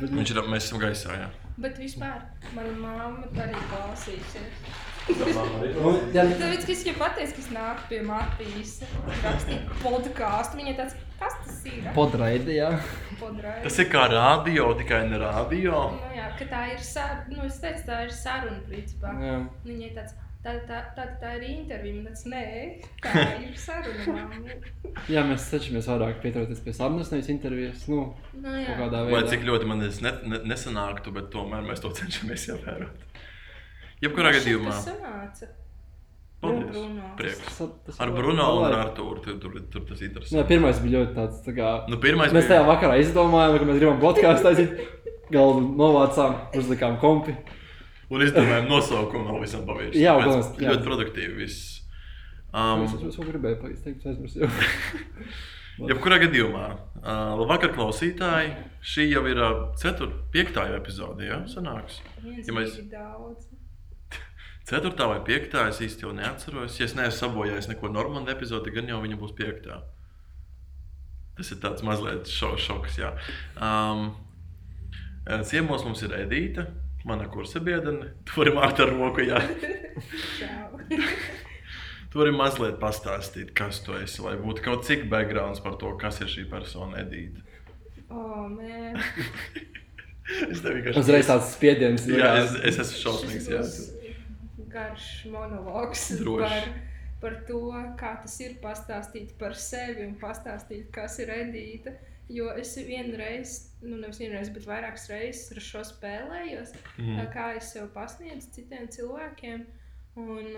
Bet, Viņš ir, mēs esam gaisā, jā. Bet vispār mana mamma arī klausīsies. jā, Tāpēc, ka es jau pateicu, ka es nāku pie Matīs rakstīt podkāstu. Viņa tāds, kas tas ir? podraidi, jā. Podrai. Tas ir kā rādio, tikai ne rādio. Nu, jā, ka tā ir saruna. Nu, es teicu, tā ir saruna, principā. jā. Viņai tāds, tā, tā, tā, tā ir intervija. Tāds, nē, tā ir saruna. mamma." Jā, mēs cenšamies vairāk pieturēties pie sarunas, nevis intervijas. Nu, Nu, jā. kādā Lai veidā. cik ļoti man tas ne, ne, nesanāktu, bet tomēr mēs to cenšamies ievērot. Jebkurā gadījumā. Tas sanāca. Paldies. Bruno. Prieks. Tas- tas Ar Bruno un lai- ar Artūru tur, tur, tur tas Jā, interesanti. pirmais bija ļoti tāds, tā kā, Nu, pirmais mēs bija- tajā vakarā izdomājām, ka mēs gribam podkāstu taisīt. Galvu novācām, uzlikām kompi. Un izdomājām nosaukumu vēl visam pavisam. Jā, jā. Ļoti produktīvi viss. Um, Es vēl gribēju pateikt, aizmirsu. jau. Jebkurā gadījumā, uh, labvakar, klausītāji. Šī jau ir uh, 4. 5. epizode. Ja? Sanāks. Ja mēs-. 4. vai 5. es īsti jau neatceros. Ja es neesmu sabojājis neko normālu epizodi, gan jau viņa būs 5. Tas ir tāds mazliet šo, šoks. Jā. Um, uh, ciemos mums ir Edīte, mana kursa biedrene. Tur ir Mārta ar roku. Jā. Tur ir mazliet pastāstīt, kas tu esi, lai būtu kaut cik backgrounds par to, kas ir šī persona Edīte. Oh, man. Es tev vienkārši Uzreiz tāds spiediens. Jā, es, es esmu šausmīgs. Jā. garš monologs Droši. par, par to, kā tas ir pastāstīt par sevi un pastāstīt, kas ir Edīte. Jo es vienreiz, nu nevis vienreiz, bet vairākas reizes ar šo spēlējos, mm. kā es sev pasniedzu citiem cilvēkiem. Un,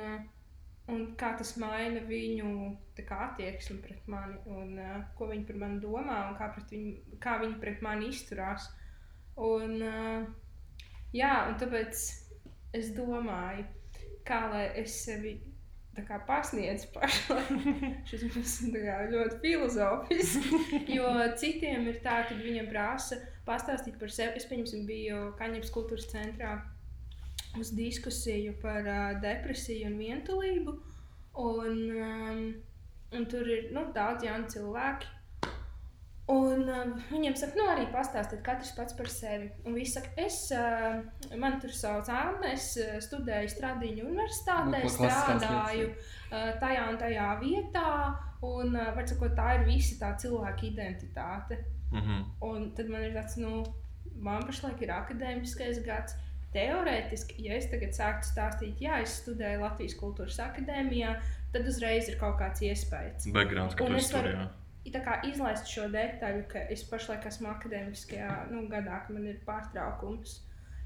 un kā tas maina viņu kā, attieksmi pret mani, un ko viņi par mani domā, un kā, viņu, kā viņi pret mani izturās. Un, jā, un tāpēc es domāju, kā lai es sevi kā pasniedzu pašlaik. Šis mums ir ļoti filozofisks. Jo citiem ir tā, ka viņiem prasa pastāstīt par sevi. Es, pieņemsim, biju Kaņepes kultūras centrā uz diskusiju par uh, depresiju un vientulību. Un, um, un tur ir nu, daudz jaunu cilvēku. Un uh, viņiem saka, nu, arī pastāstiet, katrs pats par sevi. Un viņi saka, es, uh, man tur sauc Anna, es uh, studēju Stradiņu universitātē, Nu, strādāju uh, tajā un tajā vietā. Un, uh, var sakot, tā ir visa tā cilvēka identitāte. Mhm. Un tad man ir tāds, nu, man pašlaik ir akadēmiskais gads. Teorētiski, ja es tagad sāktu stāstīt, jā, es studēju Latvijas Kultūras Akadēmijā, tad uzreiz ir kaut kāds iespējas. Backgrounds, ka tu es esi tur. varu- jā. Kā izlaist šo detaļu, ka es pašlaik esmu akadēmiskajā nu, gadā, ka man ir pārtraukums,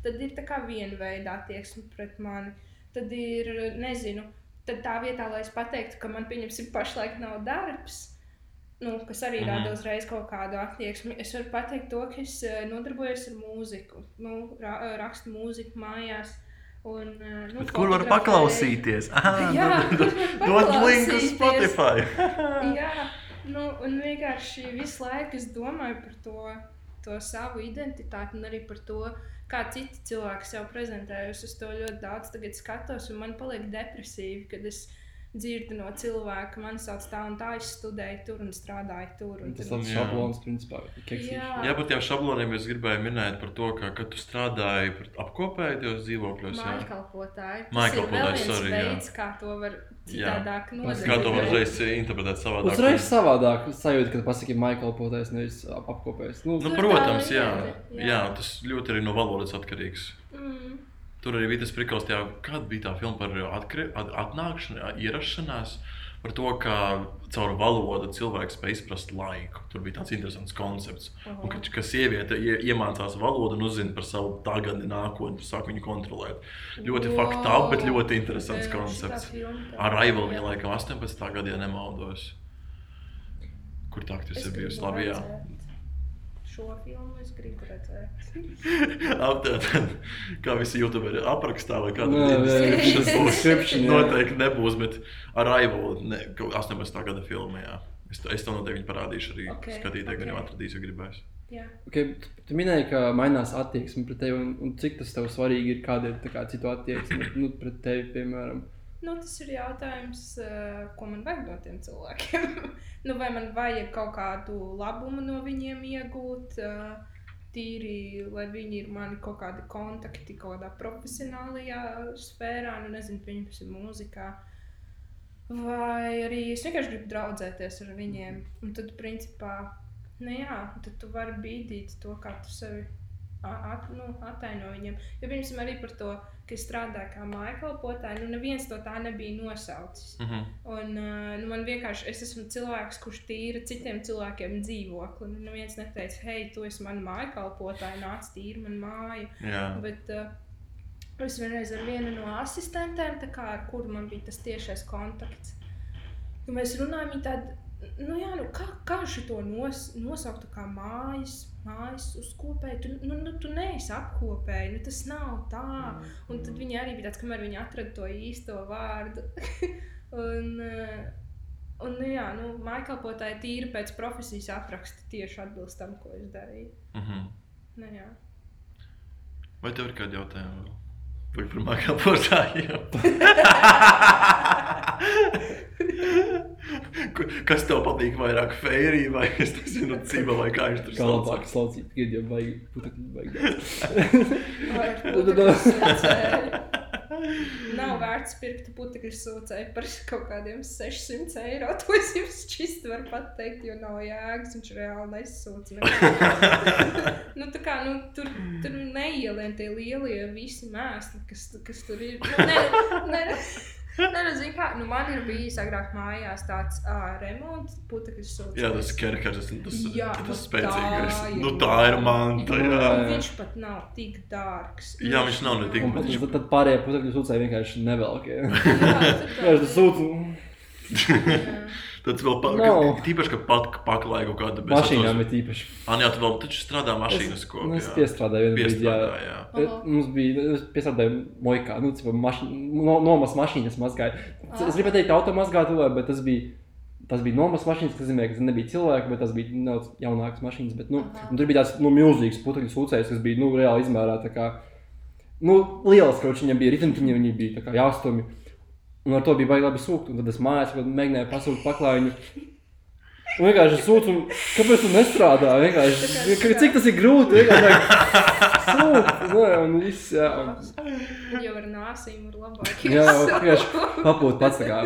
tad ir tā kā viena veida attieksme pret mani. Tad ir, nezinu, tad tā vietā, lai es pateiktu, ka man, pieņemsim, pašlaik nav darbs, nu, kas arī mm. rada uzreiz kaut kādu attieksmi, es varu pateikt to, ka es eh, nodarbojos ar mūziku, nu, ra rakstu mūziku mājās. Un, eh, nu, Bet kur var paklausīties? Aha, Jā, dod- linku. Spotify. Jā, nu, un vienkārši visu laiku es domāju par to, to savu identitāti un arī par to, kā citi cilvēki sev prezentē. Es to ļoti daudz skatos, un man paliek depresīvi, kad es dzirdu no cilvēka, man sauc tā un tā, es studēju tur un strādāju tur. Un Tas Jā. šablons, principā. Jā. Jā, par tiem šabloniem es gribēju minēt par to, ka, kad tu strādāji par apkopēju tajos dzīvokļos. jā. Mājkalpotāji. Ir sorry, jā. veids, kā to var citādāk Kā nodarīt. to var uzreiz interpretēt savādāk? Uzreiz savādāk sajūta, kad pasakā Maikalpotais, nevis ap apkopējs. Nu, Nu, Nu, protams, jā. jā. jā, tas ļoti arī no valodas atkarīgs. Mm. Tur arī bija tas prikals, tajā, kāda bija tā filma par atkri, at, atnākšanu, ierašanās. Par to, kā caur valodu cilvēks spēj izprast laiku. Tur bija tāds interesants koncepts. Un, ka, ka sieviete ie, iemācās valodu un uzzina par savu tagadni, nākotni, sāk viņu kontrolēt. Ļoti Wow. faktāli, bet ļoti interesants Jā, koncepts. Ar Raivalu viņa laikam 18. gadā, ja nemaldos. Kur tā aktrise bijusi? Labi, jā. Šo filmu es gribu redzēt. Aptēt, kā visi youtuberi aprakstā vai kāda description, jā. Noteikti nebūs, bet ar Raivalu ne, kaut 18. gada filmā. Es, to- es to noteikti parādīšu arī Ok, skatītājiem, gan jau ok. atradīs, ja gribēs. Jā. Okay, tu, minēji, ka mainās attieksme pret tevi, un, un cik tas tev svarīgi ir, kāda ir tā kā, citu attieksme nu, pret tevi, piemēram. Nu, tas ir jautājums, eh, ko man vajag no tiem cilvēkiem. nu, vai man vajag kaut kādu labumu no viņiem iegūt? eh, tīri, lai viņi ir mani kaut kādi kontakti kaut kādā profesionālajā sfērā, nu nezinu, pieņemsim, mūzikā. Vai arī es vienkārši gribu draudzēties ar viņiem. Un tad, principā, nu jā, tad tu vari bīdīt to, kā tu sevi at, nu, attaino viņiem. Jo, piemēram, arī par to, ka es strādāju kā mājkalpotāja, nu neviens to tā nebija nosaucis. Mhm. Un, uh, nu, man vienkārši, es esmu cilvēks, kurš tīra citiem cilvēkiem dzīvokli. Nu, neviens neteica, hei, tu esi mana māja kalpotāja, nāc tīri man māju. Jā. Bet uh, es vienreiz ar vienu no asistentēm, kā, ar kuru man bija tas tiešais kontakts, nu, mēs runājam, viņa tāda, nu, jā, nu, kā, kā šo nos, nosaukt kā mājas, mājas uzkopēju, tu, nu, nu, tu neesi apkopēji, nu, tas nav tā. Un tad viņi arī bija tāds, kamēr viņi atrada to īsto vārdu. un, uh, un, nu, jā, nu, mājkalpotāji tīri pēc profesijas apraksta tieši atbilst tam, ko es darīju. Mhm. Nu, jā. Vai tev ir kādi jautājumi Vai par mākslā portājiem? Kas tev patīk vairāk? Fērija vai es nezinu, cīva vai kā viņš tur Kā sauc? labāk slaucīt, kad jau vajag putekļi vajag. Nav vērts pirkt putekļu sūcēju par kaut kādiem 600 eiro. To es jums čist varu pateikt, jo nav jēgas. Viņš reāli nesūdz. nu, tā kā, nu, tur, tur neielien tie lielie visi mēsli, kas, kas tur ir. Nu, ne, ne. Nē, nu, zini, kā, nu, man ir bijis agrāk mājās tāds uh, remonts, putekļu sūcējs. Jā, tas kerkers, tas, tas, Jā, tas nu spēcīgais. tā ir Nu, tā ir manta, Un jā. Viņš pat nav tik dārgs. Jā, viņš nav ne tik tad, viņš- tad, pārējie putekļi sūcēji vienkārši nevelk. jā. Jā, Jā, tas sūc. Tad vēl pa, Nav. ka, tīpaši, ka pat paklāja kaut kāda bez Mašīnām ir īpaši. Ah, jā, tu vēl taču strādā mašīnas Es, kopā. nu, es piestrādāju vienā brīdī. jā. Jā. Aha. Mums bija, es piestrādāju mojkā, nu, cipa, maši, no, nomas mašīnas mazgāju. Es gribu teikt automazgātuvē, bet tas bija, tas bija nomas mašīnas, kas nozīmē, ka tas nebija cilvēki, bet tas bija nedaudz jaunākas mašīnas. Bet, nu, tur bija tāds nu, milzīgs putekļu sūcējs, kas bija nu, reāli izmērā. tā Kā, nu, liels, ka viņam bija riteņi, viņi bija tā kā jāstumj. Un ar to bija baigi labi sūkt. Un tad es mājās mēģināju pasūkt paklājiņu. Un vienkārši sūdzu, kāpēc tu nestrādā? Vienkārši, cik tas ir grūti. Vienkārši sūkt, nu, un viss. Jā, un, Jau ar nāsīm ir labāk. jā vienkārši papūt pats. tā Kā,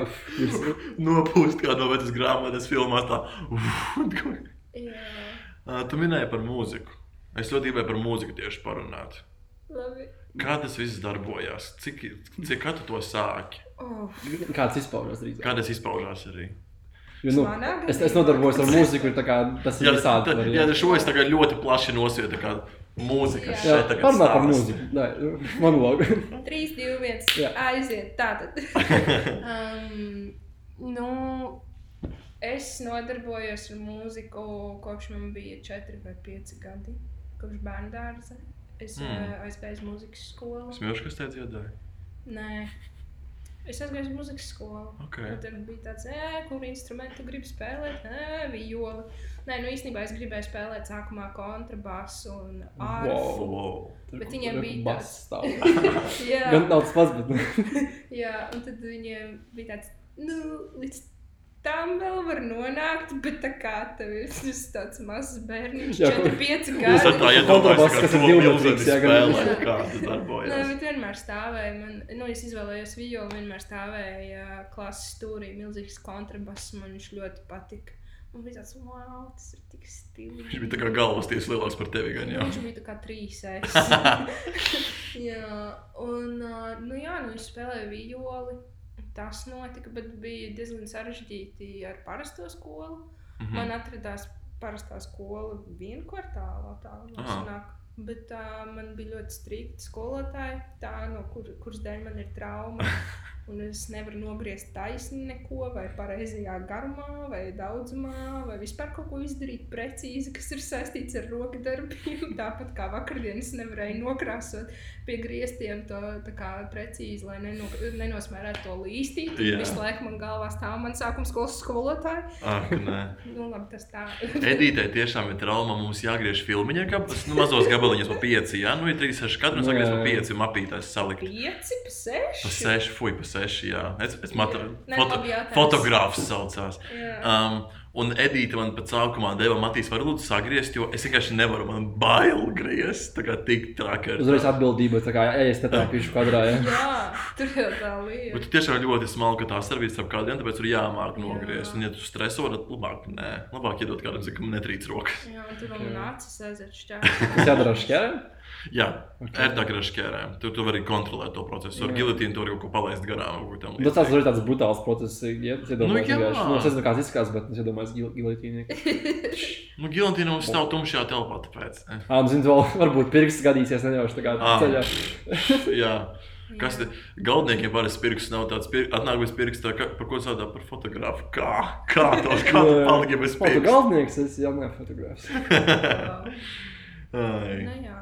Nopūst kā no vecas grāmatas filmās. Tā. Tu minēji par mūziku. Es ļoti gribēju par mūziku tieši parunāt. labi. Kā tas viss darbojās? Cik, cik tu to sāki? Oh, Kāds izpaužas drīzāk? Kā tas izpaužās arī? Jo, nu, es, es nodarbojos ar mūziku, tā kā tas ir Jā, visādi. tā, jā, šo es tagad ļoti plaši nosvietu. kā Mūzika Jā. Šeit tagad parunā par mūziku. Nē, monologu. 3, 2, 1. Jā. Aiziet. Tātad. um, nu, es nodarbojos ar mūziku kopš man bija 4 vai 5 gadi. Kopš bērnu dārza. Es Mm. aizgāju uz mūzikas skolu. Es mīlu, kas te dziedāja. Nē. Es aizgāju uz mūzikas skolu. Okay. Tad bija tāds, "Ē, kur instrumentu gribi spēlēt, Ē, violi. Nē, nu īstenībā es gribēju spēlēt sākumā kontrabasu un ārfu. Wow. Wow. Bet viņiem bija bass stāv. Jā. Gan tas pats, bet. Jā, un tad viņiem bija tāds, nu, līdz tam vēl var nonākt, bet tā kā tev ir tas tāds mazs bērniņš, Jā, 4, kur- 5 Es gadi. tā iedomājos, ka to ir gan- spēlē, kā tas Nē, darbojas. bet vienmēr stāvēja. Man, nu, es izvēlējos violi, vienmēr stāvēja klases stūrī, milzīgs kontrabass. Man viņš ļoti patika. Man bija tāds, wow, tas ir tik stilīgi. Viņš bija tā kā galvas tiesa lielāks par tevi gan jau. Viņš bija tā kā trīs es. jā, un, nu jā, nu es spēlēju violi. Tas notika, bet bija diezgan sarežģīti ar parasto skolu. Mhm. Man atradās parastā skola vienu kvartālā. Tā Aha. sanāk. Bet uh, man bija ļoti strikti skolotāji, tā, no kur, kuras dēļ man ir trauma. Un es nevaru nogriezt taisni neko, vai pareizajā garumā, vai daudzumā, vai vispār kaut ko izdarīt precīzi, kas ir saistīts ar rokdarbiem. Tāpat kā vakardien es nevarēju nokrāsot pie griestiem to tā kā precīzi, lai neno, nenosmērētu to līstīti. Jā. Visu laiku man galvā stāv man sākuma skolas skolotāji. Ak, nē. Nu, labi, tas tā. Edītei tiešām ir trauma. Mums jāgriež filmiņā, kā nu, mazos gabaliņos pa pieci. Jā, nu ir 3, 6 katrs Nu, jāgriež jā. pa pieci mapītājs salikt. Pieci, pa seši. Pa seši, fuj, pa seši, jā. Es, es matu, foto, fotogrāfs saucās. Jā. Um, Un Edita man pat sākumā deva Matīs, var lūdzu sagriezt, jo es vienkārši nevaru, man bail griezt. Tā kā tik traki. ar Uzreiz tā. atbildība, tā kā ej, es netāpīšu kadrā. Ja. Jā, tur jau tā lieta. Bet tu tiešām ļoti smalki tā starpība starp kādiem, tāpēc tur jāmāk nogriezt. Un, ja tu streso, tad labāk, nē, labāk iedot kādam, ka man netrīc rokas. Jā, un tur man acis aiziet šķērs. Tas jādara ar Jā, ērtāk ir ar šķērēm. Tur tu vari kontrolēt to procesu. Ar gilotīnu tur kaut ko palaist garām. Nu, tas ir tāds brutāls process. Ja, Nu, jā. nu, es nezinu, kāds izskatās, bet es iedomājos gil- gilotīni. Nu, gilotīna mums stāv tumšajā telpā, tāpēc. eh. Ā, nu, zinu, vēl varbūt pirksts gadīsies, neļaušu tā kā Ā. ceļā. Jā. Kas te galdniekiem parasti pirksts nav tāds, pir... atnāk bez pirksta, ka, par ko saudā par fotografu. Kā? Kā tu paliki bez Foto pirksta? galvenieks, es jau nefotografēju. Ai. Nu, jā,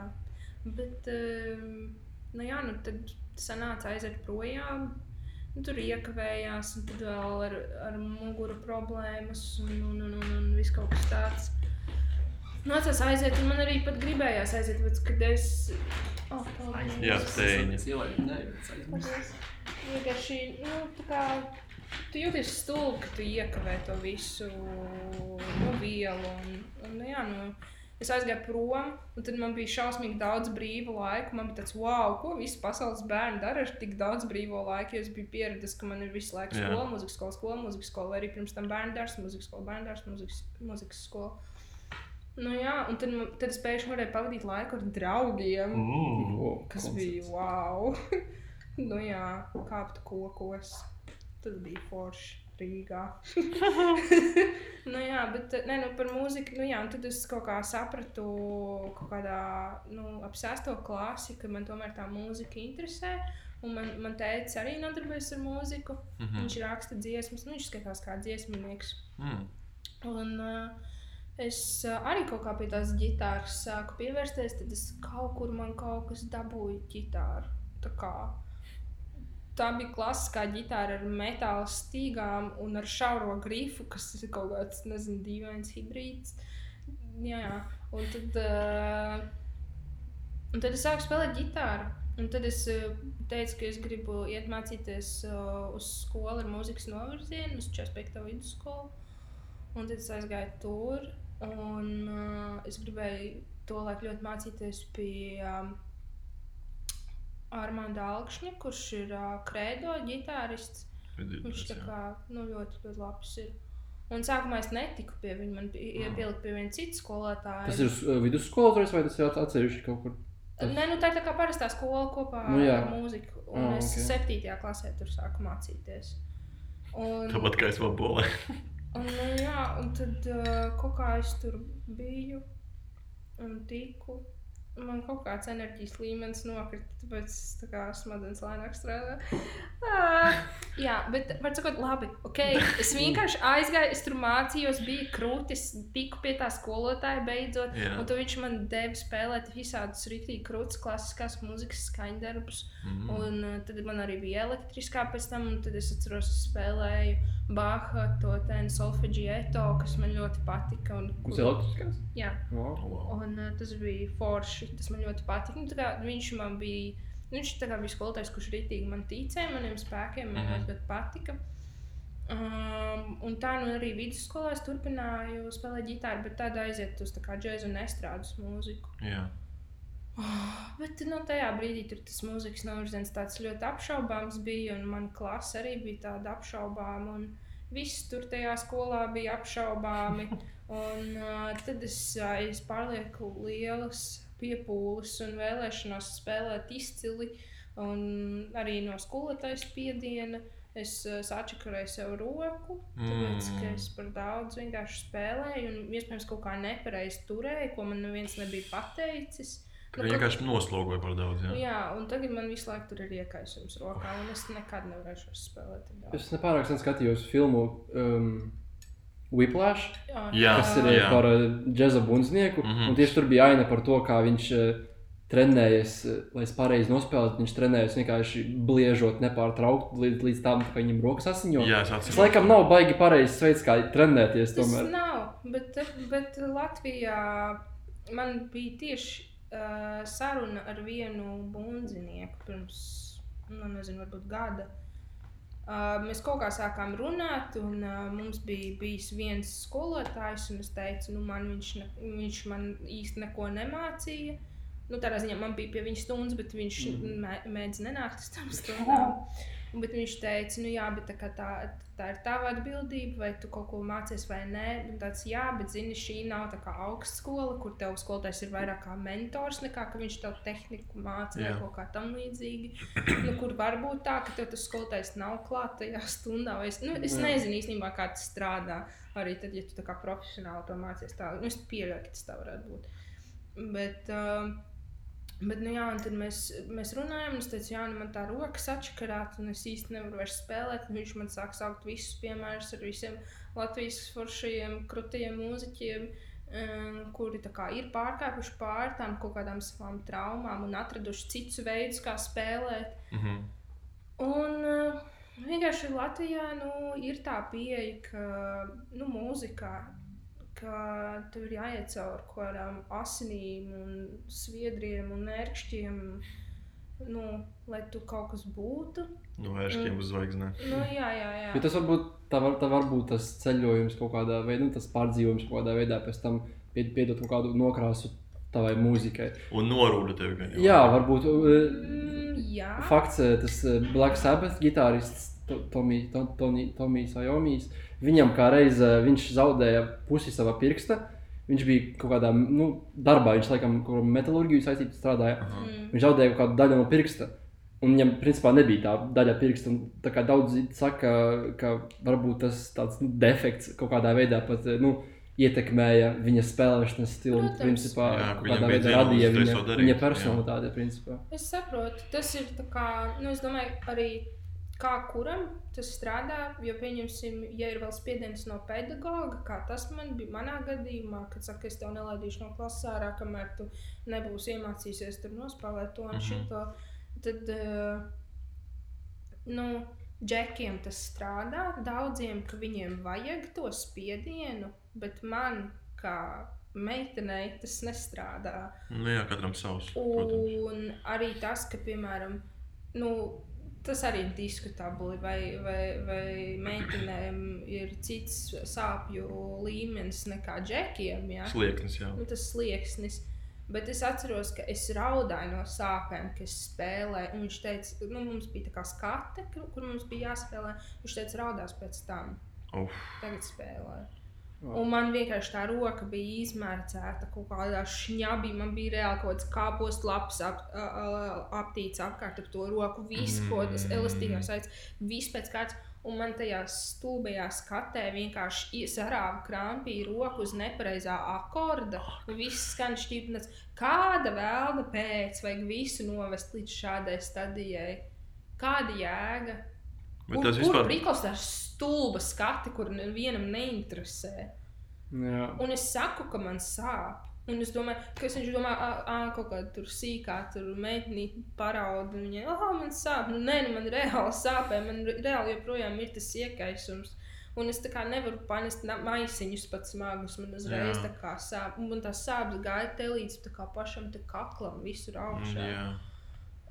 bet, um, nu, jā, nu, tad sanāca aiziet projām. Nu, tur iekavējās, un tad vēl ar, ar muguru problēmas, un, un, un, un, un viss kaut kas tāds. Nācās aiziet, un man arī pat gribējās aiziet, bet, kad es. Oh, paldies. Jā. Paldies. Vienkārši, nu, tā kā tu jūties stulbi, ka tu iekavē to visu nu, vielu. Un, un, jā, nu, es aizgāju prom, un tad man bija šausmīgi daudz brīva laika. Man bija tāds, wow, ko visi pasaules bērni dara ar tik daudz brīvo laika. Jo es biju pieradis, ka man ir visu laiku skola, mūzikas skola, skola, mūzikas skola, vai arī pirms tam bērnu dārsts, mūzikas skola, bērnu dārsts, mūzikas, mūzikas skola. Nu, jā, un tad, tad es pēkšņi varēju pavadīt laiku ar draugiem. Mm. Kas bija wow! nu, jā, kāpt kokos. Tas bija forši Rīgā. nu, jā, bet ne, nu, par mūziku, nu, jā, un tad es kaut kā sapratu, kaut kādā nu, ap sesto klasi, ka man tomēr tā mūzika interesē. Un man, man teica, arī nodarbojas ar mūziku. Mhm. Viņš raksta dziesmas, nu, viņš skatās kā dziesminieks. Mm. Un, uh, es uh, arī kaut kā pie tās ģitāras sāku pievērsties, tad es kaut kur man kaut kas dabūju ģitāru. Tā, kā, tā bija klasiskā ģitāra ar metāla stīgām un ar šauro grifu, kas ir kaut kāds, nezinu, dīvains hibrīds. Jā, jā. Un tad, uh, un tad es sāku spēlēt ģitāru. Un tad es uh, teicu, ka es gribu iet mācīties uh, uz skolu ar mūzikas novirzienu, uz 45. vidusskolu. Un tad es aizgāju tur, un uh, es gribēju to laiku ļoti mācīties pie um, Armānda Alkšņa, kurš ir uh, kredo ģitārists. Viņš tā kā nu, ļoti, ļoti labs ir. Un sākumā es netiku pie viņa, man bija iepilkt pie viena cita skolotāja. Tas ir vidusskolotājs vai tas ir atsevišķi kaut kur? tas- Nē, nu, tā ir tā kā parastā skola kopā Nu, jā. ar mūziku. Un Ah, oh, es ok. okay. septītajā klasē tur sāku mācīties. Un, Tāpat kā es vēl bolē. Un, nu, jā, un tad uh, kaut kā es tur biju un tiku. Man kaut kāds enerģijas līmenis nokrita, tāpēc es tā kā smadzenes lēnāk strādā. Ah, jā, bet, var sakot, labi, ok. Es vienkārši aizgāju, es tur mācījos, bija krūtis, tiku pie tā skolotāja beidzot. Jā. Un tad viņš man deva spēlēt visādus rītīgi krūtis, klasiskās mūzikas skaņdarbus. Mm. Un tad man arī bija elektriskā pēc tam, un tad es atceros, spēlēju Baha, to tēnu solfeģieto, kas man ļoti patika. Un, Tas ir elektriskās? Jā, Wow. Wow. un uh, tas bija forši, tas man ļoti patika. Nu, tā kā viņš man bija, nu, viņš tā kā bija skolotājs, kurš rītīgi man ticēja, maniem spēkiem, man Mhm. ļoti, ļoti patika. Um, un tā nu arī vidusskolā es turpināju spēlēt ģitāru, bet tādā aiziet uz tā kā džēzu un estrādes mūziku. Jā. Bet nu, tajā brīdī tas mūzikas novirziens tāds ļoti apšaubāms bija, un mana klase arī bija tāda apšaubāma. un Viss tur tajā skolā bija apšaubāmi. Un, uh, tad es, uh, es pārlieku lielas piepūles un vēlēšanos spēlēt izcili. Un arī no skolotājas spiediena es uh, sačakarēju sev roku, tāpēc ka Mm. es par daudz vienkārši spēlēju un iespējams kaut kā nepareizi turēju, ko man neviens nebija pateicis. Tā Nu, vienkārši noslogoja par daudz. Jā. Jā. jā, un tagad man visu laiku tur ir iekaisums rokā, un es nekad nevarēšu spēlēt. daudz. Es nepārāk sen skatījos filmu um, Whiplash, Jā, Jā, kas ir jā. jā. par uh, džēza bundznieku. Mm. -hmm. Tieši tur bija aina par to, kā viņš uh, trenējies, uh, lai es pareizi nospēlētu. Viņš trenējas vienkārši bliežot nepārtraukti līdz, līdz tam, ka viņam rokas asiņo. Jā, es Tas atceros. laikam nav baigi pareizs veids, kā trenēties. Tas Tomēr. nav, bet, bet Latvijā man bija tieši uh, saruna ar vienu bundzinieku pirms, nu, nezinu, varbūt gada. Uh, mēs kaut kā sākām runāt, un uh, mums bija bijis viens skolotājs, un es teicu, nu, man viņš, ne, viņš man īsti neko nemācīja. Nu, tādā ziņā man bija pie viņa stundas, bet viņš mm. mē, mēģināja nenākt uz tām stundām. Bet viņš teica, nu jā, bet tā, tā, tā ir tava atbildība, vai tu kaut ko mācies vai nē. Un tāds, jā, bet zini, šī nav tā kā augstskola, kur tev skolotājs ir vairāk kā mentors, nekā ka viņš tev tehniku māca vai kaut kā tam līdzīgi. Nu, kur var būt tā, ka tev tas skolotājs nav klāt tajā stundā. vai Es, nu, es Jā. nezinu īstenībā, kā tas strādā. Arī tad, ja tu tā kā profesionāli to mācies, tā nu, es pieļauju, ka tas tā varētu būt. Bet, uh, Bet, nu, jā, un tad mēs, mēs runājām, un es teicu, jā, nu, man tā roka sačakarāta, un es īsti nevaru vairs spēlēt. Viņš man sāk saukt visus piemērus ar visiem Latvijas foršajiem, krūtīgiem mūziķiem, um, kuri tā kā ir pārkāpuši pāri tām kaut kādām savām traumām un atraduši citus veidus, kā spēlēt. Mhm. Un uh, vienkārši Latvijā nu, ir tā pieeja, ka nu, mūzikā ka tev ir jāiet cauri kaut kādām asinīm, un sviedriem un ērkšķiem, nu, lai tu kaut kas būtu. Nu, ēršķiem uz zvaigznēm. Nu, jā, jā, jā. Jo tas varbūt tā var, tā var būt tas ceļojums kaut kādā veidā, nu, tas pārdzīvojums kaut kādā veidā, pēc tam pied- piedot kaut kādu nokrāsu tavai mūzikai. Un norūda tevi gan jau. Jā, varbūt eh, Mm, jā. fakts, eh, tas eh, Black Sabbath gitārists Tomijs Ajomijs, viņam kā reiz eh, viņš zaudēja pusi sava pirksta. Viņš bija kaut kādā nu, darbā, viņš laikam kaut kādā metālurģiju saistītā strādāja. Aha. Mm. Viņš zaudēja kaut kādu daļu no pirksta. Un viņam, principā, nebija tā daļa pirksta. un Tā kā daudzi saka, ka varbūt tas tāds nu, defekts kaut kādā veidā pat eh, nu, ietekmēja viņa spēlēšanas stilu. Protams. Principā, Jā, kādā bija veidā radīja viņa, darīt, viņa. Principā. Es saprotu, tas ir tā kā, nu, es domāju, arī kā kuram tas strādā. Jo, pieņemsim, ja ir vēl spiediens no pedagoga, kā tas man bija manā gadījumā, kad saka, es tev nelaidīšu no klases ārā, kamēr tu nebūsi iemācījies tur nospēlēt to un Mhm. šito, tad, uh, nu, džekiem tas strādā. Daudziem, ka viņiem vajag to spiedienu, bet man kā meitenei tas nestrādā. Nu, jā, katram savs. Protams. Un arī tas, ka, piemēram, nu, tas arī ir diskutabli, vai, vai, vai meitenēm ir cits sāpju līmenis nekā džekiem. Ja? Slieknis, jā. Nu, tas slieksnis. Bet es atceros, ka es raudāju no sāpēm, spēlēju. un Viņš teica, nu, mums bija tā kā skate, kur, kur mums bija jāspēlē. Viņš teica, raudās pēc tam. Uf, Tagad spēlēju. Un man vienkārši tā roka bija izmērcēta kaut kādā šņabī. Man bija reāli kaut kāds kāpos lapas ap, aptīts apkārt ar to roku. Viss, ko tas Mm. elastīgais veids, viss pēc kārtas. Un man tajā stulbajā skatē vienkārši sarāva krampī roku uz nepareizā akorda. Un viss skan šķīpnes. Kāda vēlna pēc, vajag visu novest līdz šādai stadijai? Kāda jēga? bet Kur, tas kur vispār. prikals tā stulba skati, kur nevienam neinteresē? Jā. Un es saku, ka man sāp. Un es domāju, ka viņš domā, ah, kaut kāda tur sīkā, tur meitene parauda. un Viņa, ah, man sāp. Nu, nē, nu, man reāli sāpē, man re- reāli joprojām ir tas iekaisums. Un es tā kā nevaru panest maisiņus pat smagus. Man uzreiz Jā. tā kā sāp. Un man tās sāpes gāja te līdz tā kā pašam te kaklam, visur Mm, augšā. Jā.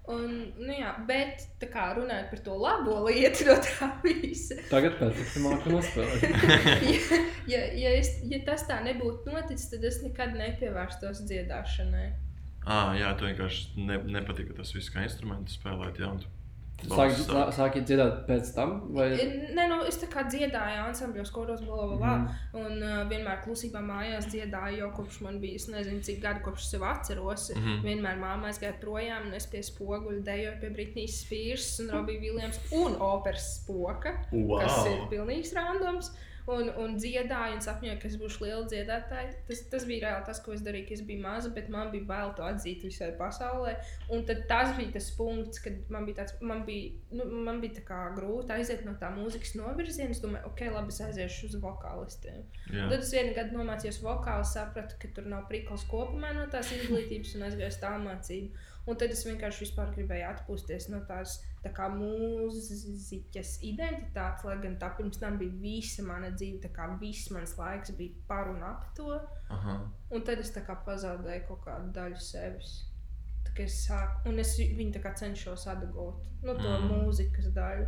Un, nu jā, bet tā kā runājot par to labo lietu no tā visa. Tagad pēc tam māku nospēlēt. ja, ja, ja, es, ja tas tā nebūtu noticis, tad es nekad nepievērstos dziedāšanai. Ah, jā, tu vienkārši ne, nepatika tas viss, kā instruments spēlēt. Jā, un tu Sāki balss sā- sāki dziedāt pēc tam? Vai... Nē, nu, es tā kā dziedāju ansambļos, koros, bla, bla, bla. Mhm. Un uh, vienmēr klusībā mājās dziedāju, jau kopš man bija, es nezinu, cik gadu kopš sev atceros. Mm. -hmm. Vienmēr māma aizgāja projām, un es pie spoguļa dejoju pie Britnijas Spears un Robija Viljams un operas spoka, Wow. kas ir pilnīgs randoms. Un, un dziedāju, un sapņoju, ka es būšu liela dziedātāja. Tas, tas bija reāli tas, ko es darīju, kad es biju maza, bet man bija bail to atzīt visai pasaulē. Un tas bija tas punkts, kad man bija tāds, man bija, nu, man bija grūti aiziet no tā mūzikas novirziena. Es domāju, ok, labi, es aiziešu uz vokālistiem. Jā. Tad es vienu gadu nomācījos vokālu, sapratu, ka tur nav prikals kopumā no tās izglītības un aizgāju uz tālmācību. Un tad es vienkārši vispār gribēju atpūsties no tās tā kā mūziķas identitātes, lai gan tā pirms tam bija visa mana dzīve, tā kā viss mans laiks bija par un ap to. Aha. Un tad es tā kā pazaudēju kaut kādu daļu sevis. Es sāku, un es viņu cenšos atgūt no to Mm. mūzikas daļu.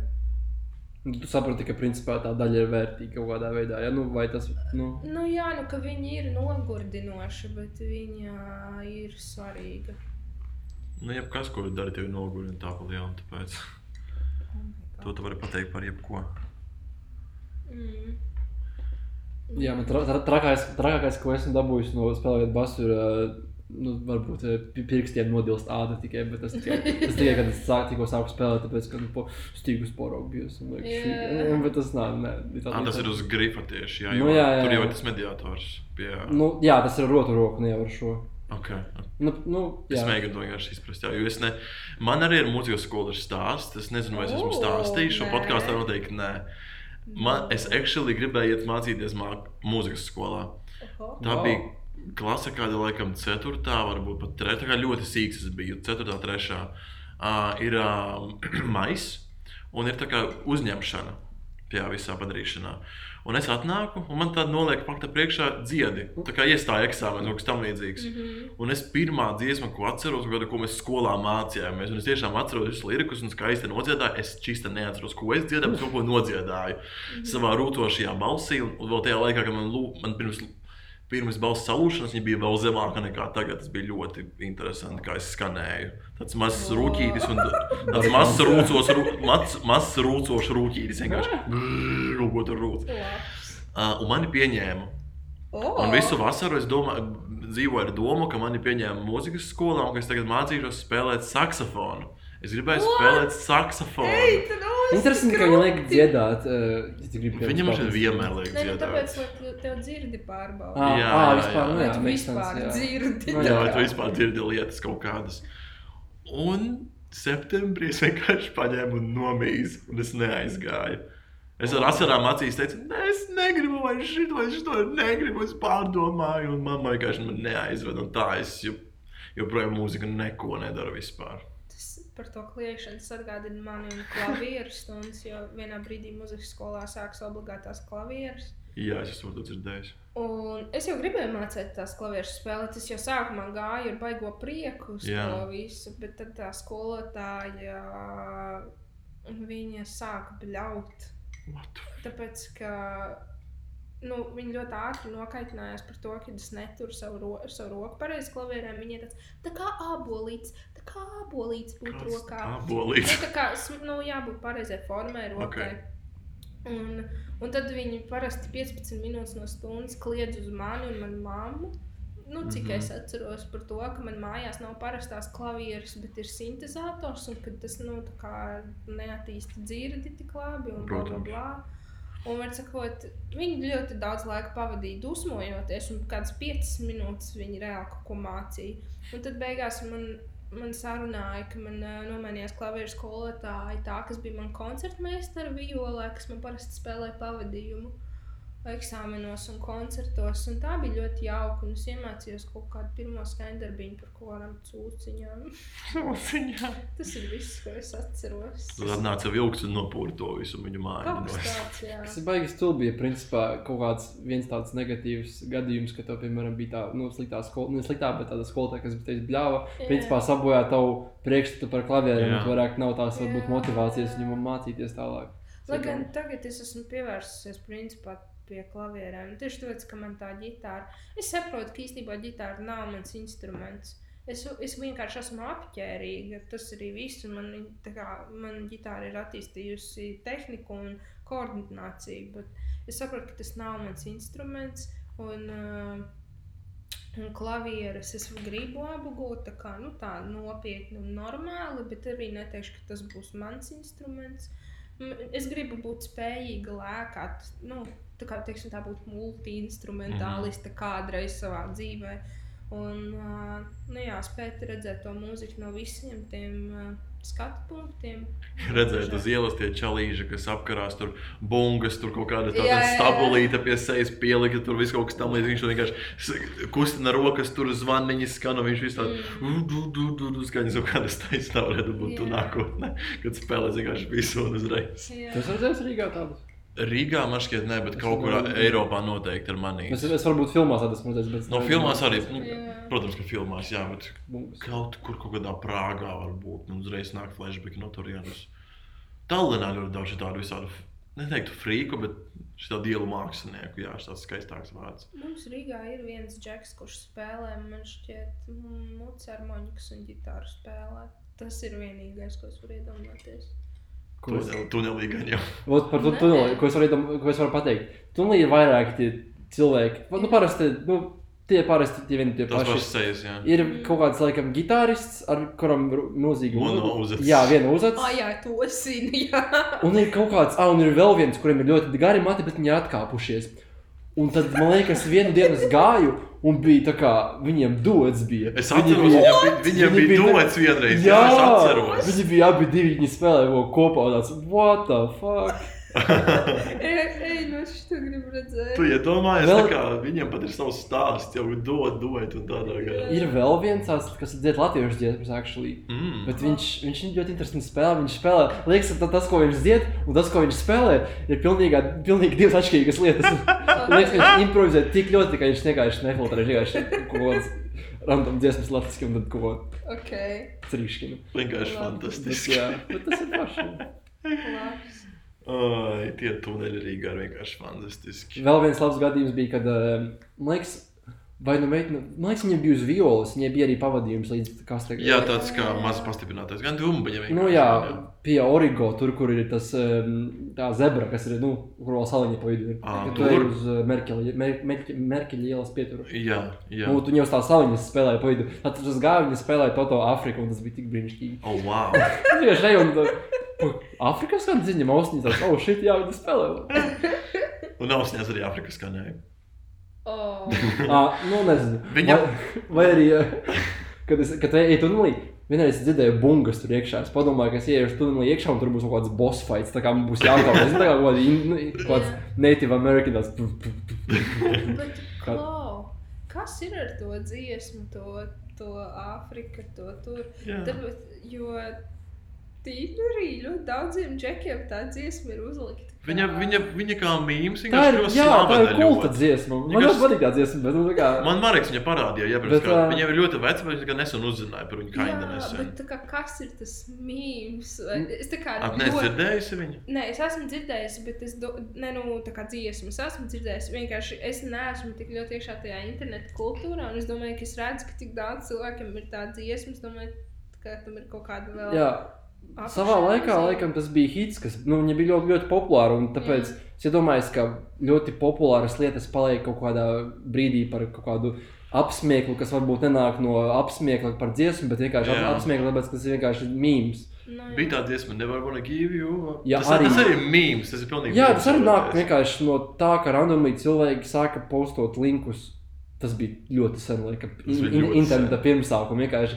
Nu, Tu saproti, ka principā tā daļa ir vērtīga kaut kādā veidā. Ja? Nu, vai tas nu, Nu, jā, nu, ka viņi ir nogurdinoši, bet viņa ir svarīga. Nu, jebkas, ko tu dari, tevi nogurina tā pa lielu. Tāpēc to tu vari pateikt par jebko. Mm. Jā, man tra, tra, trakākais, trakākais, ko esmu dabūjis no spēlējot basu, ir ā, nu, varbūt pirkstiem nodilst āda tikai. Bet tas tikai, tas tikai kad es sāku, tikko sāku spēlēt, tāpēc, ka nu, po stīgus porogu bijis. un, like, šī- Jā. Bet tas nav. Ne, tā, Ah, tas ir uz grifa tieši. Jā, Nu, jo jā, jā, tur jau jā. ir tas mediātors. Pie, Nu, jā, tas ir rotu roku, ne jau ar šo. Okay. Nu, nu, Es jā. mēģinu to vienkārši izprast. Jā, jo es ne, man arī ir mūzikas skolas stāsts. Es nezinu, vai es esmu stāstījis šo podkāstu. Noteikti nē. Man, es actually gribēju iet mācīties māk, mūzikas skolā. Oho. Tā Wow. bija klase, kāda laikam 4, varbūt pat 3. Tā kā ļoti sīgs es biju. 4, 3. Uh, ir uh, mais un ir tā kā uzņemšana tajā visā padarīšanā. Un es atnāku, un man tāda noliek pakta priekšā dziedi. Tā kā iestāja eksāmenis, kaut kas tam līdzīgs. Mm -hmm. Un es pirmā dziesma, ko atceros, gada, ko mēs skolā mācījāmies, un es tiešām atceros visus lirikus un skaisti nodziedāju. Es čista neatceros, ko es dziedāju, bet kaut ko nodziedāju savā rūtošajā balsī. Un, un vēl tajā laikā, kad man, lū, man pirms, pirms balss salūšanas viņa bija vēl zemāka nekā tagad. Tas bija ļoti interesanti, kā es skanēju. Tāds mazs rūkītis un tāds mazs rūcos, rū- mazs, mazs rūcošs rūkītis vienkārši rūkot ar rūcu. Uh, un mani pieņēma. Oh. Un visu vasaru es domāju, dzīvoju ar domu, ka mani pieņēma mūzikas skolā un ka es tagad mācīšos spēlēt saksofonu. Es gribēju What? spēlēt saksofonu. Ei, tu nu, Interesanti, ka viņi liek dziedāt. Uh, tu gribi Viņam šeit vienmēr liek Nē, nu, tāpēc, dziedāt. lai tu- tev dzirdi pārbaudīt. Ah, Jā, ah, jā, vispār, jā. nu, Vai jā, tu vispār jā. dzirdi? Nu, Jā, jā. tu vispār dzirdi lietas kaut kādas. Un septembrī es vienkārši paņēmu un nomīzu, un es neaizgāju. Es ar asarām acīs teicu, nē, es negribu vairs šito, es to negribu, es pārdomāju, un mamma vienkārši man neaizved, un tā es jo- joprojām mūzika neko nedaru vispār. Par to kliēšanu tas atgādina man un klavieru stundas, jo vienā brīdī muzikas skolā sāks obligātās klavieres. Jā, es esmu to dzirdējis. Un es jau gribēju mācīt tās klavieres spēlēt. Es jau sākumā gāju ar baigo prieku uz Jā. to visu, bet tad tā skolotāja viņa sāka bļaut. What Tāpēc, ka nu, viņi ļoti ātri nokaitinājās par to, ka es neturu savu, ro savu roku pareizi klavierēm. Viņa ir tāds tā kā abolīts, kā abolīts būtu Kas rokā. abolīts? Nu, tā kā nu, jābūt pareizai formai rokai. Ok. Un, un tad viņi parasti 15 minūtes no stundas kliedz uz mani un manu mammu. Nu, cik mm. -hmm. es atceros par to, ka man mājās nav parastās klavieres, bet ir sintēzators, un tas nu, kā neattīsta dzirdi tik labi. Un, Protams. bla. Un, var sakot, viņi ļoti daudz laika pavadīja dusmojoties, un kādas 5 minūtes viņi reāli kaut ko mācīja. Un tad beigās man, man sarunāja, ka man uh, nomainījās klavieru skolotāja, tā kas bija mana koncertmeistara violē, kas man parasti spēlēja pavadījumu eksāmenos un koncertos. Un tā bija ļoti jauka. Un es iemācījos kaut kādu pirmo skaņdarbiņu par kaut kādām cūciņām. Viņa. Tas ir viss, ko es atceros. Tad atnāca vilks un nopūra to visu tāds, jā. Tas ir baigi stulbi, ja principā kaut kāds viens tāds negatīvs gadījums, ka tev, piemēram, bija tā, nu, sliktā skola, ne sliktā, bet tāda skolotāja, kas bija teicis, bļāva, Jā. principā sabojā tavu priekšstatu par klavieriem, Jā. un tu vairāk nav tās, varbūt, motivācijas viņam mācīties tālāk. Lai gan tagad es esmu pievērsusies principā pie klavierēm. Tieši tāpēc, ka man tā ģitāra. Es saprotu, ka īstenībā ģitāra nav mans instruments. Es, es vienkārši esmu apģērbīga. Tas arī viss. Man, kā, man ģitāra ir attīstījusi tehniku un koordināciju. Bet es saprotu, ka tas nav mans instruments. Un, uh, Un klavieres es gribu apgūt tā kā nu, tā nopietni un normāli, bet arī neteikšu, ka tas būs mans instruments. Es gribu būt spējīga lēkāt, nu, tā kā teiksim, tā būtu multi-instrumentāliste kādreiz savā dzīvē. Un, ā, nu, jā, spēt redzēt to mūziku no visiem tiem uh, skatu punktiem. Redzēt, uz ielas tie čalīži, kas apkarās tur bungas, tur kaut kāda tāda stabulīte pie sejas pielika, tur viss kaut kas tam līdzīgs. Viņš vienkārši kustina rokas, tur zvaniņas skan, un viņš visu tādu Mm. du, du, du, du, skaņas kaut kādas taisnās, tā varētu būt tu nākotnē, kad spēlē vienkārši visu un uzreiz. Tu esi redzējis Rīgā tādus? Rīgā man šķiet, ne, bet Es kaut kur Eiropā noteikti ar mani. Es, es varbūt filmās tādas mazliet, bet... No filmās arī, nu, protams, ka filmās, jā, bet kaut kur kaut kādā Prāgā varbūt, un uzreiz nāk flashback no turienes. Tallinā ļoti daudz tādu visādu neteiktu frīku, bet šādu dielu mākslinieku. Jā, tāds skaistāks vārds. Mums Rīgā ir viens džeks, kurš spēlē, man šķiet, mucermoņikas un ģitāru spēlē. Tas ir vienīgais, ko es varu iedomāties. Ko es- Tunel- Tunelī gan jau. Vot par to tuneli, ko es varu, ko es varu pateikt. Tunelī ir vairāki tie cilvēki. Nu, parasti, nu, tie parasti tie vieni tie Tas paši. pašs sejas, jā. Ir kaut kāds, laikam, gitārists, ar kuram ir milzīgi Mono uzets. Jā, viena uzets. Ah, jā, to es zinu. Jā. Un ir kaut kāds, ah, un ir vēl viens, kuriem ir ļoti gari mati, bet viņi ir atkāpušies. Un tad, man liekas, vienu dienu es gāju, un bija tā kā viņiem dots. Bija. Es atceros, viņam, bija- viņam Viņi bija dots vienreiz. Jā, Jā, es atceros. viņi bija abi divi, viņi spēlēja kopā. Tāds, what the fuck? Ej, no šito gribu redzēt. Tu iedomājies, Vēl- kā viņam pat ir savs stāsts, jau dod, dod un tādā garā. Ir vēl viens, tāds, kas dzied latviešu dziesmas, actually. Mm. Bet viņš, viņš ļoti interesants spēlē. Viņš spēlē, liekas, ka tas, ko viņš dzied, un tas, ko viņš spēlē, ir pilnīgi, pilnīgi divas atšķirīgas lietas. Liekas, ka viņš improvizē tik ļoti, ka viņš vienkārši nefiltrē. Vienkārši kaut kādas random dziesmas latviski un tad kaut ko Ok, trīškinu. Vienkārši Labi. Bet, fantastiski. jā, bet tas ir paši. labs. Ai, tie tuneļi Rīgā ir vienkārši fantastiski. Vēl viens labs gadījums bija, kad, eh, man liekas, vai nu meitene, man liekas, viņa bija uz violas, viņai bija arī pavadījums līdz kastegam. Jā, tāds kā mazs pastiprinātais. Gan dumba, Nu, jā, pie Origo, tur, kur ir tas em, tā zebra, kas ir, nu, kur vēl saliņa pa vidu. ir. Ā, Kad tu tur? ej uz eh, Merkeli, Mer, Merke- Merkeli ielas pieturu. Jā, jā. Nu, tu jau uz tās saliņas spēlēji pa vidu. Tad tas gāja, viņi spēlēja Toto Afriku, un tas bija tik brīnišķīgi. Oh, wow. Vienkārši eju un tā, "Pa, Afrikas skan ziņa, austiņas, tāds, oh, shit, jā, viņi spēlē. Un ausņās arī Afrikas skanēja. Oh. Ā, nu, nezinu. Viņa- Vai, vai arī, eh, kad es, kad eju tunelī, vienreiz dzirdēju bungas tur iekšā. Es padomāju, ka es ieiešu tunelī iekšā, un tur būs kaut kāds boss fights. Tā kā man būs jākauj. Es nezinu, kā kaut kādi in- nu, kaut kāds Native American. tāds Kā- kas ir ar to dziesmu, to, to Āfriku, to tur? Tāpēc, jo tīri ļoti daudziem džekiem tā dziesma ir uzlikta. Viņa, viņa, viņa kā mīmīms, ir, jā, tā ir kulta ļoti. dziesma. Man ļoti patīk tā dziesma, bet, nu, tā kā. Man Marks viņa parādīja, ja Bet, pirms ā, viņa ir ļoti veca, bet viņa nesen uzzināja par viņu bet nesen. tā kā, kas ir tas mīmīms? Es tā kā At, neesi dzirdējusi viņu? Nē, es esmu dzirdējusi, bet es do, ne, nu, tā kā dziesmu. Es esmu dzirdējusi. Vienkārši es neesmu tik ļoti iekšā tajā interneta kultūrā. Un es domāju, ka es redzu, ka tik daudz cilvēkiem ir tā dziesma. Es domāju, ka tam ir kaut kāda vēl. Jā, apakšā savā laikā, laikam, tas bija hits, kas nu, bija ļoti, ļoti populāra. un Tāpēc Jā. es iedomājos, ka ļoti populāras lietas paliek kaut kādā brīdī par kaut kādu apsmieklu, kas varbūt nenāk no apsmiekla par dziesmu, bet vienkārši Jā. ap- apsmiekla, tāpēc tas ir vienkārši mīmīms. Nu, jā. Bija tā dziesma, nevar būt give you. Jā, tas, arī- tas arī ir mīmīms, tas ir pilnīgi. Jā, tas arī nāk vienkārši no tā, ka randomīgi cilvēki sāka postot linkus. Tas bija ļoti sen, laikam, in, interneta pirmsākuma. Vienkārši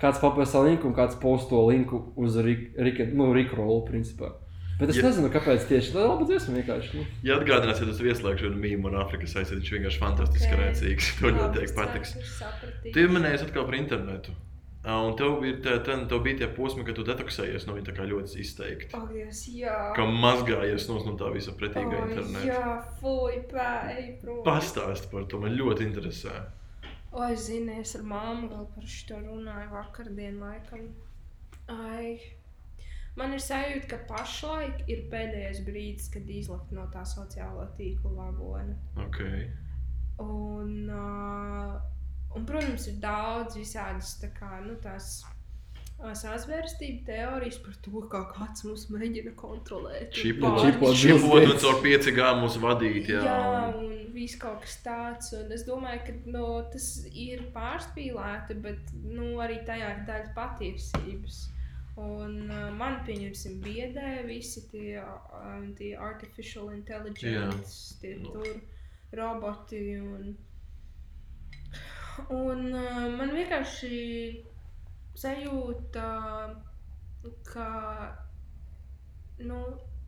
kāds papēsa linku un kāds posto linku uz Rika nu, Rolu, principā. Bet es Ja- nezinu, kāpēc tieši tā ir laba dziesma. vienkārši, Nu. Ja atgādināsiet, tas ieslēgšu vienu mīmīmu un Afrikas aizsardzību, viņš vienkārši fantastiski Ok. rēcīgs. To ļoti es teikt patiks. Tu minēji atkal par internetu. Un tev bija, tā, tā, tev bija tie posmi, kad tu detoksējies no viņa tā kā ļoti izteikti. Ak, Dievs, jā. Kā mazgājies no no tā visa pretīgā Ai, interneta. Jā, fuj, pēj, prom. Pastāst par to, man ļoti interesē. Oi, zini, es ar māmu vēl par šo runāju vakardien laikam. Ai. Man ir sajūta, ka pašlaik ir pēdējais brīdis, kad izlikt no tā sociālā tīkla vagona. Okay. Un, uh, un, protams, ir daudz visādas tā kā, nu, tās ā, sazvērstību teorijas par to, kā kāds mūs mēģina kontrolēt. Čipot, caur 5G mūs vadīt. Jā, Jā, un viss kaut kas tāds. Un es domāju, ka no, tas ir pārspīlēti, bet nu, arī tajā ir daļa patiesības. Un, uh, man, pieņemsim, biedē visi tie, um, tie artificial intelligence, tie Nu. tur roboti. Un, un uh, man vienkārši sajūta, ka nu,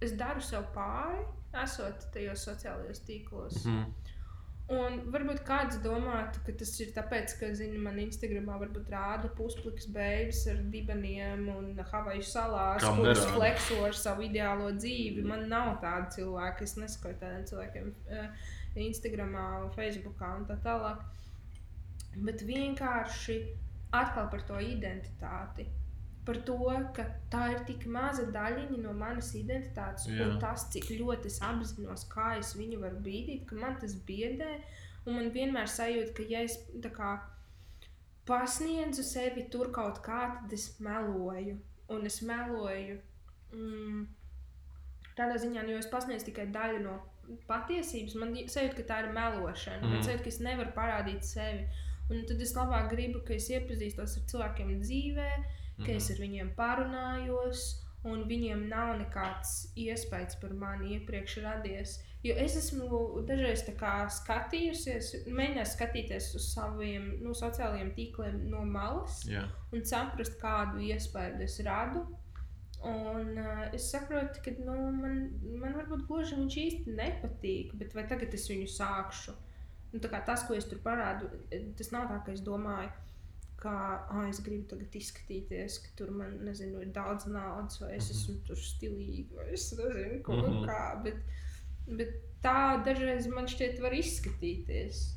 es daru sev pāri, esot tajos sociālajos tīklos. Mhm. Un varbūt kāds domātu, ka tas ir tāpēc, ka, zini, man Instagramā varbūt rāda puspliks beigas ar dibeniem un Havaju salās, Kam kuras nerāda? flekso ar savu ideālo dzīvi. Man nav tāda cilvēka, es nesakoju tādiem cilvēkiem eh, Instagramā, Facebookā un tā tālāk. Bet vienkārši atkal par to identitāti. par to, ka tā ir tik maza daļiņa no manas identitātes, Jā. un tas, cik ļoti es apzinos, kā es viņu varu bīdīt, ka man tas biedē. Un man vienmēr sajūta, ka, ja es kā pasniedzu sevi tur kaut kā, tad es meloju. Un es meloju mm, tādā ziņā, nu, jo es pasniedzu tikai daļu no patiesības. Man sajūta, ka tā ir melošana. Mm. Man sajūta, ka es nevaru parādīt sevi. Un tad es labāk gribu, ka es iepazīstos ar cilvēkiem dzīvē, ka es ar viņiem parunājos, un viņiem nav nekāds iespējas par mani iepriekš radies. Jo es esmu dažreiz skatījusies, mēģinājusi skatīties uz saviem nu, sociālajiem tīkliem no malas Jā. un saprast, kādu iespēju es radu. Un uh, es saprotu, ka nu, man, man varbūt gluži viņš īsti nepatīk, bet vai tagad es viņu sākšu? Nu, tas, ko es tur parādu, tas nav tā, ka es domāju, ka ah, es gribu tagad izskatīties, ka tur man nezinu, ir daudz naudas, vai es esmu tur stilīga, vai es nezinu, ko, Mhm. kā. Bet, bet tā dažreiz man šķiet, var izskatīties.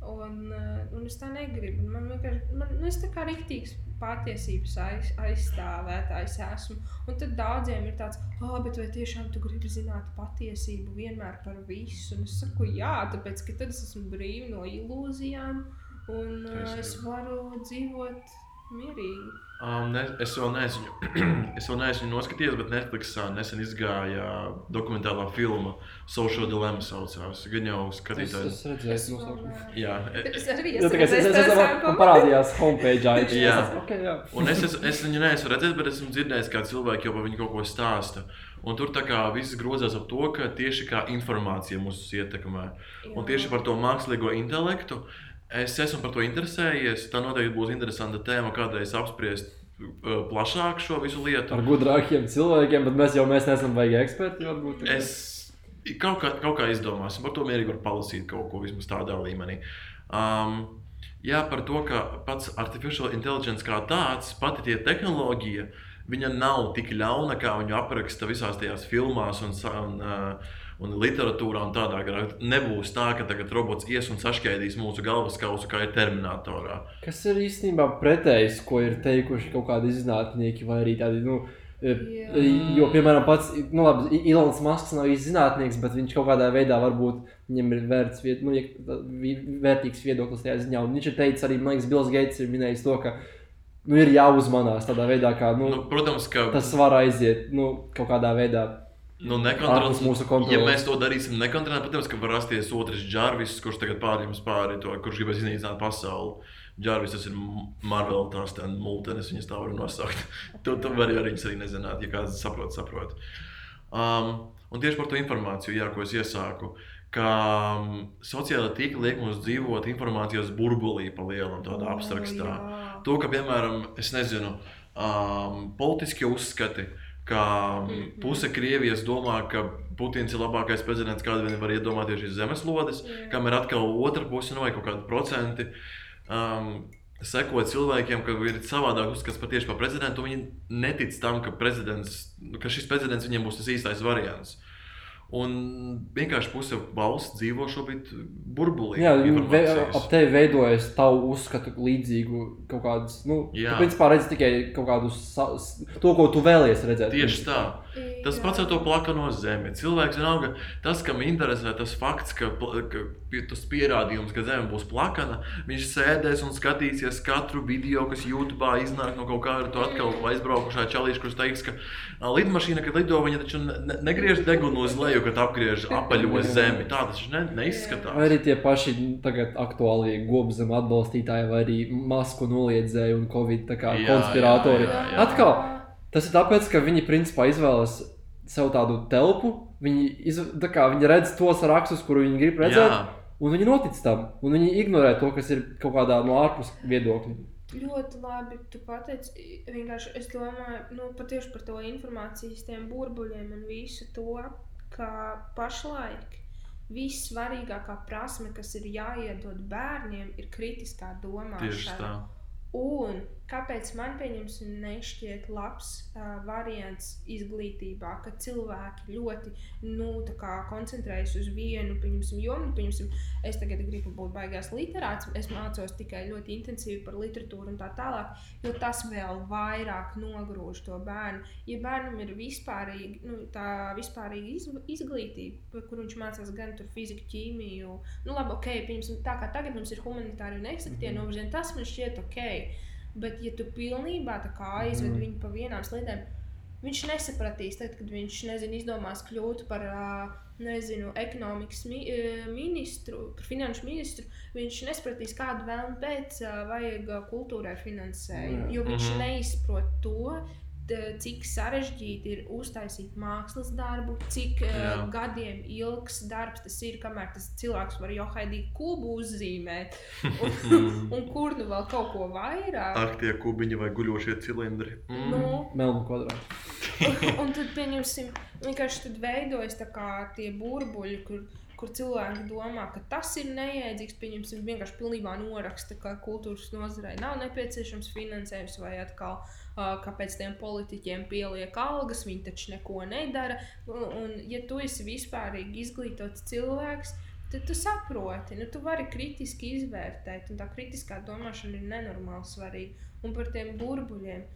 Un, uh, un es tā negribu. Man vienkārši, man, nu, es tā kā rīktīgs patiesības aiz, aizstāvētājs esmu. Un tad daudziem ir tāds, ah, oh, bet vai tiešām tu gribi zināt patiesību vienmēr par visu? Un es saku, jā, tāpēc, ka tad es esmu brīva no ilūzijām un uh, es Taisnība. varu dzīvot mierīgi. Um, ne, es vēl neesmu, es vēl neesmu noskatījies, bet Netflixā nesen izgāja dokumentālā filma Social Dilemma saucās. Gan jau skatītājs. es redzēju, Es tas vēl, nosaukumu. uh, Jā, e- es arī Jā, tā kā es, es, es, es, esmu parādījās homepage. Jā. Okay, jā. Un es, es, es viņu neesmu redzējis, bet esmu dzirdējis, kā cilvēki jau par viņu kaut ko stāsta. Un tur tā kā viss grozās ap to, ka tieši kā informācija mūs ietekmē. Un tieši par to mākslīgo intelektu es esmu par to interesējies. Tā noteikti būs interesanta tēma kādreiz apspriest uh, plašāk šo visu lietu. Ar gudrākiem cilvēkiem, bet mēs jau mēs neesam baigi eksperti. Varbūt, Es kaut kā, kaut kā izdomāsim, par to mierīgi var palasīt kaut ko vismaz tādā līmenī. Um, jā, par to, ka pats artificial intelligence kā tāds, pati tie tehnoloģija, viņa nav tik ļauna, kā viņu apraksta visās tajās filmās un, un, uh, un literatūrā un tādā garā. Nebūs tā, ka tagad robots ies un sašķēdīs mūsu galvas kausu, kā ir Terminatorā. Kas ir īstenībā pretējs, ko ir teikuši kaut kādi zinātnieki vai arī tādi. Nu, e, Jā. Jo, piemēram, pats nu, labi, Ilons Masks nav īsti zinātnieks, bet viņš kaut kādā veidā varbūt viņam ir vērts, vied, nu, vērtīgs viedoklis tajā ziņā. Un viņš ir teicis arī, man liekas, Bills Gates ir minējis to, ka nu, ir jāuzmanās tādā veidā, kā nu, Nu, protams, ka tas var aiziet nu, kaut kādā veidā. Nu, Ārpus nekontrolējam mūsu kontroles. Ja mēs to darīsim nekontrolējami, protams, ka var rasties otrs Džarvis, kurš tagad pārjums pāri to, kurš gribēs iznīcināt pasauli. Džarvis tas ir Marvel, tās tā multenes, viņas tā var nosaukt. to, to var arī viņas arī nezināt, ja kāds saprot, saprot. Um, un tieši par to informāciju, jā, ko es iesāku. Ka um, sociālai tīkli liek mums dzīvot informācijas burbulī, pa lielam, tādā abstraktā. To, ka, piemēram, es nezinu, um, politiskie uzskati, ka Mhm. puse Krievijas domā, ka Putins ir labākais prezidents, kādu viņi var iedomāties šīs zemeslodes, Jā. kamēr atkal otra puse, no vai kaut kādi procenti, um, seko cilvēkiem, ka ir savādāk uzskats par tieši par prezidentu, viņi netic tam, ka, prezidents, ka šis prezidents viņiem būs tas īstais variants. Un vienkārši puse valsts dzīvo šobrīd burbulī. Jā, ap tevi veidojas tavu uzskatu līdzīgu kaut kādas. Nu, Jā. tu principā redz tikai kaut kādu sa- s- to, ko tu vēlies redzēt. Tieši tā. Tas pats ar to plakano zemi. Cilvēks vienalga, tas, kam interesē tas fakts, ka, ka tas pierādījums, ka zeme būs plakana, viņš sēdēs un skatīsies katru video, kas YouTube iznāk no kaut kāda atkal aizbraukušā čalīša, kurš teiks, ka lidmašīna, kad lido, viņa taču ne, ne, negriež degunu uz leju, kad apgriež apaļo zemi. Tā tas ne, neizskatās. Vai arī tie paši tagad aktuālie gobzem atbalstītāji, vai arī masku noliedzēji un covid tā kā Jā, jā, jā, jā. Atkal, tas ir tāpēc, ka viņi principā izvēlas sev tādu telpu. Viņi, iz, tā kā, viņi redz tos rakstus, kurus viņi grib redzēt, Jā. un viņi notic tam. Un viņi ignorē to, kas ir kaut kādā no ārpus viedokļa. Ļoti labi, tu pateici. Vienkārši es domāju, nu, patieši par to informācijas, tiem burbuļiem un visu to, ka pašlaik vissvarīgākā prasme, kas ir jāiedod bērniem, ir kritiskā Tieši domāšana. tā. Un kāpēc man pieņemsim nešķiet labs uh, variants izglītībā, ka cilvēki ļoti nu, koncentrējas uz vienu pieņemsim, jomu. Pieņemsim, es tagad gribu būt baigās literāts, es mācos tikai ļoti intensīvi par literatūru un tā tālāk, jo tas vēl vairāk nogrūž to bērnu. Ja bērnam ir vispārīgi, nu, tā vispārīga iz, izglītība, kur viņš mācās gan fiziku, ķīmiju, nu labi, ok, pieņemsim, tā kā tagad mums ir humanitāri un ekstraktie mm -hmm. novirzieni, tas man šķiet ok. Bet, ja tu pilnībā aizved mm. viņu pa vienām sliedēm, viņš nesapratīs, tad, kad viņš nezinu, izdomās kļūt par nezinu, ekonomikas mi ministru, par finanšu ministru. Viņš nesapratīs, kādu vēlmu pēc vajag kultūrai finansējumu, jo viņš mm -hmm. neizprot to cik sarežģīti ir uztaisīt mākslas darbu, cik Jā. uh, gadiem ilgs darbs tas ir, kamēr tas cilvēks var jau haidīgi kubu uzzīmēt. Un, un kur nu vēl kaut ko vairāk? Ak, tie kubiņi vai guļošie cilindri. Mm. Nu, Melnu kvadrāti. un, un tad, pieņemsim, vienkārši tad veidojas tā kā tie burbuļi, kur kur cilvēki domā, ka tas ir neiedzīgs, pieņemsim, vienkārši pilnībā noraksta, ka kultūras nozarei nav nepieciešams finansējums vai atkal kāpēc tiem politiķiem pieliek algas, viņi taču neko nedara. Un, un ja tu esi vispārīgi izglītots cilvēks, tad tu saproti, nu, tu vari kritiski izvērtēt, un tā kritiskā domāšana ir nenormāli svarīga. Un par tiem burbuļiem,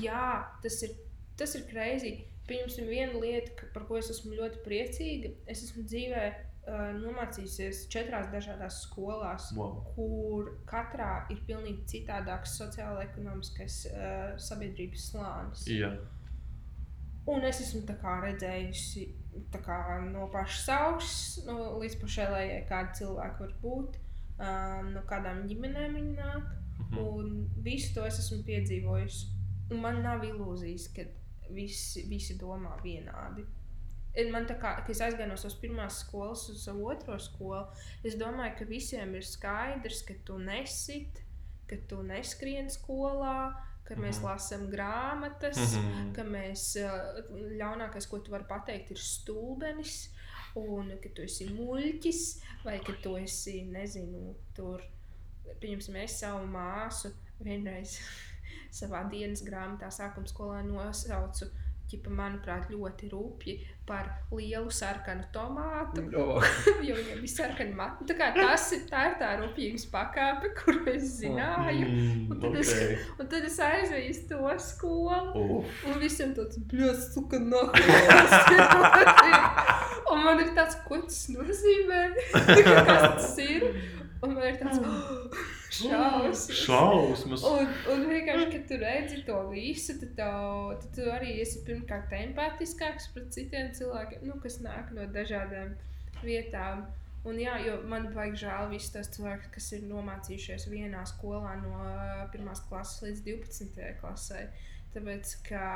jā, tas ir, tas ir greizi. Pieņemsim vienu lietu, par ko es esmu ļoti priecīga. Es esmu dzīvē uh, nomācījusies četrās dažādās skolās, wow. kur katrā ir pilnīgi citādāks sociālo-ekonomiskais uh, sabiedrības slānis. Jā. Un es esmu redzējusi kā, no pašas augšas no, līdz pašai kāda cilvēka var būt, um, no kādām ģimenēm viņi nāk. Mm -hmm. Un visu to es esmu piedzīvojusi. Un man nav ilūzijas, ka visi, visi domā vienādi. Man tā kā es aizgāju no savas pirmās skolas uz savu otro skolu, es domāju, ka visiem ir skaidrs, ka tu nesit, ka tu neskrien skolā, ka mēs mm lasām grāmatas, mm -hmm. ka mēs ļaunākais, ko tu vari pateikt, ir stulbenis, un ka tu esi muļķis, vai ka tu esi, nezinu, tur, pieņemsim, es savu māsu vienreiz savā dienas grāmatā sākuma skolā nosaucu ķipa, manuprāt, ļoti rupji par lielu sarkanu tomātu. Oh. jo viņam bija sarkana matu. Tā, tas tā, ir tā rupjības pakāpe, kur es zināju. Mm, un, tad okay. es, un tad es aizēju uz to skolu. Uf. Un visiem tāds bļos, suka, nāk. un man ir tāds, ko tas nozīmē? Kas tas ir? Un man ir tāds, oh, šausmas. Šausmas. Un, un vienkārši, kad tu redzi to visu, tad, tev, tad tu arī esi pirmkārt empātiskāks pret citiem cilvēkiem, nu, kas nāk no dažādām vietām. Un, jā, jo man vajag žēl visus tos cilvēkus, kas ir nomācījušies vienā skolā no 1. klases līdz 12. klasē. Tāpēc, ka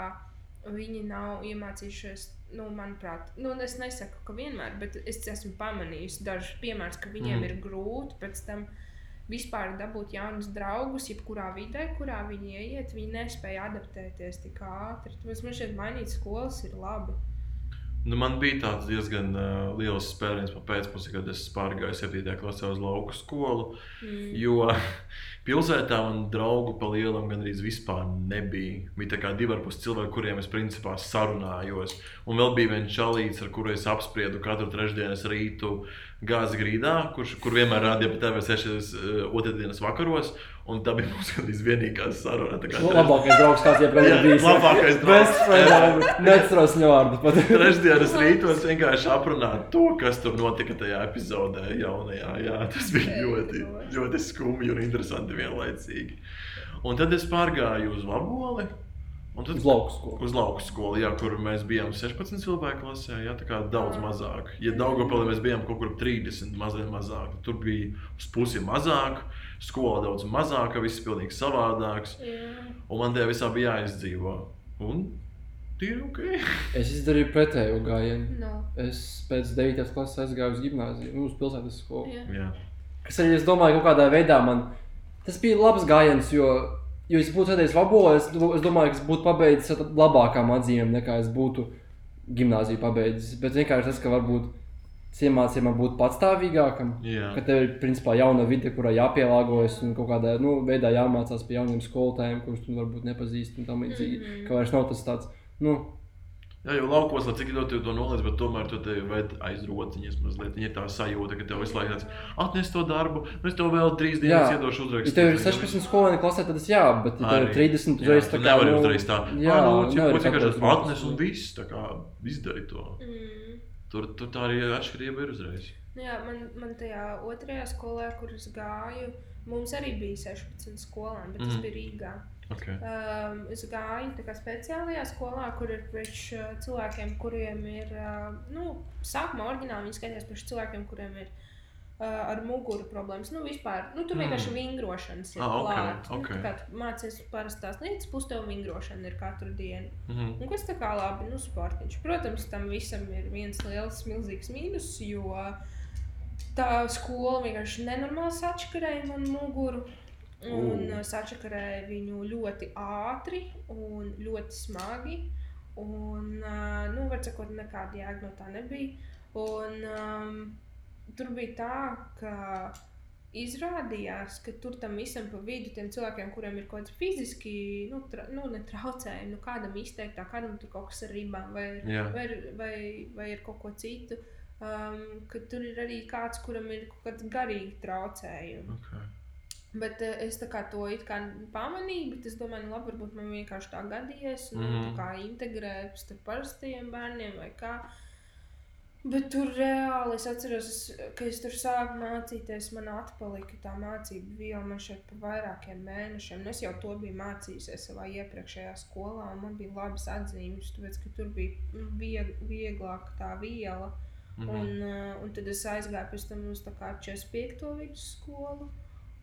viņi nav iemācījušies nu, manuprāt, nu, es nesaku, ka vienmēr, bet es esmu pamanījis dažus piemērus, ka viņiem mm. ir grūti pēc tam vispār dabūt jaunus draugus, jebkurā vidē, kurā viņi ieiet. Viņi nespēja adaptēties tik ātri. Tāpēc man šeit mainīt skolas ir labi. Nu, man bija tāds diezgan uh, liels spēriens pēcpusē, kad es pārgāju 7. klasē uz lauku skolu. Mm. Jo pilsētā man draugu pa lielam gandrīz vispār nebija. Bija tikai divi ar pus cilvēki, kuriem es principā sarunājos. Un vēl bija viens čalīts, ar kuru es apspriedu katru trešdienas rītu gāzi grīdā, kurš, kur vienmēr rādīja pa TV6 uh, otrdienas vakaros. Un tā bija mūsu vienīgā saruna. Tā kā Nu, labākais draugs, kāds jebkad ir bijis. Labākais draugs. Neatceros viņu vārdu. Trešdienas rītos vienkārši aprunāt to, kas tur notika tajā epizodē, jaunajā. Jā, tas bija ļoti, ļoti skumji un interesanti vienlaicīgi. Un tad es pārgāju uz Vaboli. Un tad Uz lauku skolu. Uz lauku skolu, jā, kur mēs bijām 16 cilvēku klasē, jā, tā kā daudz mazāk. Ja Daugopilī mēs bijām kaut kur ap 30, mazliet mazāk. Tur bija uz pusi mazāk, skola daudz mazāka, viss pilnīgi savādāks. Jā. Un man tajā visā bija jāizdzīvo. Un tie ir ok. Es izdarīju pretējo gājienu. No. Es pēc 9. klases aizgāju uz gimnāziju, uz pilsētas skolu. Jā. Jā. Kas arī, es domāju, kaut kādā veidā man tas bija labs gājiens, jo, jo es būtu redzējis Vabolo, es, es domāju, ka es būtu pabeidzis ar labākām atzīmēm, nekā es būtu gimnāziju pabeidzis. Bet vienkārši tas, ka varbūt es iemācīju man būt patstāvīgākam. Jā. Ka tev ir principā jauna vide, kurā jāpielāgojas un kaut kādā nu, veidā jāmācās pie jauniem skolotājiem, kurus tu varbūt nepazīsti. tam līdzīgi. Mm -hmm. Ka vairs nav tas tāds, nu, Jā, jau laukos, lai cik ļoti to noliedz, bet tomēr tu te ved aiz rociņas mazliet. Viņa ir tā sajūta, ka tev visu laiku tāds atnes to darbu, nu es tev vēl trīs dienas Jā. iedošu uzrakstu. ja tev ir 16 skolēni klasē, tad tas jā, bet ja tev ir 30 jā, uzreiz tā kā. nevari nu, uzreiz tā. Jā, nu, cik vienkārši pateikt, atnes un viss, tā kā izdari to. Mm. Tur, tur tā arī atšķirība ir uzreiz. Nu Jā, man, man tajā otrajā skolā, kur es gāju, mums arī bija 16 skolēni, bet mm. tas bija Rīgā. Okay. Um, es gāju speciālajā skolā, kur ir priekš uh, cilvēkiem, kuriem ir, uh, nu, sākumā oriģināli viņi skaitās priekš cilvēkiem, kuriem ir uh, ar muguru problēmas. Nu, vispār, nu, tur Mm. vienkārši vingrošanas ir Ah, klāta. ok. Nu, tā kā tu mācies parasti tās lietas, plus tev vingrošana ir katru dienu. Mhm. Un kas tā kā labi, nu, sportiņš. Protams, tam visam ir viens liels, milzīgs mīnus, jo tā skola vienkārši nenormāli sačakarēja man muguru. Un uh. sačakarēja viņu ļoti ātri un ļoti smagi. Un, nu, var sakot, nekāda jēga no tā nebija. Un um, tur bija tā, ka izrādījās, ka tur tam visam pa vidu tiem cilvēkiem, kuriem ir kaut kāds fiziski, nu, tra, nu netraucējumi, nu, kādam izteiktā, kādam tur kaut kas ar ribām vai, vai, ir- vai, vai ir kaut ko citu. Um, ka tur ir arī kāds, kuram ir kaut kāds garīgi traucējumi. Okay. Bet uh, es tā to kā pamanīju, bet es domāju, nu, labi, varbūt man vienkārši tā gadījies, un mm. Mhm. kā integrēt starp parastajiem bērniem vai kā. Bet tur reāli es atceros, es, ka es tur sāku mācīties, man atpalika tā mācība viela man šeit pa vairākiem mēnešiem. Un es jau to biju mācījusies savā iepriekšējā skolā, un man bija labas atzīmes, tāpēc, ka tur bija mm, vieg, vieglāk tā viela. Mhm. Un, uh, un tad es aizgāju pēc tam uz tā kā 45. vidusskolu.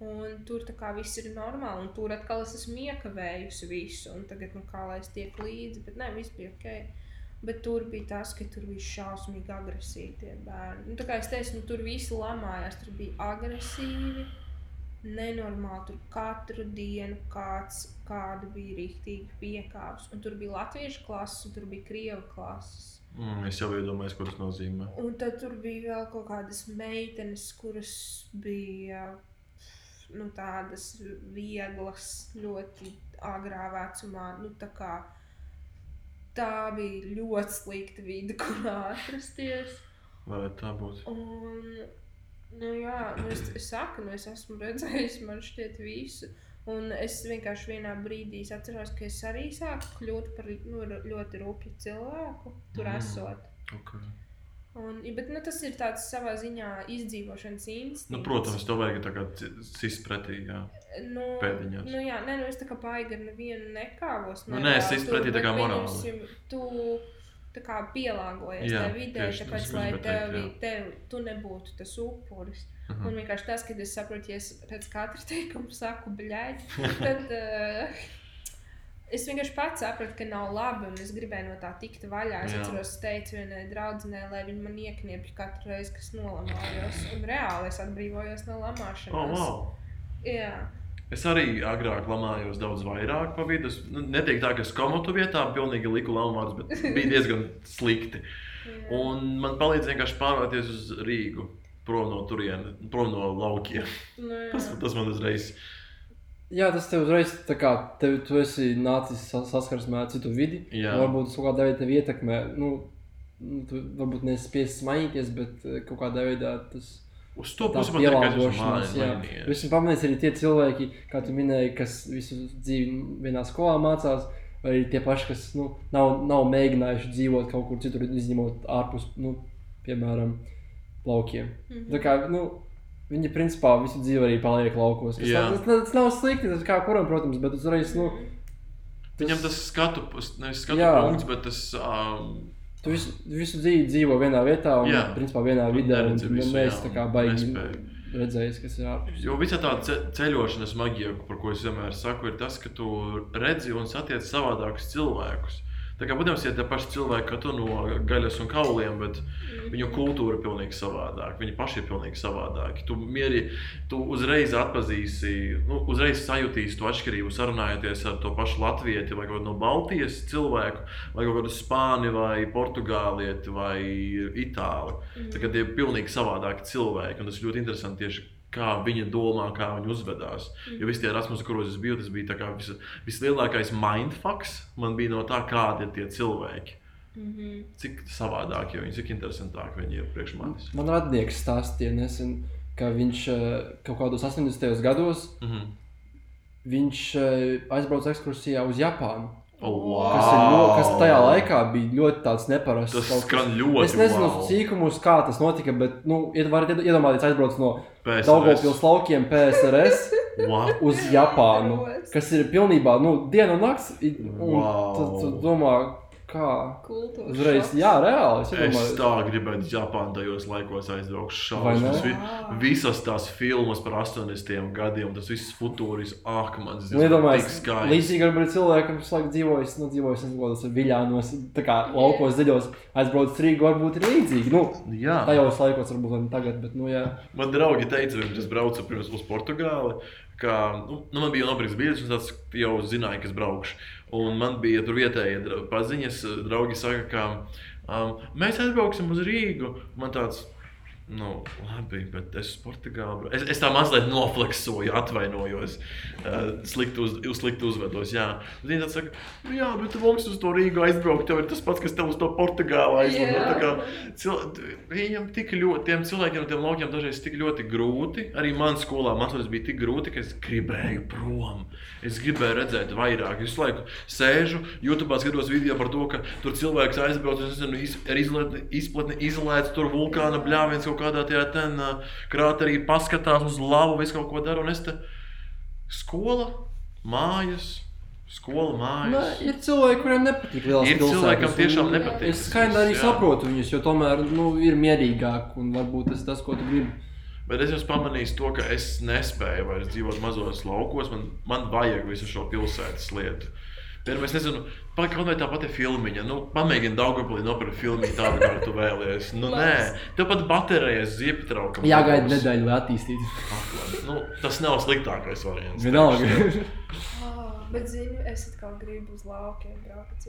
Un tur kā viss ir normāli, un tur atkal es esmu iekavējusi visu. Un tagad, nu, kā lai es tiek līdzi, bet nē, viss bija ok. Bet tur bija tas, ka tur bija šausmīgi agresīvi tie bērni. Nu, tā kā es teicu, nu, tur visi lamājās, tur bija agresīvi. Nenormāli tur katru dienu kāds bija rīktīgi piekāpts. Un tur bija latviešu klases, un tur bija krievu klases. Mm, es jau iedomājos, ko tas nozīmē. Un tad tur bija vēl kaut kādas meitenes, kuras bija nu, tādas vieglas, ļoti agrā vecumā. Nu, tā, kā, tā bija ļoti slikta vide, kurā atrasties. Varētu tā būt. Un, nu, jā, nu, es, es saku, nu, es esmu redzējis, man šķiet, visu. Un es vienkārši vienā brīdī atceros, ka es arī sāku kļūt par nu, ļoti rūpju cilvēku, tur Mm. esot. Okay. Un, bet nu, tas ir tāds savā ziņā izdzīvošanas instinkts. Nu, protams, tev vajag tā nu, pēdiņās. Nu, jā, nē, nu, es tā kā baigi ar nevienu nekāvos. Nu, nē, es pretī tā kā morāli. Tu tā kā pielāgojies Jā, tajā vidē, tieši tāpēc, lai tevi, jā. tev, tu nebūtu tas upuris. Mhm. Un vienkārši tas, kad es saprotu, ja es pēc katra teikuma saku bļaigi, tad uh, es vienkārši pats sapratu, ka nav labi. Un es gribēju no tā tikt vaļā. Es Jā. atceros, es teicu vienai draudzenei, lai viņa man iekniepja katru reizi, kas nolamājos. Un reāli es atbrīvojos no lamāšanas. Oh, wow. Jā, Es arī agrāk lamājos daudz vairāk pa vidu. Es nu, neteiktu tā, ka es komotu vietā pilnīgi liku lamāts, bet bija diezgan slikti. Un man palīdz vienkārši pārvērties uz Rīgu. Prom no turienes, prom no laukiem. Nu, jā. Tas, tas man uzreiz Jā, tas tev uzreiz tā kā tev, tu esi nācis sa- saskarsmē ar citu vidi. Jā. Varbūt tas kaut kādā veidā tevi ietekmē. Nu, nu, tu varbūt neesi spiests mainīties, bet eh, kaut kādā veidā tas uz to pusi man liekas, tas ir mainījies. Esmu pamanījis arī tie cilvēki, kā tu minēji, kas visu dzīvi vienā skolā mācās. Vai arī tie paši, kas nu, nav, nav mēģinājuši dzīvot kaut kur citur, izņemot ārpus, nu, piemēram, laukiem. Mhm. Tā kā, nu, viņi principā visu dzīvi arī paliek laukos. Tas, nav- tas, tas nav slikti, tas kā kuram, protams, bet uzreiz, nu, Viņam tas skatu, nevis skatu Jā. punkts, bet tas. Um, tu visu, visu dzīvi dzīvo vienā vietā un, Jā. principā, vienā vidē, neesi jā, tā kā baigi redzējis, kas ir ārpus. Jo visa tā ce ceļošanas maģija, par ko es vienmēr saku, ir tas, ka tu redzi un satiec savādākus cilvēkus. Tā kā, protams, ir tie paši cilvēki, kā tu no gaļas un kauliem, bet viņu kultūra ir pilnīgi savādāka. Viņi paši ir pilnīgi savādāki. Tu, mieri, tu uzreiz atpazīsi, nu, uzreiz sajutīsi to atšķirību, sarunājoties ar to pašu latvieti vai no Baltijas cilvēku, vai kaut kādu spāni vai portugālieti vai itāli. Tā kā tie ir pilnīgi savādāki cilvēki, un tas ļoti interesanti tieši kā viņi domā, kā viņi uzvedās. Jo visi tie Erasmus, kuros es biju, tas bija vis, vislielākais mindfucks. Man bija no tā, kādi ir tie cilvēki. Mm -hmm. Cik savādāk, jo viņi cik interesantāki viņi ir priekš manis. Man radnieks stāstīja nesen, ka viņš eh, kaut kādos 80. gados mm -hmm. viņš eh, aizbrauca ekskursijā uz Japānu. Oh, wow. kas, ļoti, kas tajā laikā bija ļoti neparasts. Tas skan ļoti. Es nezinu, wow. cīkumus, kā tas notika, bet, nu, varat iedomāties, aizbraukt no Daugopils laukiem PSRS What? uz Japānu, kas ir pilnībā, nu, diena un nakts. Un Wow. tad tu domā, kā. Kultūra. Uzreiz, jā, reāli. Es Es iedomājos. tā gribētu Japānā tajos laikos ne? Šausmas. Vi, visas tās filmas par 80 gadiem, tas viss futūris, ak, man tas Nu, iedomājieties, tik skaisti. līdzīgi varbūt cilvēkam, kas laikam dzīvojas, nu, dzīvojas, nezinu, kādos viļānos, tā kā laukos dziļos, aizbrauc Rīgu, varbūt ir līdzīgi. Nu, Jā. tajos laikos varbūt ne tagad, bet, nu, jā. Man draugi teica, pirms es braucu pirms uz Portugāli, ka nu, nu, man bija nopirkts biļets, un tas jau zināja, ka es braukšu. Un man bija tur vietējie dra- paziņas, draugi saka, ka um, mēs aizbrauksim uz Rīgu. Man tāds, nu, labi, bet es uz Portugāli. Es, es tā mazliet nofleksoju, atvainojos, uh, slikti, uz, slikti uzvedos. Jā, tāds saka, nu, jā, bet mums uz to Rīgu aizbraukt, tev ir tas pats, kas tev uz to Portugāli aizbraukt. Kā Cil viņam tik ļoti, tiem cilvēkiem tiem laukiem dažreiz tik ļoti grūti. Arī manā skolā mācīties bija tik grūti, ka es gribēju prom. Es gribēju redzēt vairāk. Es visu laiku sēžu, YouTube skatos video par to, ka tur cilvēks aizbrauc ar izplatni, izlaiž tur vulkāna bļāviens kaut kādā tajā ten, krāterī, paskatās uz lavu, visu kaut ko dara. Un es te skola, mājas. Skola, mājas. ir cilvēki, kuriem nepatīk lielās Ir pilsētas, cilvēkam un tiešām nepatīk. Es skaidri arī Jā. saprotu viņus, jo tomēr nu, ir mierīgāk un varbūt tas ir tas, ko tu gribi. Bet es jau pamanīju to, ka es nespēju vairs dzīvot mazos laukos. Man, man vajag visu šo pilsētas lietu. Piemēram, es nezinu, pa- kaut vai tā pati filmiņa. Nu, pamēģini Daugopilī nopirkt filmu tādu, kādu tu vēlies. Nu, nē, tev pat baterijas ziepju traukam. Jāgaida nedēļa, lai attīstītu. Nu, tas nav sliktākais variants. Vienalga. Oh, bet, zini, es atkal gribu uz laukiem braukt.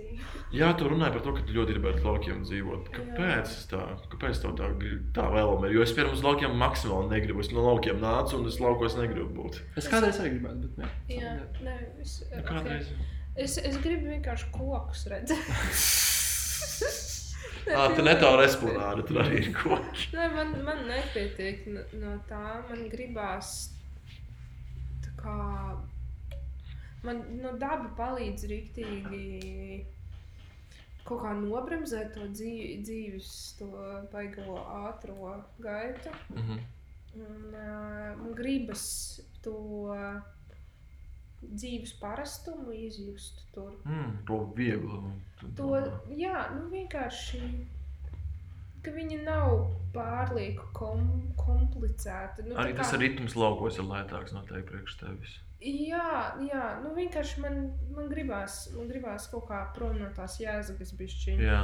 Jā, tu runāji par to, ka tu ļoti gribētu uz laukiem dzīvot. Kāpēc es tā, kāpēc tā, grib- tā vēlme ir? Jo es pirms uz laukiem maksimāli negribu. Es no laukiem nācu un es laukos negribu būt. Es kādreiz arī gribētu, bet ne. Jā, nē, es, Nu, okay. Kādreiz? Es, es gribu vienkārši kokus redzēt. Ah, tu netālu esplanādi, tur arī ir koki. Nē, man, man nepietiek no, tā. Man gribās tā kā. Man no daba palīdz rīktīgi kaut kā nobremzēt to dzīvi, dzīves, to baigo ātro gaitu. Mhm. Un, uh, man gribas to dzīves parastumu izjust tur. Mm, to viegli. To, jā, nu vienkārši. Ka viņi nav pārlieku kom, komplicēti. Nu, Arī tā tas kā- ritms laukos ir lētāks noteikti priekš tevis. Jā, jā, nu vienkārši man, man, gribās, man gribās kaut kā prom no tās jēzagas bišķiņas. Jā,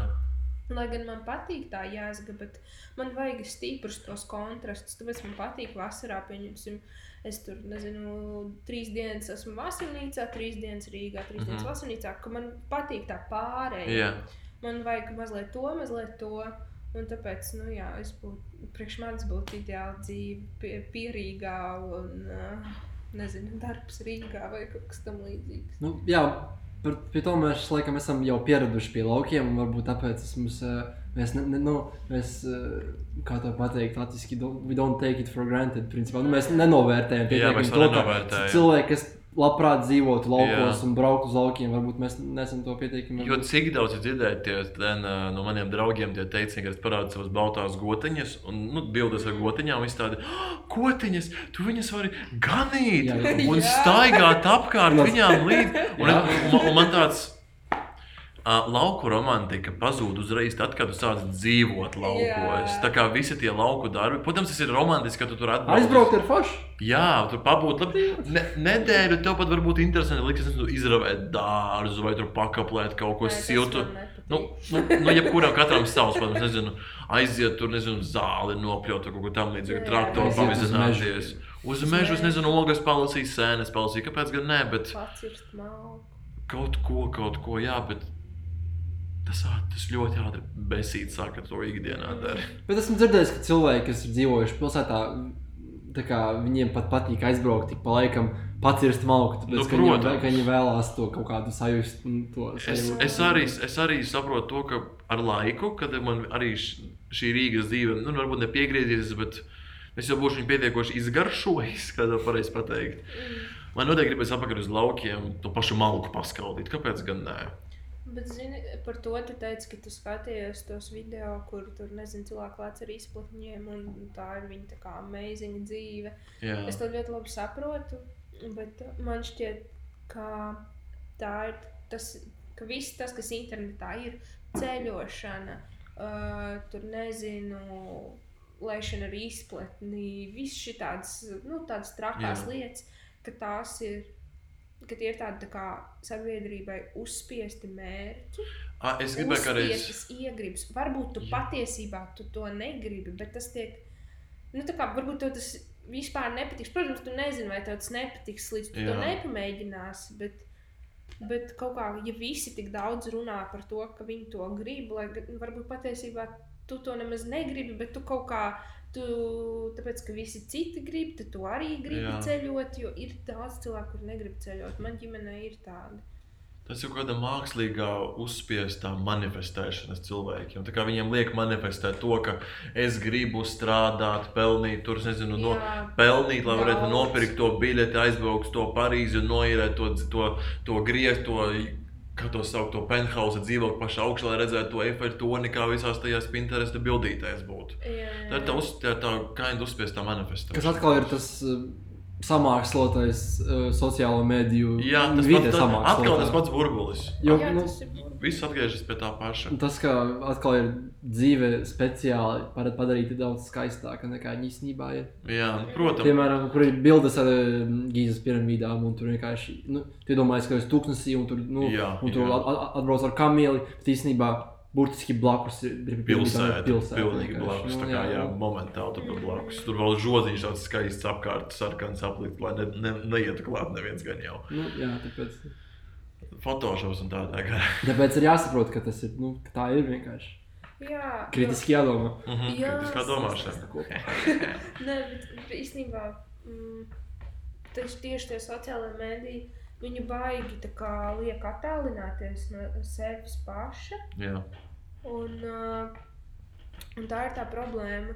Lai gan man patīk tā jēzaga, bet man vajag stiprus tos kontrastus. Tāpēc man patīk vasarā, pieņemsim, es tur, nezinu, trīs dienas esmu vasarnīcā, trīs dienas Rīgā, trīs mm -hmm. dienas Mhm. vasarnīcā, ka man patīk tā pārēja. jā. Man vajag mazliet to, mazliet to. Un tāpēc, nu, jā, es būtu, priekš manis būtu ideāli dzīve pie, pie Rīgā un, nezinu, darbs Rīgā vai kaut kas tam līdzīgs. Nu, jā, par, pie to mēs laikam esam jau pieraduši pie laukiem, varbūt tāpēc mums, eh, mēs, ne, ne, nu, mēs eh, kā to pateikt, don't, we don't take it for granted, principā. Nu, mēs nenovērtējam to ka cilvēki, kas labprāt dzīvotu laukos Jā. un brauktu uz laukiem, varbūt mēs neesam to pietiekami. Jo cik daudz ir dzirdēt no maniem draugiem, tie teicieni, ka es parādīju savas baltās gotiņas, un nu, bildes ar gotiņām, visi tādi "Ah, - gotiņas, tu viņas vari ganīt Jā, jā. un staigāt apkārt viņām līdzi. Un, un, un man tāds. Uh, lauku romantika pazūd uzreiz tad, kad tu sāc dzīvot laukos. Jā. Tā kā visi tie lauku darbi, protams, tas ir romantiski, ka tu tur atbrauc. Aizbraukt ir forši. Jā, tur pabūt labi. Ne, nedēļu tev pat varbūt interesanti liks, nezinu, izravēt dārzu vai tur pakaplēt kaut ko siltu. Nu, nu, nu jebkuram katram savs, protams, nezinu, aiziet tur, nezinu, zāli nopļaut kaut ko tam līdzīgu, traktoru Aiziet uz pavizināties. Uz mežu, es nezinu, ogas palasīt, sēnes palasīt, kāpēc gan ne, bet Pats ir smalks. kaut ko, kaut ko, jā, bet tas, ļoti ātri besīt sāk ar to ikdienā dara. Bet esmu dzirdējis, ka cilvēki, kas ir dzīvojuši pilsētā, tā kā viņiem pat patīk aizbraukt tik pa laikam, pacirst malku, tāpēc, Nu, ka, viņi, ka viņi vēlās to kaut kādu sajust. Es, es, arī, es arī saprotu to, ka ar laiku, kad man arī šī Rīgas dzīve, nu, varbūt nepiegriezīsies, bet es jau būšu pietiekoši izgaršojis, kā to pareizi pateikt. Man noteikti gribēs apakaļ uz laukiem to pašu malku paskaldīt. Kāpēc gan nē? Bet, zini, par to tu teici, ka tu skaties tos video, kur tur, nezinu, cilvēki lec ar izplatņiem, un tā ir viņa tā kā amazing dzīve. Jā, Es to ļoti labi saprotu, bet man šķiet, ka tā ir tas, ka viss tas, kas internetā ir, ceļošana, uh, tur nezinu, lēšana ar izplatni, viss šī tādas, nu, tādas trakās Jā. lietas, ka tās ir. Ka tie ir tādi tā kā sabiedrībai uzspiesti mērķi, à, es gribēju kādreiz. uzspiestas iegribas. Varbūt tu Jā. patiesībā tu to negribi, bet tas tiek. Nu, kā varbūt tev tas vispār nepatiks. Protams, tu nezini, vai tev tas nepatiks, līdz tu Jā. to nepamēģināsi. Bet, bet kaut kā, ja visi tik daudz runā par to, ka viņi to grib, lai gan varbūt patiesībā tu to nemaz negribi, bet tu kaut kā. Tu, tāpēc, ka visi citi grib, tad tu arī gribi Jā. Ceļot, jo ir daudz cilvēku, kuriem negrib ceļot. Man ģimenē ir tāda. Tas ir kaut kāda mākslīgā uzspiestā manifestēšanas cilvēkiem. Tā kā viņiem liek manifestēt to, ka es gribu strādāt, pelnīt, tur nezinu, no, pelnīt, lai varētu nopirkt to biļeti, aizbraukt to Parīzi un noīrēt to, to, to griezt, to, kā to sauc, to penthouse dzīvokli pašā augšā, lai redzētu to efektu toni, kā visās tajās Pinterest bildītēs būtu. Jā, Tā ir tā, uz, tā, tā kaina uzspiestā manifestācija. Kas atkal ir tas uh, samākslotais uh, sociālo mediju Jā, tas pats, atkal tas pats burbulis. Jo, Jā, nu, tas ir burbulis. Viss atgriežas pie tā paša. tas, ka atkal ir dzīve speciāli padarīta daudz skaistāka nekā viņa īstenībā ir. Jā, nu, protams. Piemēram, kur ir bildes ar uh, Gīzes piramīdām, un tur vienkārši, nu, tu domājies, ka es tūkstnesī, un tur, nu, Jā, un tur jā. at- at- atbrauc ar kamili, bet īstenībā burtiski blakus ir Pilsēta, pilsēta pilnīgi blakus. Nu, Tā kā jā, momentāli tur blakus. Tur vēl žodziņš tāds skaists apkārt, sarkans aplikt, lai ne, ne, neietu klāt neviens gan jau. Nu, jā, tāpēc, Fotošovs un tādā garā. tāpēc ir jāsaprot, ka tas ir, nu, ka tā ir vienkārši Jā, kritiski jādomā. Mhm, Jā, Kritiskā domāšana. Nē, bet īstenībā mm, tieši tie sociālai mēdīji. Viņu baigi tā kā liek attālināties no sevis paša. Jā, Un, uh, un tā ir tā problēma.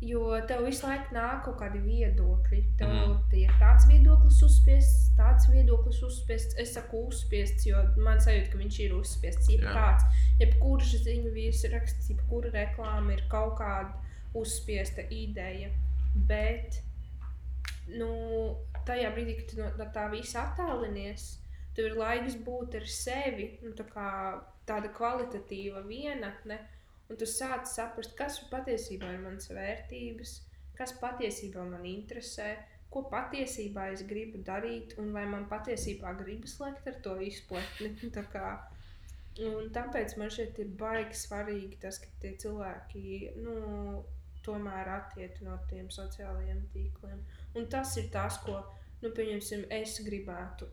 Jo tev visu laiku nāk kaut kādi viedokļi. Tev mm. ir tāds viedoklis uzspiests, tāds viedoklis uzspiests. Es saku uzspiests, jo man sajūta, ka viņš ir uzspiests. Jebkāds, jebkurš ziņu virsraksts, jebkura reklāma ir kaut kāda uzspiesta ideja. Bet nu, tajā brīdī, kad tu no, no tā visa attālinies, tev ir laiks būt ar sevi. Nu, tā kā tāda kvalitatīva vienatne, un tu sāc saprast, kas patiesībā ir manas vērtības, kas patiesībā man interesē, ko patiesībā es gribu darīt, un vai man patiesībā gribas slēgt ar to izplatni. Tā kā, Un tāpēc man šeit ir baigi svarīgi tas, ka tie cilvēki nu, tomēr attiek no tiem sociālajiem tīkliem. Un tas ir tas, ko nu, pieņemsim, es gribētu.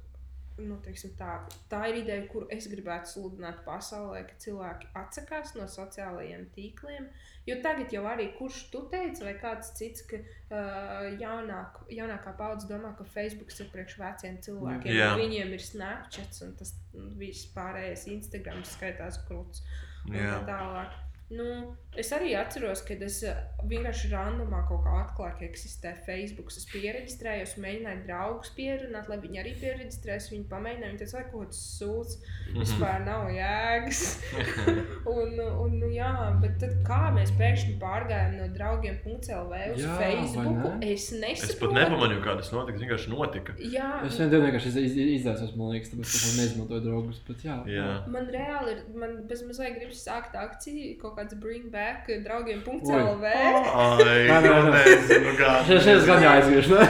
Nu, teiksim, tā, tā ir ideja, kuru es gribētu sludināt pasaulē, ka cilvēki atsakās no sociālajiem tīkliem. Jo tagad jau arī kurš tu teici, vai kāds cits, ka uh, jaunāk, jaunākā paudze domā, ka Facebook ir priekš veciem cilvēkiem. Un Viņiem ir Snapchat un tas viss pārējais Instagram skaitās krūts. un Jā. tā tālāk. Nu, es arī atceros, ka es eh, vienkārši randomā kaut kā atklāju, ka eksistē Facebook. Es pierakstījos, mēģināju draugus pierunāt, lai viņi arī pierakstījās. Viņi pamēģināja, viņi teica, ka tas sūds vispār nav jēgas. un, un, nu, jā, bet tad, kā mēs pēkšņi pārgājām no draugiem .lv uz Jā, Facebook, ne? es nesaprotu. Es pat nepamanīju, kā tas notika. Tas vienkārši notika. Jā, Es vienkārši iz, iz, izdzēsos, man liekas, tāpēc, ka es neizmantoju draugus. Bet, jā, Jā. Man reāli ir, man bez mazliet gribas sākt akciju, kaut kāds bring back draugiem. CLV. Ai, Nē, nē, nu nē. nezinu, kā. Šis, šis gan jāizgriež. ne?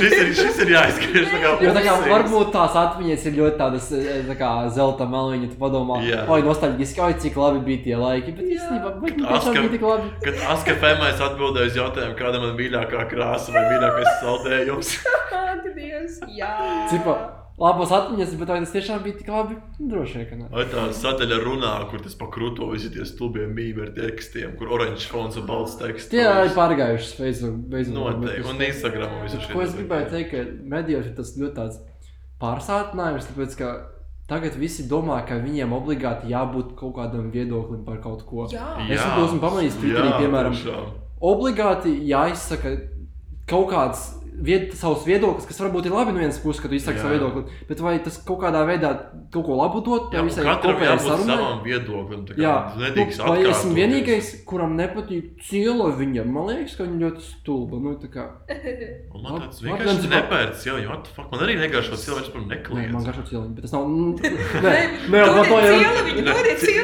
Šis ir, šis ir jāizgriež. tā kā Jo tā kā varbūt tās atmiņas ir ļoti tādas e, tā kā zelta maliņa, tu padomā, Jā. oi, nostalģiski, oi, cik labi bija tie laiki, bet īstenībā, vai Kad tiešām Aska- bija tik labi? Kad Askafēmais atbildēja uz jautājumu, kāda man mīļākā krāsa vai mīļākais saldējums. Dievs, jā. Cipa, labas atmiņas, bet vai tas tiešām bija tik labi? Droši vien, ka nē. Vai tā sadaļa runā, kur tas pa krūto visi tie stulbie mīmēri tekstiem, kur oranžs fons un balts teksts. Tie arī pārgājuši uz Facebook. Facebook Noteikti. Un Instagram un visu šie Ko es gribēju ir. teikt, ka medijos ir tas ļoti tāds pārsātinājums, tāpēc ka tagad visi domā, ka viņiem obligāti jābūt kaut kādam viedoklim par kaut ko. Jā, Es to esmu pamanījis Twitterī, jā, piemēram. tiešām. obligāti jāizsaka kaut kāds vied, savs viedoklis, kas varbūt ir labi no vienas puses, ka tu izsaki savu viedokli, bet vai tas kaut kādā veidā kaut ko labu dot un visai katram jābūt sarunai? savam viedoklim. kā Jā, tu nu, vai esmu vienīgais, kuram nepatīk ciela viņa? Man liekas, ka viņa ļoti stulba. Nu, tā kā, Un Man tāds Man- vienkārši man- nepērts, jā, jo what the fuck, man arī negaršo par nē, man nekliedz. garšo cieliņu, bet tas nav. Nē, Nē, par to jau.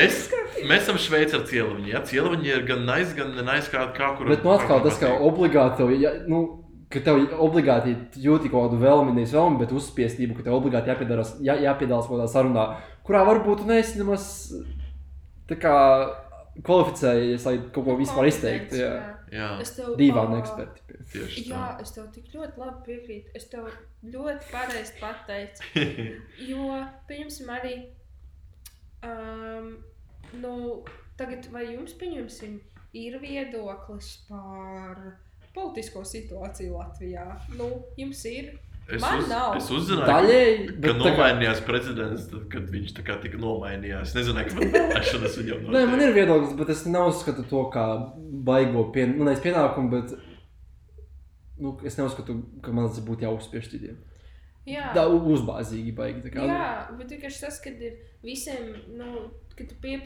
Es, mēs esam Šveicē ar cieliņu. Jā, cieliņi ir gan nice, gan nice kā, kā kur. Bet nu atkal tas, ka obligāti tev, ja, nu, ka tev obligāti jūti kaut kādu vēlmi, nevis vēlmi, bet uzspiestību, ka tev obligāti jāpiedalās, jā, jāpiedalās kaut kādā sarunā, kurā varbūt neesi nemaz tā kā kvalificējies, lai kaut ko vispār izteiktu. Jā. Jā, Es tev Dīvaini eksperti. tieši Jā, tā. es tev tik ļoti labi piekrītu. Es tev ļoti pareizi pateicu. Jo, pieņemsim, arī. Um, nu, tagad, vai jums, pieņemsim, ir viedoklis par politisko situāciju Latvijā? Nu, jums ir. Es, Man uz, nav. es uzzināju, Daļēji, ka, bet tā kā, nomainījās prezidents, tad, kad viņš tā kā tika nomainījās. Es nezinu, kāda ir vēlēšanas viņam. Nē, man ir viedoklis, bet es neuzskatu to kā baigo pien, nu, pienākumu, bet nu, es neuzskatu, ka man tas būtu jāuzspiež citiem. Jā, Tā uzbāzīgi baigi. tā kā. Jā, bet vienkārši tas, kad ir visiem, nu, kad tu pie,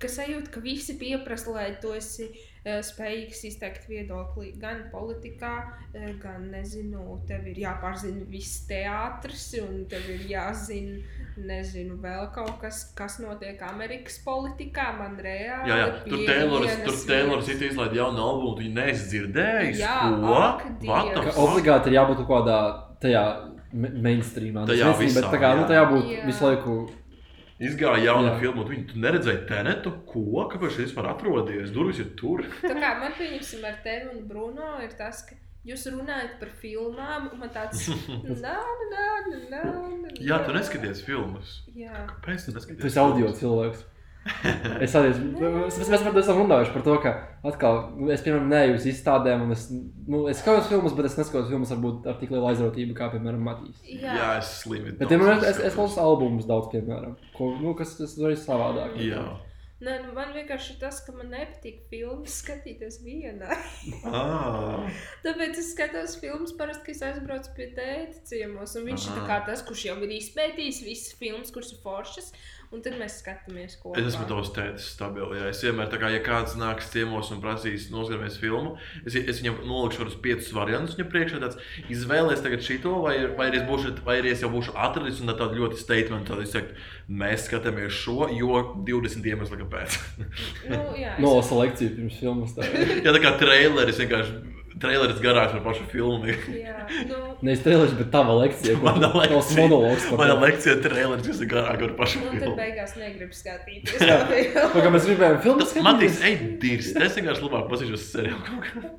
ka sajūta, ka visi pieprasa, lai tu esi uh, spējīgs izteikt viedokli gan politikā, uh, gan, nezinu, tev ir jāpārzina viss teātris, un tev ir jāzina, nezinu, vēl kaut kas, kas notiek Amerikas politikā, man reāli. Jā, jā. Tur Taylors, tur Taylors it izlaida jaunu albumu, tu dzirdējis. Jā, Ko? ak, obligāti ir jābūt kaut kādā tajā ma- mainstreamā. Tajā Tas nezinu, bet visā, tā kā, nu, jā. tajā būtu Jā. visu laiku. Izgāja jauna Jā. filma, un viņi tu neredzēji tenetu. Ko? Kāpēc šis vispār atrodies? Durvis ir tur. Tā kā man pieņemsim ar tevi un Bruno ir tas, ka jūs runājat par filmām, un man tāds - nā, nā, nā, nā, nā. Jā, tu neskaties filmas. Jā, Kāpēc tu neskaties? Tu esi audio cilvēks. Es arī esmu. Esam runājuši. Par to, ka atkal, es, piemēram, neju uz izstādēm, un es, nu, es skatos filmas, bet es neskatos filmas varbūt ar tik lielu aizrautību, kā, piemēram, Matīs. jā. Jā, es slimi. Bet, piemēram, es, es klausos albumus daudz, piemēram, ko, nu, kas tas ir savādāk. Jā. Nē, nu, man vienkārši ir tas, ka man nepatīk filmas skatīties vienā. Ah, Tāpēc es skatos filmas parasti, kad es aizbraucu pie tēta ciemos. Un viņš ir tā Aha. kā tas, kurš jau ir izpētījis visas filmas, kuras ir foršas. Un tad mēs skatāmies kopā. es esmu tavs tētis stabils. Jā. Es vienmēr, kā, ja kāds nāks ciemos un prasīs noskatīties filmu, es, es viņam nolikšu kādus piecus variantus viņa priekšā. Tāds, izvēlēties tagad šito, vai, vai, arī es būšu, vai arī es jau būšu atradis un tādu ļoti statement, tad es teiktu, mēs skatāmies šo, jo 20 iemesli kāpēc. Nu, jā, es- Nolasa lekciju pirms filmas. Jā, tā kā traileris vienkārši. Traileris garāks par pašu filmu. Jā, nu, Nevis trēlers, bet tava lekcija. Mana lekcija. Mana lekcija ir traileris, kas ir garāks par pašu tad filmu. beigās negribu skatīties. Jā. kā mēs gribējām filmu Tas Matīs, skatīties. ej, dirst. Es vienkārši labāk paskatīšos seriālu kaut kā.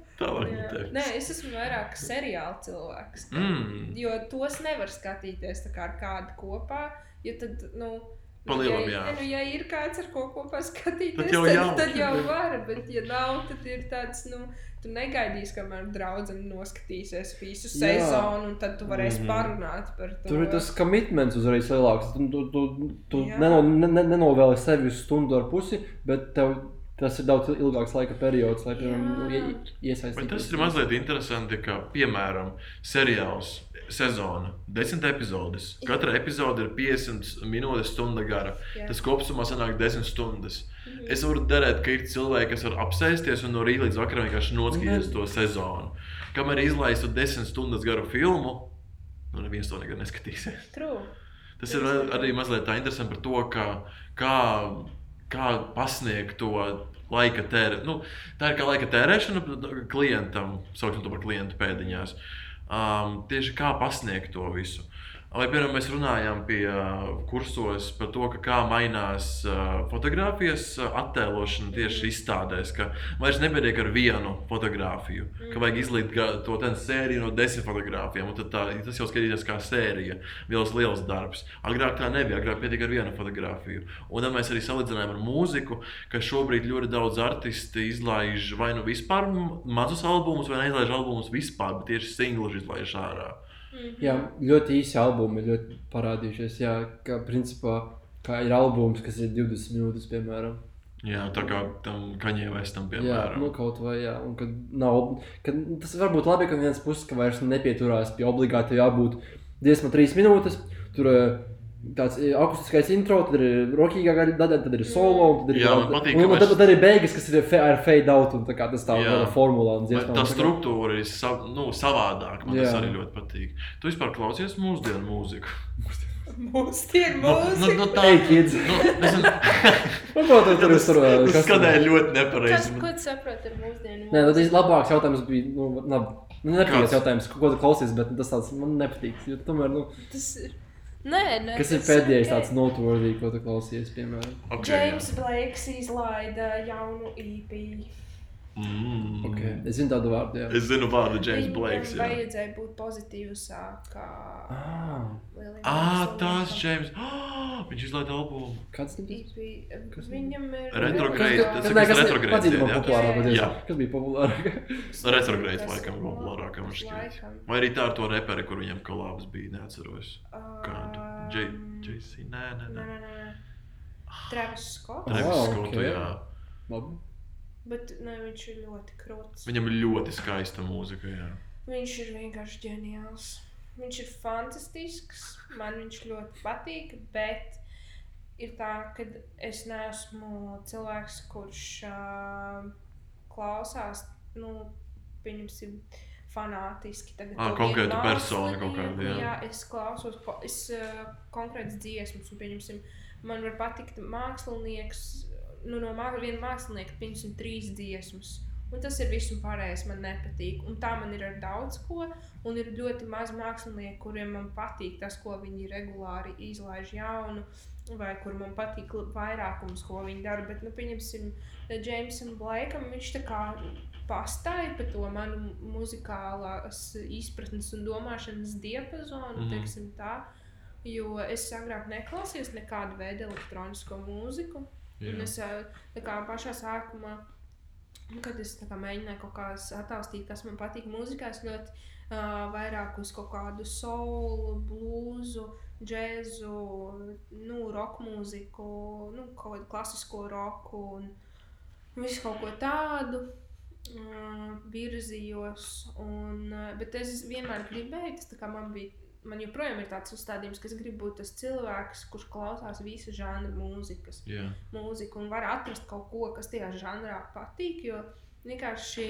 Nē, es esmu vairāk seriāla cilvēks. Mm. Jo tos nevar skatīties tā kā ar kādu kopā. Jo tad, nu, Pa lielam, ja, jā. nu, ja ir kāds ar ko kopā skatīties, Tad jau tad, jauki. tad jau var. Bet, ja nav, tad ir tāds, nu, tu negaidīsi, kamēr draudzene noskatīsies visu Jā. sezonu, un tad tu varēsi Mhm. parunāt par to. Tur ir tas commitments uzreiz lielāks. Tu, tu, tu, tu Jā. neno, ne, ne- nenovēli sevi uz stundu ar pusi, bet tev tas ir daudz ilgāks laika periods, lai piemēram, Jā. nu, ie- Bet iesaistītos. tas ir mazliet interesanti, ka, piemēram, seriāls sezona, desmit epizodes. Katra epizode ir 50 minūtes, stunda gara. Jā. Tas kopumā sanāk 10 stundas. Es varu derēt, ka ir cilvēki, kas var apsēsties un no rīta līdz vakaram vienkārši noskatīties to sezonu. Kamēr izlaistu 10 stundas garu filmu, nu neviens to nekad neskatīsies. True. Tas ir arī mazliet tā interesanti par to, ka, kā, kā pasniegt to laika tērēšanu. Nu, tā ir kā laika tērēšana klientam, saucam to par klientu pēdiņās. Um, tieši kā pasniegt to visu. Vai, piemēram, mēs runājām pie kursos par to, ka kā mainās fotografijas attēlošana tieši izstādēs, ka vairs nepietiek ar vienu fotografiju, ka vajag izlīt ga- to sēriju no desmit fotografijām, un tā, tas jau skatīties kā sērija, liels, liels darbs. Agrāk tā nebija, agrāk pietiek ar vienu fotografiju. Un tad mēs arī salīdzinājām ar mūziku, ka šobrīd ļoti daudz artisti izlaiž vai nu vispār mazus albumus, vai neizlaiž albumus vispār, bet tieši singlus izlaiž ārā. Jā, ļoti īsi albumi ir ļoti parādījušies. Jā, ka principā kā ir albums, kas ir 20 minūtes, piemēram. Jā, tā kā tam kaņē vestam, Jā, piemēram. nu kaut vai jā. Un, kad nav, kad tas var būt labi, ka viens puses ka vairs nepieturās pie obligāti jābūt 23 minūtes. Tur eh, tāds eh, akustiskais intro, tad ir rokīgā daļa, tad ir solo. un Tad ir Jā, man patīk, un, mēs- tad, tad arī beigas, kas ir fe, ar fade out. Un, tā kā tas tā ir formula un Bet dziesmā. tā struktūra ir sav, nu, savādāka. Man Jā. tas arī ļoti patīk. Tu vispār klausies mūsdienu mūziku. Mūsdienu Nu, nu, mūziku. nu, tā Hey, kids! Nu, nezinu, Nu, ko tu tur tur eh, tas kas tur- skanēja ļoti Kas, nepareizi. ko tu saproti ar mūsdienu Nē, nu, tas mūziku? labāks jautājums bija. Nu, nav, nu, Kāds? jautājums, ko tu klausies, bet tas tāds man nepatīk. Jo, tomēr, nu, Tas ir. Nē, nē. kas ir pēdējais ok. tāds noturīgs, ko tu klausies, piemēram? Okay. James Blakes izlaida jaunu EP. Mm. Okay. Es zinu tādu vārdu, jā. Es zinu vārdu James Viņam Blakes. jā. vajadzēja būt pozitīvākā. Ah, Ah, tas James. Oh, viņš izlaiž albumu. kāds tas bija? Kas Viņam ir. Retrograde, tas kas retrograde. Kas bija populārāk? Retrograde laikam populārākam. Vai arī tā ar to reperi, kur viņam kolābs bija, neatceros. Kādu? J- JC, nē, nē, Nē, nē. nē, nē. Travis Scott. Ah, Travis ok. Scottu, jā. Labi. Bet ne, viņš ir ļoti krūts. Viņam ir ļoti skaista mūzika, jā. Viņš ir vienkārši ģeniāls. Viņš ir fantastisks. Man viņš ļoti patīk, bet ir tā, ka es neesmu cilvēks, kurš uh, klausās, nu, pieņemsim, fanātiski. Tagad konkrētu vienu personu kaut kādu, jā. jā. es klausos, es uh, konkrētas dziesmas, un, pieņemsim, man var patikt mākslinieks, nu, no mā, viena mākslinieka, pieņemsim, trīs dziesmas. Un tas ir viss, un pārējais man nepatīk. Un tā man ir ar daudz ko. Un ir ļoti maz mākslinieku, kuriem man patīk tas, ko viņi regulāri izlaiž jaunu, vai kur man patīk vairākums, ko viņi dara. Bet, nu, pieņemsim, Jamesam Blakam, viņš tā kā pastāja pa to manu muzikālās izpratnes un domāšanas diapazonu, mm. -hmm. teiksim tā. Jo es agrāk neklausījos nekādu veidu elektronisko mūziku. Un jā. es ā, tā kā pašā sākumā, nu, kad es kā mēģināju kaut kā attīstīt, kas man patīk mūzikā, es ļoti uh, vairāk uz kaut kādu soulu, blūzu, džēzu, nu, roka mūziku, nu, kaut kādu klasisko roku un visu kaut ko tādu. Virzījos, un, bet es vienmēr gribēju, tas man bija man joprojām ir tāds uzstādījums, ka es gribu būt tas cilvēks, kurš klausās visu žanru mūzikas jā. mūziku un var atrast kaut ko, kas tajā žanrā patīk. Jo vienkārši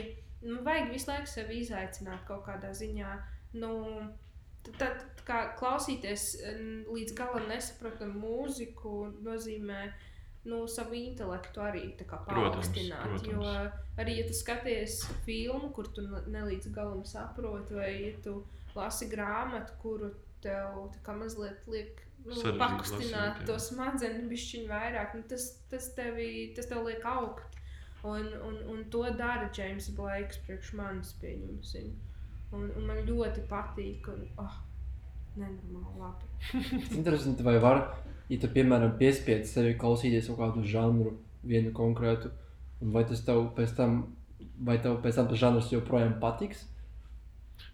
nu, vajag visu laiku sevi izaicināt kaut kādā ziņā. Nu, tad, kā klausīties līdz galam nesaprotamu mūziku nozīmē nu, savu intelektu arī tā kā Protams, paaugstināt. protams. Jo arī, ja tu skaties filmu, kur tu ne ne līdz galam saproti, vai ja tu lasi grāmatu, kuru tev tā kā mazliet liek nu, pakustināt lasīt, to smadzenes bišķiņu vairāk, nu, tas, tas, tevi, tas tev liek augt. Un, un, un to dara James Blakes priekš manis, pieņemsim. Un, un man ļoti patīk, un oh, nenormāli labi. Interesanti, vai var, ja tu, piemēram, piespiedz sevi klausīties kaut kādu žanru, vienu konkrētu, un vai tas tev pēc tam, vai tev pēc tam tas žanrs joprojām patiks?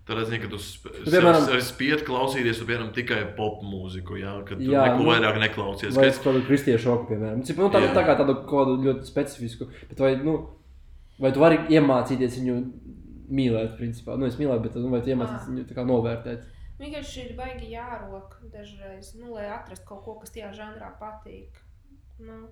Tad es zinu, ka tu sp- piemēram- sev- sev spied klausīties, piemēram tikai pop mūziku, jā, ka tu Jā, neko nu, vairāk neklausies. Vai es kādu kristiešu roku, piemēram. Cip, nu, tā, Jā. tā kā tādu kādu ļoti specifisku. Bet vai, nu, vai tu vari iemācīties viņu mīlēt, principā? Nu, es mīlēju, bet nu, vai tu iemācīties Ah. viņu tā kā novērtēt? Vienkārši ir baigi jārok dažreiz, nu, lai atrastu kaut ko, kas tajā žanrā patīk. Nu,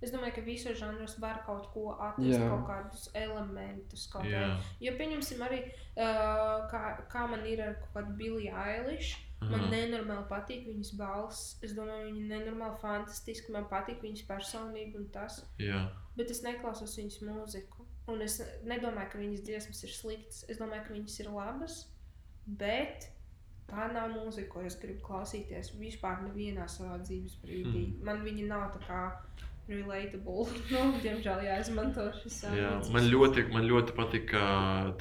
es domāju, ka visos žanros var kaut ko atrast, Jā. kaut kādus elementus. Kaut Jā. Jo, pieņemsim, arī uh, kā, kā man ir ar kaut kādu Billie Eilish. Man Aha. nenormāli patīk viņas balss. Es domāju, viņa ir nenormāli fantastiska. Man patīk viņas personība un tas. Jā. Bet es neklausos viņas mūziku. Un es nedomāju, ka viņas dziesmas ir sliktas. Es domāju, ka viņas ir labas. Bet tā nav mūzika, ko es gribu klausīties vispār nevienā savā dzīves brīdī. Mm. Man viņa nav tā kā relatable. nu, diemžēl jāizmanto šis vārds. man ļoti, man ļoti patīk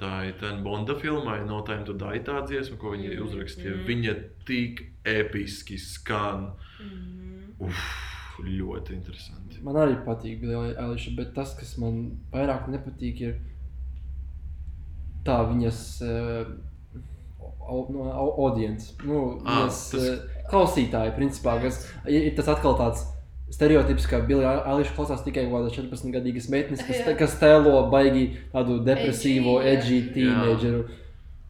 tā ir Bonda filmai, No Time to Die tā dziesma, ko viņi Mm, uzrakstīja. mm. Viņa tik episki skan. Mm. Uf, ļoti interesanti. Man arī patīk Billie Eilish, bet tas, kas man vairāk nepatīk, ir tā viņas uh, no, au- audience, nu, Ah, viņas tas- tas... klausītāji, principā, kas ir, tas atkal tāds. Stereotips, ka Billie Eilish klausās tikai kaut kādas 14 gadīgas meitenes, kas, Jā. kas tēlo baigi tādu depresīvo, Edgy, teenageru.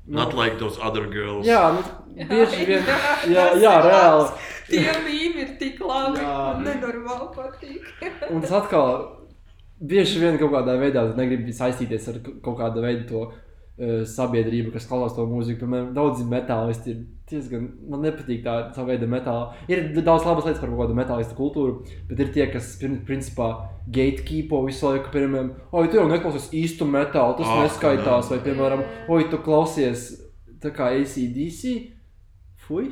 Nu, Not like those other girls. Jā, nu, bieži vien. Jā, jā, reāli. Tie mīmī ir tik labi. Jā. Man nenormāli patīk. Un tas atkal bieži vien kaut kādā veidā negrib saistīties ar kaut kādu veidu to uh, sabiedrību, kas klausās to mūziku. Piemēram, daudzi metālisti ir diezgan. Man nepatīk tā tā veida metāla. Ir daudz labas lietas par kaut kādu metālistu kultūru, bet ir tie, kas prin- principā gatekeepo visu laiku. Piemēram, oi, tu jau neklausies īstu metālu, tas Ah, neskaitās. nē. Vai, piemēram, oi, tu klausies tā kā ACDC. Fui!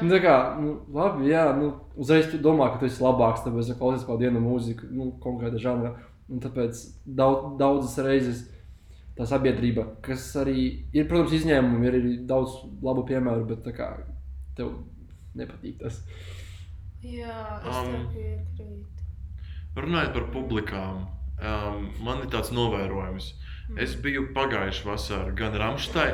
Nu, tā kā, nu, labi, jā, nu, uzreiz tu domā, ka tu esi labāks, tāpēc, klausies kādu vienu mūziku, nu, konkrēta žanra. Un tāpēc daudz, daudzas reizes tā sabiedrība, kas arī ir, protams, izņēmumi, ir arī daudz labu piemēru, bet tā kā tev nepatīk tas. Jā, es Um, piekrītu. Runājot par publikām, um, man ir tāds novērojums. Es biju pagājušā vasarā gan Rāmstai,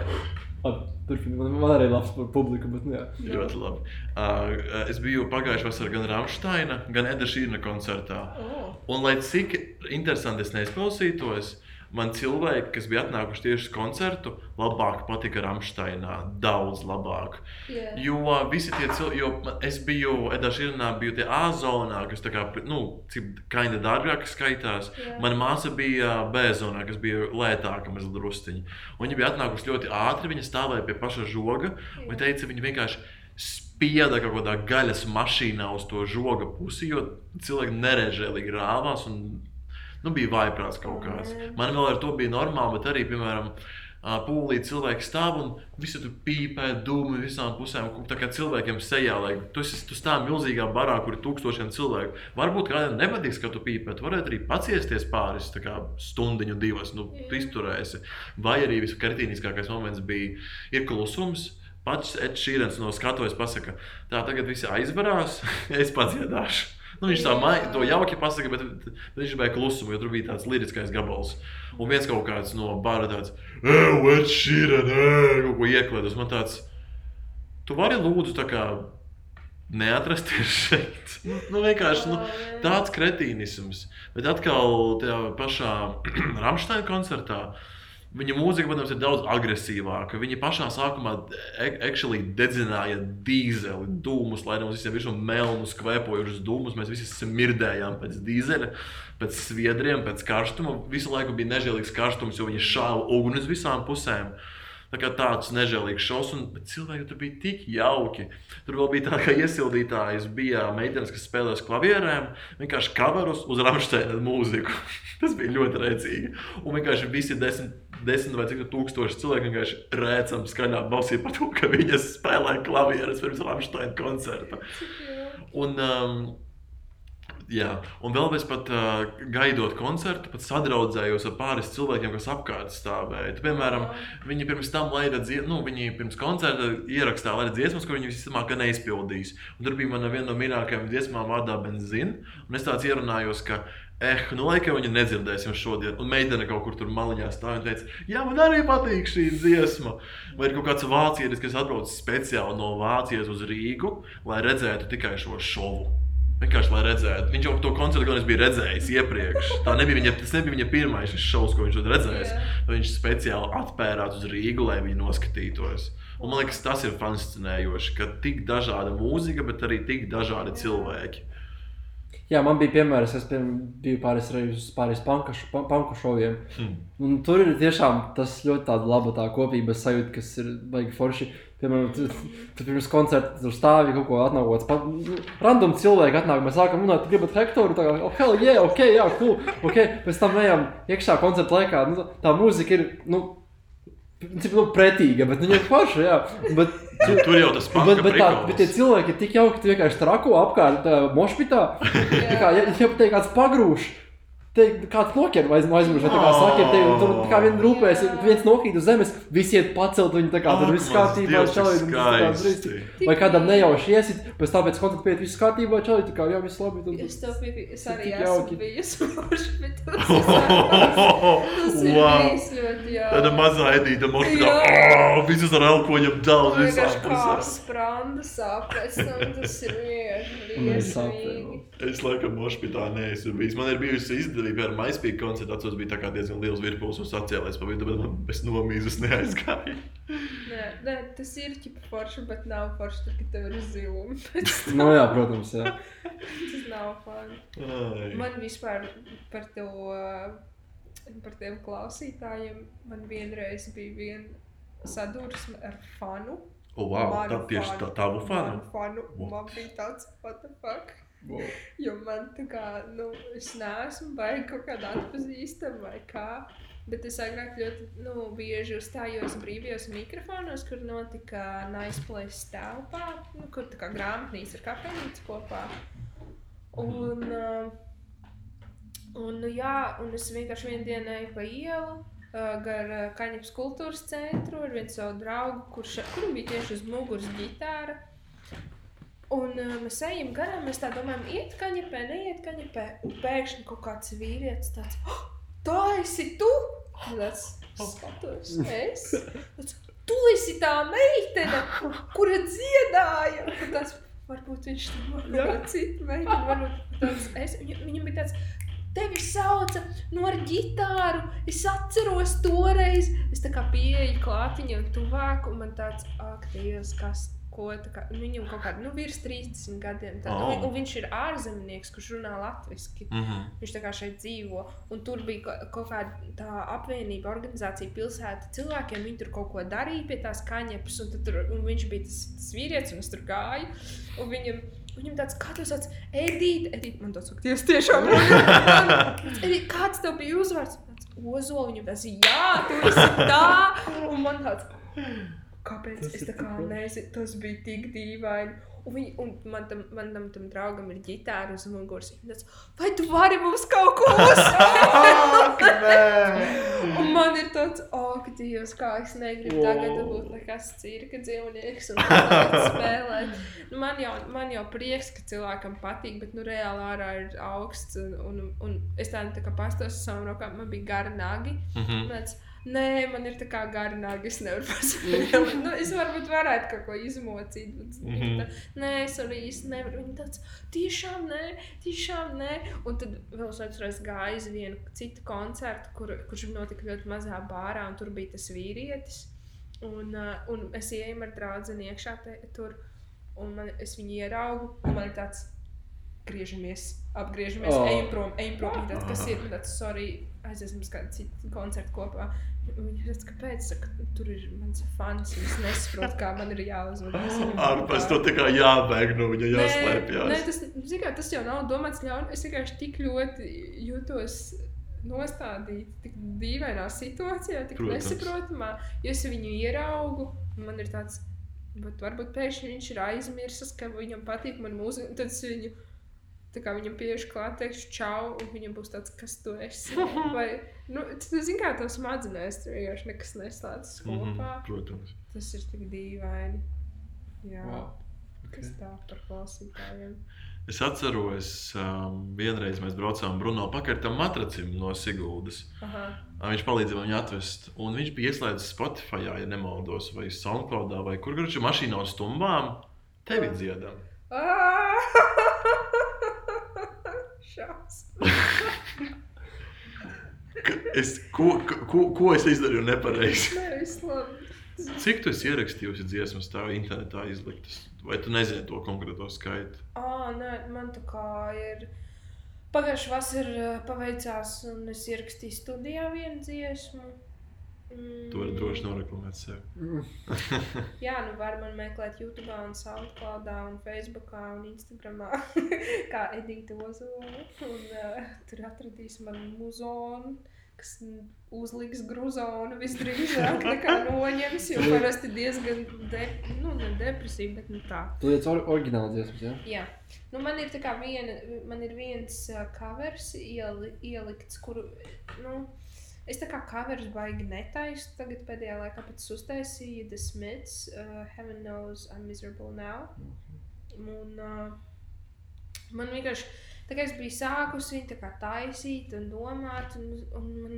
Labi, Turpini, man, man arī labs par publiku, bet nu, jā. ļoti labi. Uh, es biju pagājušā vasarā gan Rāmsteina, gan Eda Šīrna koncertā. Oh. Un, lai cik interesanti es neizklausītos, man cilvēki, kas bija atnākuši tieši uz koncertu, labāk patika Rāmsteinā. Daudz labāk. Yeah. Jo visi tie cilvēki, jo es biju Edā Šīrnā, biju tie A-zonā, kas tā kā, nu, cik kaina dārgāk skaitās. Jā. Mana māsa bija B-zonā, kas bija lētāka mazliet drusciņi. Un Viņa bija atnākusi ļoti ātri, viņa stāvēja pie paša žoga. Viņa teica, viņa vienkārši spieda kaut kādā gaļas mašīnā uz to žoga pusi, jo cilvēki nerežēlīgi rāvās. Un, nu, bija vaiprāts kaut kāds. Mm. Man vēl ar to bija normāli, bet arī, piemēram, pūlī cilvēki stāv un visi tur pīpē, dūmi visām pusēm. Tā kā cilvēkiem sejā, lai tu, esi, tu stāv milzīgā barā, kur ir tūkstošiem cilvēku. Varbūt kādam nepatiks, ka tu pīpē, tu varētu arī paciesties pāris stundiņu, divas, nu, izturēsi. Vai arī viskritiskākais moments bija ir klusums. Pats Edžers Šīrens no skatuves pasaka, tā tagad visi aizvarās, es pats iedāšu. Nu, viņš tā Jā. mai, to jauki pasaka, bet, bet viņš bija klusumu, jo tur bija tāds liriskais gabals. Un viens kaut kāds no bara tāds, Edžers Šīrens, kaut ko ieklēdus. Man tāds, tu vari lūdzu tā kā neatrasties šeit. Nu, nu vienkārši nu, tāds kretīnisms. Bet atkal tajā pašā Rāmsteina koncertā. Viņa mūzika, protams, ir daudz agresīvāka. Viņa pašā sākumā e- actually dedzināja dīzeli, dūmus, lai mums visiem ir melnus, kvēpojušus dūmus. Mēs visi smirdējām pēc dīzeļa, pēc sviedriem, pēc karstuma. Visu laiku bija nežēlīgs karstums, jo viņi šāva uguni uz visām pusēm. Tā kā tāds nežēlīgs šovs, un cilvēki tur bija tik jauki. Tur vēl bija tā, ka iesildītājs bija meitenes, kas spēlēja klavierēm, vienkārši kaverus uz Rāmsteina mūziku. Tas bija ļoti rēcīgi. Un vienkārši visi desmit, desmit vai cik tūkstoši cilvēki vienkārši rēcam skaļā balsī par to, ka viņas spēlē klavierus pirms Rāmsteina koncerta. Un, um, Jā, un vēl bez pat uh, gaidot koncertu, pat sadraudzējos ar pāris cilvēkiem, kas apkārt stāvēja. Tu, piemēram, viņi pirms tam laida dziesmu, nu, viņi pirms koncerta ierakstīja laida dziesmas, ko viņi visticamāk neizpildīs. Un tur bija mana viena no mīļākajām dziesmām vārdā Benzina. Un es tāds ierunājos, ka Eh, nu, laikam viņa nedzirdēsim šodien. Un meitene kaut kur tur maliņā stāv un teica, jā, man arī patīk šī dziesma. Vai ir kaut kāds vācietis, kas atbrauc speciāli no Vācijas uz Rīgu, lai redzētu tikai šo šovu. Vienkārši lai redzētu. Viņš jau to koncertu gan es biju redzējis iepriekš. Tā nebija viņa, tas nebija viņa pirmais šovs, ko viņš redzējis. Yeah. Viņš speciāli atpērās uz Rīgu, lai viņi noskatītos. Un man liekas, tas ir fascinējoši, ka tik dažāda mūzika, bet arī tik dažādi cilvēki. Jā, man bija piemērs, es piemēram, biju pāris reizes uz pāris panku, pa- panku šoviem. Hmm. Tur ir tiešām tas ļoti laba tā kopības sajūta, kas ir baigi forši. Piemēram, tu, tu pirms koncerta tur stāvi kaut ko atnākots. Pat random cilvēki atnāk, mēs sākam runāt, tu gribat Hektoru, tā kā, oh, hell, yeah, ok, jā, cool, ok. Pēc tam ejam iekšā koncerta laikā, nu, tā mūzika ir, nu, principā, nu, pretīga, bet viņa ir forša, jā. Bet, Tur jau tas pats, Bet, bet, tā, bet tie cilvēki ir tik jauki, ka vienkārši trako apkārt tā, mošpitā. Tā kā, ja, ja te kāds pagrūž, te kāds noķer vai aizmirst, vai tā kā saka, te, un tur kā vien rūpēs, viens nokrīt uz zemes, visi iet pacelt viņu tā kā tur viss kārtībā, čalīt, brīsti. Vai kādam nejauši iesit, pēc tam pēc kontakta pieiet, viss kārtībā, čalīt, tā kā jā, viss labi. Tad, Es tev biju, es arī esmu bijusi forši, bet tas ir, bijis ļoti jā. Tāda mazā edīta. Jā. Oh, visas ar elkoņiem daudz. Vienkārši visām kā spranda sāp, pēc tam tas ir vienkārši Un es laikam mošpitā neesmu bijis. Man ir bijusi izdevība ar MySpeak koncertu. Atceros, bija diezgan liels virpulis un sacēlēs pa vidu, bet man bez nomīzes neaizgāja. Nē, nē, tas ir ķipa forši, bet nav forši, tad, kad tev ir zilumi. Tam Nu jā, protams, jā. tas nav fani. Ai. Man vispār par to, par tiem klausītājiem, man vienreiz bija viena sadursme ar fanu. O, wow, tā tieši tā, tavu fanu. Manu fanu. What? Man bija tāds, what the fuck? Wow. Jo man tā kā, nu, es neesmu baigi kaut kāda atpazīstama vai kā. Bet es agrāk ļoti nu, bieži uzstājos brīvajos mikrofonos, kur notika Nice Place telpā, nu, kur tā kā grāmatnīca ar kafejnīcu kopā. Un, uh, un, nu, jā, un es vienkārši vienu dienu eju pa ielu. Uh, gar uh, Kaņepes kultūras centru ar vienu savu draugu, kurš kuram bija tieši uz muguras ģitāra. Un uh, mēs ejam garām, mēs tā domājam, iet kaņepē, neiet kaņepē. Un pēkšņi kaut kāds vīrietis tāds, oh, tā esi tu! Un tāds skatos, es. Tāds, tu esi tā meitene, kura dziedāja. Un Tas varbūt viņš tur var kaut kāda cita meitene, varbūt tāds es. Viņam, viņam bija tāds, tevi sauca no ar ģitāru. Es atceros toreiz, es tā kā pieeju klāt viņam tuvāk, un man tāds, ak, Dievs, kas. Ko, kā, nu, viņam kaut kāda nu, virs 30 gadiem. Tā, Oh. oh. un, un viņš ir ārzemnieks, kurš runā latviešu. Mhm. Viņš tā kā šeit dzīvo. Un tur bija kaut kāda tā apvienība, organizācija, pilsēta cilvēkiem. Viņi tur kaut ko darīja pie tās kaņepes. Un, tad tur, un viņš bija tas, tas vīrietis, un es tur gāju. Un viņam, viņam tāds, kā tas sauc, Edita, Edita, man tas sakties tiešām. Edita, kāds tev bija uzvārds? Tāds, Ozola, viņam tas, jā, tu esi tā. Un man tāds, kāpēc? Tas Es tā kā nezinu, tas bija tik dīvaini. Un, viņi, un man tam, manam tam draugam ir ģitāra uz muguras. Tāds, vai tu vari mums kaut ko uzspēlēt? un man ir tāds, ak, Dievs, kā es negribu wow. tagad būt nekas cirka dzīvnieks un spēlēt. Nu, man, jau, man jau prieks, ka cilvēkam patīk, bet nu reāli ārā ir augsts. Un, un, un es tā, tā kā pastos uz savām rokām, man bija gara nagi. Mhm. Un tāds, Nē, man ir tā kā gara nāga. Es nevaru paspēlēt. nu, es varbūt varētu kaut ko izmocīt. Bet, mm. -hmm. tā, nē, es arī īsti nevaru. Viņa tāds - tiešām nē, tiešām nē. Un tad vēl es atceros, gāju uz vienu citu koncertu, kur, kurš notika ļoti mazā bārā, un tur bija tas vīrietis. Un, uh, un es ienāku ar draugu iekšā te, tur, un man, es viņu ieraugu. un Man ir tāds, griežamies, apgriežamies, Oh. ejam prom, ejam prom. Tāds, kas ir? Tāds, sorry, aiziesim uz kādu citu koncertu kopā. Viņa teica, kāpēc? Saka, tur ir mans fans, es nesaprotu, kā man ir jāuzvedas. Ārpus kopā." to tā kā jābēg no viņa, Nē, nē, jāslēpjas. tas, kā, tas jau nav domāts ļauni. Es vienkārši tik ļoti jūtos nostādīt tik dīvainā situācijā, tik Protams. nesaprotamā. Jo es viņu ieraugu, man ir tāds, bet varbūt pēkšņi viņš ir aizmirsis, ka viņam patīk man mūzika. Tad es viņu, tā kā viņam pieešu klāt, teikšu čau, un viņam būs tāds, kas tu esi. Vai, nu, tu zini, kā tas smadzenēs, tur vienkārši nekas neslēdzas Mhm, kopā. Protams. Tas ir tik dīvaini. Jā. Wow. Kas tā par klausītājiem? Es atceros, um, vienreiz mēs braucām Bruno pakartam matracim no Siguldas. Aha. Viņš palīdzēja viņu atvest. Un viņš bija ieslēdzis Spotify, ja nemaldos, vai Soundcloudā, vai kur kurš ir mašīnā uz stumbām. Tevi dziedam. Ah! Ka- Es, ko, ko, ko es izdarīju nepareizi? Nē, viss labi. Cik tu esi ierakstījusi dziesmas, tā internetā izliktas? Vai tu nezini to konkrēto skaitu? Ah, nē, man tā kā ir. Pagājušā vasarā paveicās, un es ierakstīju studijā vienu dziesmu. Mm, Tu vari droši noreklamēt sevi. Jā, nu var man meklēt YouTube, un SoundCloud, un Facebook, un Instagram, kā Edita Ozola. Un uh, tur atradīs manu muzonu, kas uzliks grūzonu visdrīzāk nekā noņems, jo parasti diezgan de, nu, ne depresīvi, bet nu tā. Tu liec or oriģināli dziesmas, jā? Jā, nu, man ir tā kā viena, man ir viens uh, covers ieli, ielikts, kuru, nu, es tā kā covers baigi netaisu tagad pēdējā laikā, pēc uztaisīju The Smiths, uh, Heaven Knows I'm Miserable Now. Un uh, man vienkārši, tā kā es biju sākusi viņu tā taisīt un domāt, un, un man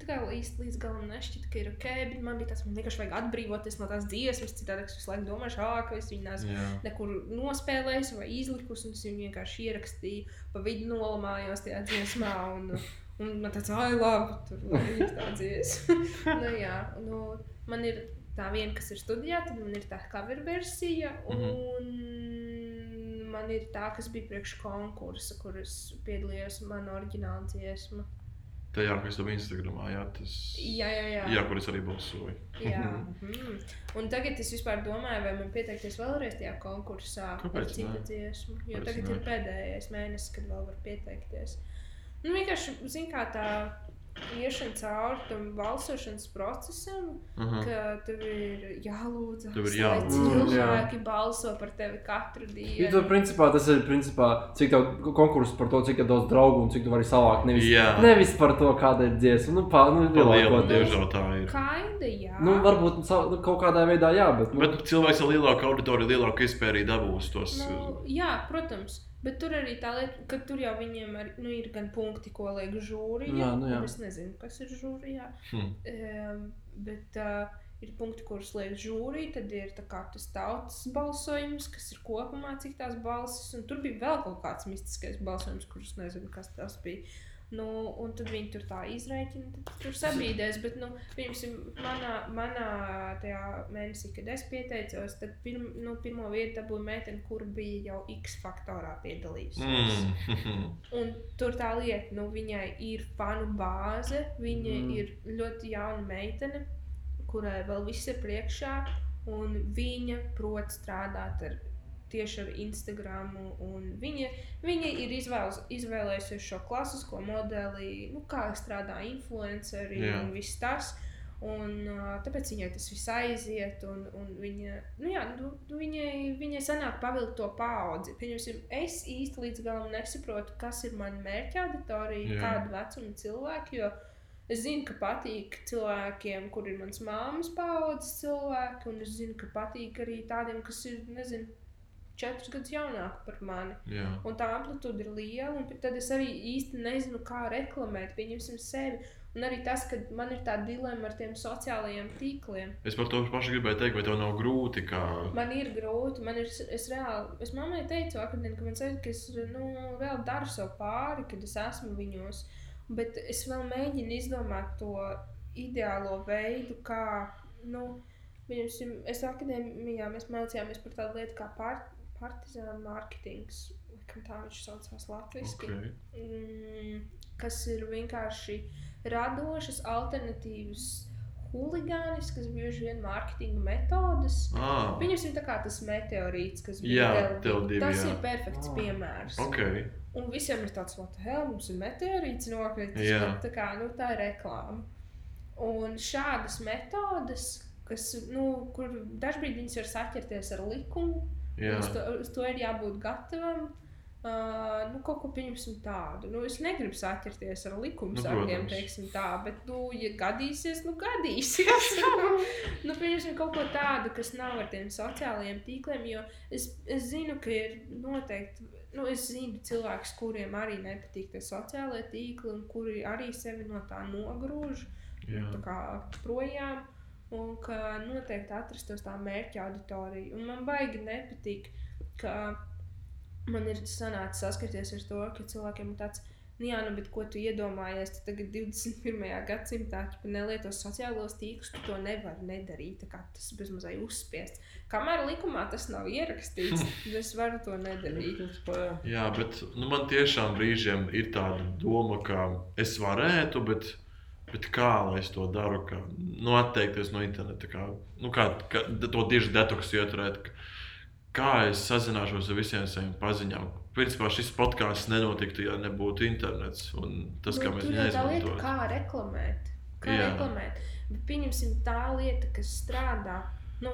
tā kā īsti līdz galam nešķita, ka ir ok, bet man bija tas, man vienkārši vajag atbrīvoties no tās dziesmas, citādi es visu laiku domāšu, ā, ka es Jā. nekur nospēlējis vai izlikus, un es viņu vienkārši ierakstīju, pa vidu nolamājos tajā dziesmā. Un, un man tāds, ah, labi, tur ir tā dziesma. nu, jā, nu, man ir tā viena, kas ir studijā, tad man ir tā cover versija, un man ir tā, kas bija priekš konkursa, kur es piedalījos manā oriģināla dziesma. Tajā, kas tev Instagramā, jā, tas. Jā, jā, jā. Jā, kur es arī balsoju. Jā, mm. un tagad es vispār domāju, vai man pieteikties vēlreiz tajā konkursā Kāpēc ne? dziesmu. Jo Kāpēc tagad ne? ir pēdējais mēnesis, kad vēl var pieteikties. Nu, vienkārši, zin kā tā iešana cauri tam balsošanas procesam, Aha. ka tev ir jālūdz, lai cilvēki balso par tevi katru Jo dienu. tur principā tas ir principā, cik tev konkurss par to, cik daudz draugu un cik tu vari savākt. Nevis, Jā. nevis par to, kāda ir dziesma. Nu, pā, nu, lielākoties. diemžēl tā ir. Kaida, jā. Nu, varbūt nu, kaut kādā veidā, jā, bet. Nu, Bet cilvēks ar lielāku auditoriju, lielāku iespēju arī dabūs tos. Nu, jā, protams. Bet tur arī tā lieta, ka tur jau viņiem ar, nu, ir gan punkti, ko liek žūrijā. Jā, nu jā. Es nezinu, kas ir žūrijā. Hm. Um, bet uh, ir punkti, kurus liek žūrija. Tad ir tas tautas balsojums, kas ir kopumā cik tās balsis. Un tur bija vēl kaut kāds mistiskais balsojums, kurus nezinu, kas tas bija. Nu, un tad viņi tur tā izreikina, tad tur sabīdēs. Bet, nu, piemēram, manā, manā tajā mēnesī, kad es pieteicos, tad pirm, nu, pirmo vietu dabūja meitene, kur bija jau X faktorā piedalījusies. Mm. Un tur tā lieta, nu, viņai ir fanu bāze, viņa Mm. ir ļoti jauna meitene, kurai vēl viss ir priekšā, un viņa prot strādāt ar, tieši ar Instagram. un Viņa, viņa ir izvēles, izvēlējusies šo klasisko modeli, nu, kā strādā influenceri Jā. un viss tas. Un, tāpēc viņai tas viss aiziet, un, un viņa, nu jā, nu, nu, viņai, viņai sanāk pavilkt to paudzi. Pieņemsim, es īsti līdz galam nesaprotu, kas ir mana mērķa auditorija, kāda vecuma cilvēki. Jo es zinu, ka patīk cilvēkiem, kur ir mans māmas paudzes cilvēki, un es zinu, ka patīk arī tādiem, kas ir, nezinu, četrus gadus jaunāki par mani. Jā. Un tā amplitūda ir liela, un tad es arī īsti nezinu, kā reklamēt, pieņemsim sevi. Un arī tas, ka man ir tā dilemma ar tiem sociālajiem tīkliem. Es par to pašu gribēju teikt, vai tev nav grūti. Kā... Man ir grūti, man ir, es reāli, es mammai teicu, vakardien, ka man saka, ka es, nu, vēl daru sev pāri, kad es esmu viņos. Bet es vēl mēģinu izdomāt to ideālo veidu, kā, nu, viņam, es akadēmijā, mēs mācījāmies par tādu lietu kā par, partizānu mārketings, kā tā viņš saucās latviski. Okay. mm, kas ir vienkārši radošas, alternatīvas, huligāniskas, bieži vien mārketinga metodes. Ah, Viņam ir tas meteorīts, kas Jā, Tele2. Tele2, Tas jā. ir perfekts Ah. piemērs. ok. Un visiem ir tāds, the hell, mums ir meteorīts nokritis. Jā. bet Tā, kā, nu, tā ir reklāma. Un šādas metodes, kas, nu, kur dažkārt viņas var saķerties ar likumu. Uz to, uz to ir jābūt gatavam. Uh, nu, kaut ko pieņemsim tādu. Nu, es negribu saķerties ar Nu, likumsargiem, protams. teiksim tā, bet, nu, ja gadīsies, nu, gadīsies. nu, nu, pieņemsim kaut ko tādu, kas nav ar tiem sociālajiem tīkliem, jo es, es zinu, ka ir noteikti nu, es zinu cilvēkus, kuriem arī nepatīk tie sociālie tīkli, un kuri arī sevi no tā nogrūž Jā. tā kā projām. Un ka noteikti atrastos tā mērķa auditorija. Un man baigi nepatīk, ka man ir sanācis saskarties ar to, ka cilvēkiem ir tāds, nu jā, nu, bet ko tu iedomājies, tu tagad 21. gadsimtā ja nelieto sociālos tīklus, tu to nevari nedarīt. Tā kā tas ir bezmazliet uzspiests. Kamēr likumā tas nav ierakstīts, tad es varu to nedarīt. Jā, bet nu, man tiešām brīžiem ir tāda doma, ka es varētu, bet, bet kā lai es to daru? Kā, nu, atteikties no interneta, kā, nu, kā, kā to tieši detoksu ieturēt. Kā es sazināšos ar visiem saviem paziņām? Principā šis podkāsts nenotiktu, ja nebūtu internets. Un tas, kā Nu, mēs viņu izmantojam. kā reklamēt. Kā Jā. reklamēt. Bet pieņemsim tā lieta, kas strādā. Nu,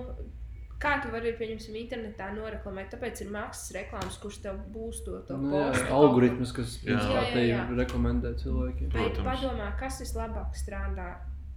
kā tu vari, pieņemsim, internetā noreklamēt? Tāpēc ir maksas reklāmas, kurš tev būs to, to Nu, postu. algoritms, kas principā te jā. rekomendē cilvēkiem. Protams. padomā, kas vislabāk strādā.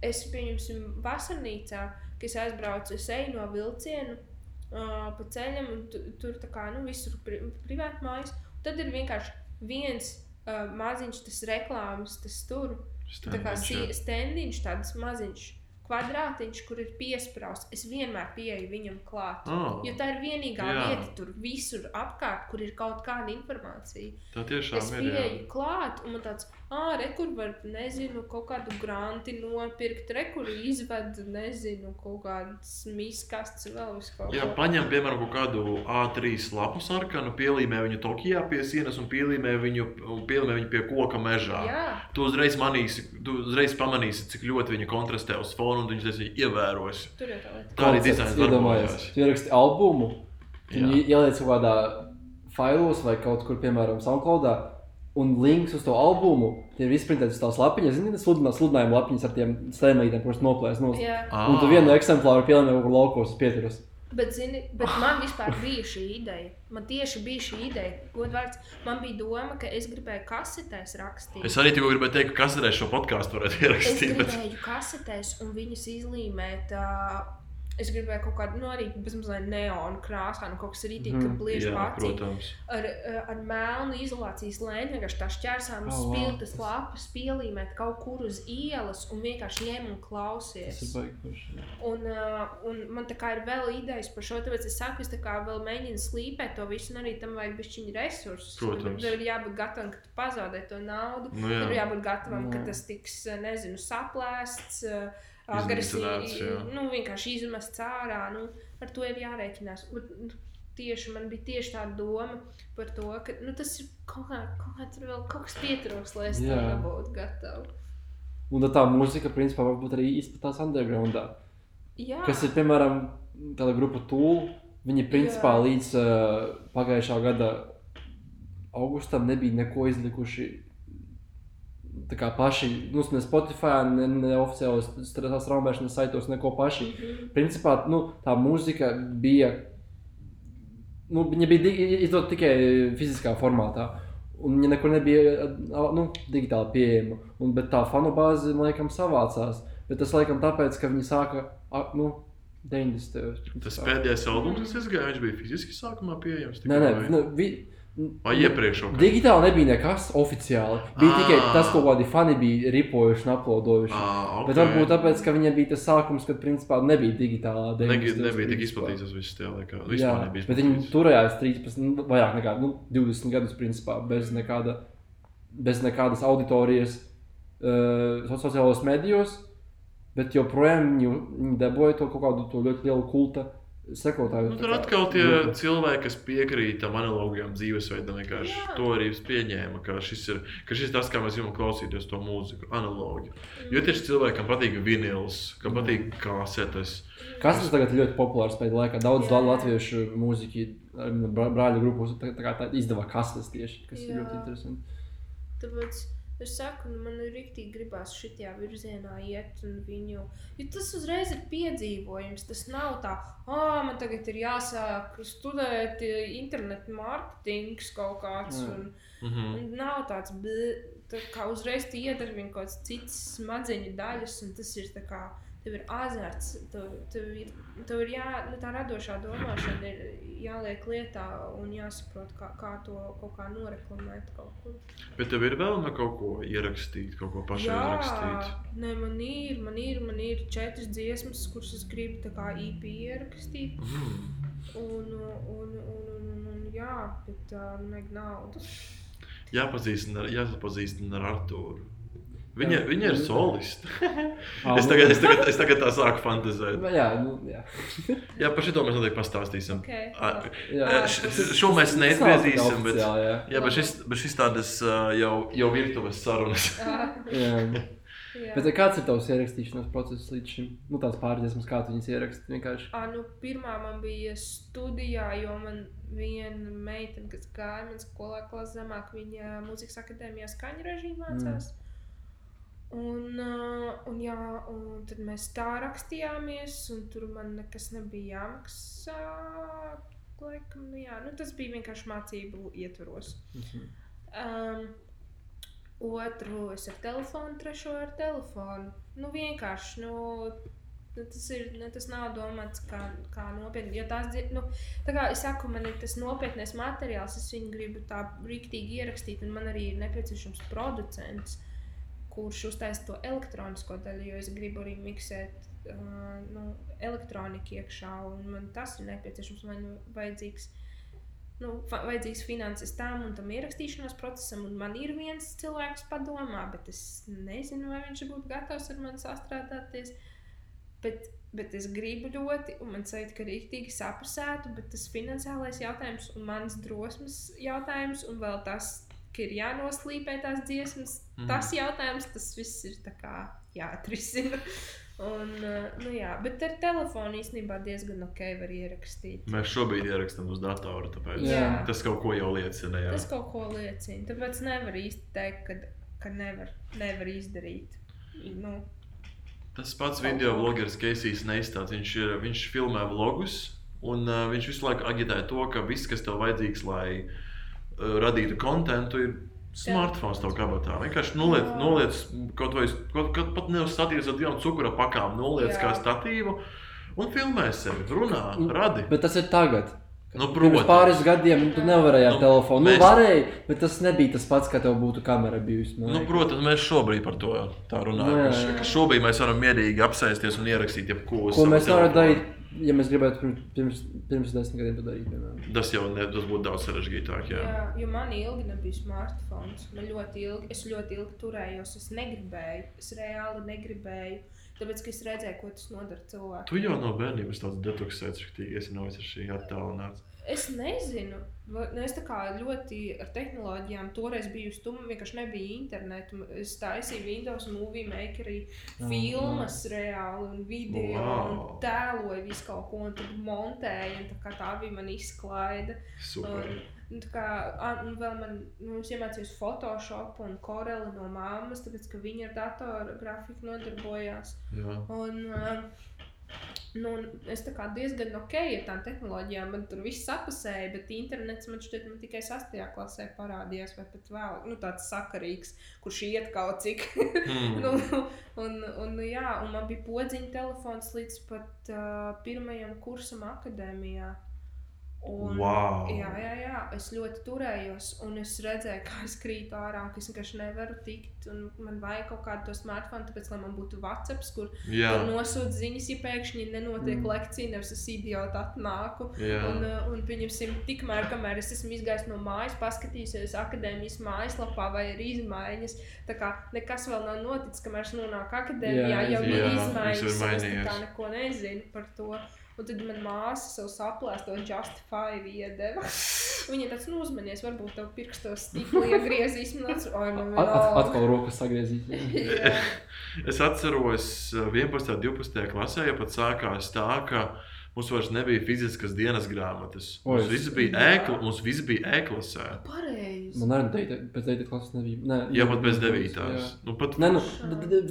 Es pieņemsim, vasarnīcā, kad es aizbraucu, es eju no vilciena uh, pa ceļam, un tu, tur tā kā nu, visur pri, privāti mājas. Tad ir vienkārši viens uh, maziņš, tas reklāmas, tas tur. Tā kā Stendiņš, jā. si- stendiņš, tāds maziņš kvadrātiņš, kur ir piesprāstīts. Es vienmēr pieeju viņam klāt. Ah, Jo tā ir vienīgā Jā. vieta, tur visur apkārt, kur ir kaut kāda informācija. tā tiešām Es ir. jā. pieeju klāt, un man tāds, ah, re, kur var, nezinu, kaut kādu granti nopirkt, re, kur izved, nezinu, kaut kādas miskastes, vēl visu kaut Jā, ko. paņem, piemēram, kaut kādu A3 lapu sarkanu, pielīmē viņu Tokijā pie sienas un pielīmē viņu, un pielīmē viņu pie koka mežā. Jā, Tu uzreiz, manīsi, tu uzreiz pamanīsi, cik ļoti viņa kontrastē uz fonu, un viņš viņu ievēros. tur jau tā lieta. Tā arī dizains darbojās. Tu ieraksti albumu, Jā. viņi ieliec kaut kādā failos vai kaut kur, piemēram, SoundCloudā. Un links uz to albumu, tie ir izprintēti uz tās lapiņas, zini, tas sludinājuma, sludinājuma lapiņas ar tiem stēmītēm, kuras noplēs no Jā. Un tu vienu eksemplāru pielēmi kaut kur laukos pieturas. Bet, zini, bet man vispār bija šī ideja. Man tieši bija šī ideja. Godvārds, man bija doma, ka es gribēju kasetēs rakstīt. Es arī tikko gribēju teikt, ka kas reiz šo podkāstu varētu Es ierakstīt. Bet... gribēju kasetēs un viņus izlīmēt. Uh, es gribēju kaut kādu no arī bezmazliet neonu krāsā, nu kaut kas rītīgi, Mhm. ka bliež protams. Ar, uh, ar melnu izolācijas lēņu, vienkārši tā šķērsām Oh, wow. spilgtas lapas, pielīmēt kaut kur uz ielas un vienkārši ņem un klausies. Un, uh, un man tā kā ir vēl idejas par šo, tāpēc es saku, es tā kā vēl mēģinu slīpēt to visu, un arī tam vajag bišķiņu resursus. Protams. Tur ir jābūt gatavam, ka tu pazaudē to naudu. Nu, Tur ir jā. jābūt gatavam, ka Jā. tas tiks, eh, nezinu, saplēsts, eh, Iznīcināts, agresīvi, nu, vienkārši izmests ārā. Nu, ar to ir jārēķinās. Bet, nu, Tieši man bija tieši tā doma par to, ka nu, tas ir kaut kā, kaut kā vēl kaut kas pietrūks, lai es tam nebūtu gatava. Un tad tā mūzika, principā, varbūt arī izplatās undergroundā. Jā, Kas ir, piemēram, tāda grupa Tūlu. Viņi, principā, Jā. līdz uh, pagājušā gada augustam nebija neko izlikuši. Tā kā paši, nu, ne Spotify, ne, ne oficiālos straumēšanas saitos, neko paši. Mhm. Principā nu, tā mūzika bija. Nu, viņa bija izdota tikai fiziskā formātā. Un viņa nekur nebija nu, digitāli pieejama. Un, bet tā fanu bāze, liekas, savācās. Bet tas laikam tāpēc, ka viņi sāka nu, 90. Tas pēdējais albums, kas izgāja, viņš bija fiziski sākumā pieejams. Nē, nē, vai- nu, vi, Vai iepriekš jau? Digitāli nebija nekas oficiāli. Bija Ā. tikai tas, ko kādi fani bija ripojuši un uploadojuši. Ah, okay. Bet varbūt tāpēc, ka viņiem bija tas sākums, kad principā nebija digitālā Negi, 90. nebija tik izplatīts tas viss tajā laikā. Jā, nebija bet viņi turējās 13, nu, vairāk nekā nu, 20 gadus, principā, bez, nekāda, bez nekādas auditorijas uh, sociālajos medijos. Bet joprojām viņi, viņi dabūja to kaut kādu to ļoti lielu kulta sekotāju. Nu, tur kā atkal tie grupu. cilvēki, kas piekrīt tam analogijam dzīvesveidam, vienkārši Jā. to arī pieņēma, ka šis ir, ka šis ir tas, kā mēs gribam klausīties to mūziku, analogi. Jo tieši cilvēkam patīk vinils, kam patīk kasetes. Kas tas tagad ir ļoti populārs pēdējā laikā? Daudz Jā. latviešu mūziķi, brāļu grupas tā, tā, kā tā izdevā kastes tieši, kas ir Jā. ļoti interesanti. Tāpēc es saku, nu, man ir rīktīgi gribās šajā virzienā iet, un viņu. Jo tas uzreiz ir piedzīvojums. Tas nav tā, ah, man tagad ir jāsāk studēt eh, internetu mārketings kaut kāds. Jā. Un, Mhm. un nav tāds, bleh, tā kā uzreiz viņu kaut kādas citas smadzeņu daļas, un tas ir tā kā. Tev ir azarts, tev, tev ir, tev ir jā, nu, tā radošā domāšana ir jāliek lietā un jāsaprot, kā, kā to kaut kā noreklamēt. Kaut kur. Bet tev ir vēl no kaut ko ierakstīt, kaut ko pašai rakstīt. nē, man ir, man ir, man ir četras dziesmas, kuras es gribu tā kā IP ierakstīt. Mm. Un, un, un, un, un, jā, bet uh, nevajag naudu. Jāpazīstina, ar- jāpazīstina ar Artūru. Viņa, Jā. viņa ir soliste. Ah, es, nu, tagad, es, tagad, es tagad tā sāku fantazēt. nu, Jā, nu, jā. Jā, par šo mēs noteikti pastāstīsim. Okay, A- jā. Šo mēs neizgriezīsim, bet, Oficiāli, jā. jā, bet, šis, bet šis tādas jau, jau virtuves sarunas. Jā. jā. Bet kāds ir tavs ierakstīšanās process līdz šim? Nu, tās pārdziesmas, kā tu viņas ieraksti vienkārši. À, nu, pirmā man bija studijā, jo man viena meitene, kas gāja manā skolā, klasē zemāk, viņa mūzikas akadēmijā skaņu režīmu mācās. Mm. Un, uh, un, jā, un tad mēs tā rakstījāmies, un tur man nekas nebija jāmaksā. Laikam, nu, jā, nu, tas bija vienkārši mācību ietvaros. Mhm. Um, otru es ar telefonu, trešo ar telefonu. Nu, vienkārši. Nu, nu, tas, ir, nu, tas nav domāts kā, kā nopietni. Jo tās, nu, tā kā es saku, man ir tas nopietnais materiāls, es viņu gribu tā rīktīgi ierakstīt, un man arī ir nepieciešams producents, kurš uztaisa to elektronisko daļu, jo es gribu arī miksēt uh, nu, elektroniku iekšā, un man tas ir nepieciešams. Man ir vajadzīgs nu, vajadzīgs finanses tam un tam ierakstīšanās procesam. Un man ir viens cilvēks padomā, bet es nezinu, vai viņš būtu gatavs ar mani sastrādāties. Bet, bet es gribu ļoti, un man šķiet, ka rīktīgi saprasētu, bet tas finansiālais jautājums un mans drosmes jautājums, un vēl tas, ka ir jānoslīpē tās dziesmas, mm. tas jautājums, tas viss ir jāatrisina. Un, uh, nu jā, bet ar telefonu īstenībā diezgan ok var ierakstīt. Mēs šobrīd ierakstām uz datora, tāpēc Jā. tas kaut ko jau liecina. Jā. Tas kaut ko liecina. Tāpēc nevar īsti teikt, ka, ka nevar, nevar izdarīt. Nu, Tas pats video blogeris Keisijs Neistāts, viņš, ir, viņš filmē vlogus, un uh, viņš visu laiku agitē to, ka viss, kas tev vajadzīgs, lai uh, radītu kontentu, ir smartphones tev kabatā. Vienkārši noliec, Jā. noliec kaut vai kaut, kaut pat ne uz statīvas ar divām cukura pakām, noliec Jā. kā statīvu un filmē sevi, runā, radi. Bet tas ir tagad. Nu, Pirms protams. pāris gadiem tu nevarēji ar Nu, telefonu. Nu, mēs- varēji, bet tas nebija tas pats, kā tev būtu kamera bijusi. man Nu, protams, mēs šobrīd par to tā runājam. Nu, šobrīd mēs varam mierīgi apsēsties un ierakstīt jebko Ko mēs telefona. darīt, ja mēs gribētu pirms, pirms, pirms desmit gadiem to darīt? Piemēram. Tas jau ne, tas būtu daudz sarežģītāk. Jā. jā, jo man ilgi nebija smartphones. Man ļoti ilgi, es ļoti ilgi turējos. Es negribēju, es reāli negribēju. Tāpēc, ka es redzēju, ko tas nodara cilvēkam. Tu jau no bērnības tāds detoksēts, rīktīgi esi no visas šī attālināts. Es nezinu, nu, es tā kā ļoti ar tehnoloģijām toreiz biju stūma, vienkārši nebija interneta. Es taisīju Windows Movie Makerī filmas reāli un video Wow. un tēloju visu kaut ko un tad montēju. Un tā, tā bija mana izklaide. Super. Un, un tā kā, un vēl man, nu, es iemācījos Photoshop un Corelu no mammas, tāpēc, ka viņa ar datoru grafiku nodarbojās. Jā. Un, uh, nu, es diezgan ok ar tām tehnoloģijām, man tur viss sapasēja, bet internets man šķiet, man tikai 6. klasē parādījās, vai pat vēl nu, tāds sakarīgs, kurš iet kaut cik. Hmm. nu, un, un, nu, jā, un man bija podziņa telefons līdz pat uh, pirmajam kursam akadēmijā. Un, Wow. Jā, jā, jā, es ļoti turējos, un es redzēju, kā es krītu ārā, ka es vienkārši nevaru tikt. un Man vajag kaut kādu to smartphone, tāpēc, lai man būtu WhatsApp, kur tur nosūta ziņas, ja pēkšņi nenotiek Mm. lekcija, nevis es idiotu atnāku. Jā. Un, uh, un pieņemsim, tikmēr, kamēr es esmu izgājis no mājas, paskatījusies akadēmijas mājaslapā, vai ir izmaiņas. Tā kā nekas vēl nav noticis, kamēr es nonāku akadēmijā, Jā, jau jā, izmaiņas. ir un Es tā kā neko nezinu par to. Un tad man māsa savu saplēsto Justify iedeva. Viņa tāds, nu, uzmanies, varbūt tev pirkstos stikli iegriezīs. Man tāds, oi, nu, At, at, vienalga." atkal rokas sagriezīs. Es atceros, uh, 11. un 12. klasē jau pat sākās tā, ka mums vairs nebija fiziskas dienas grāmatas. Oi, Mums viss bija ēkla, mums viss bija ēklasē. Pareizi. Man arī teikta, pēc 9. klases nebija. Nē, Jā, pat bez jā. 9. Nu, pat Nē, nu,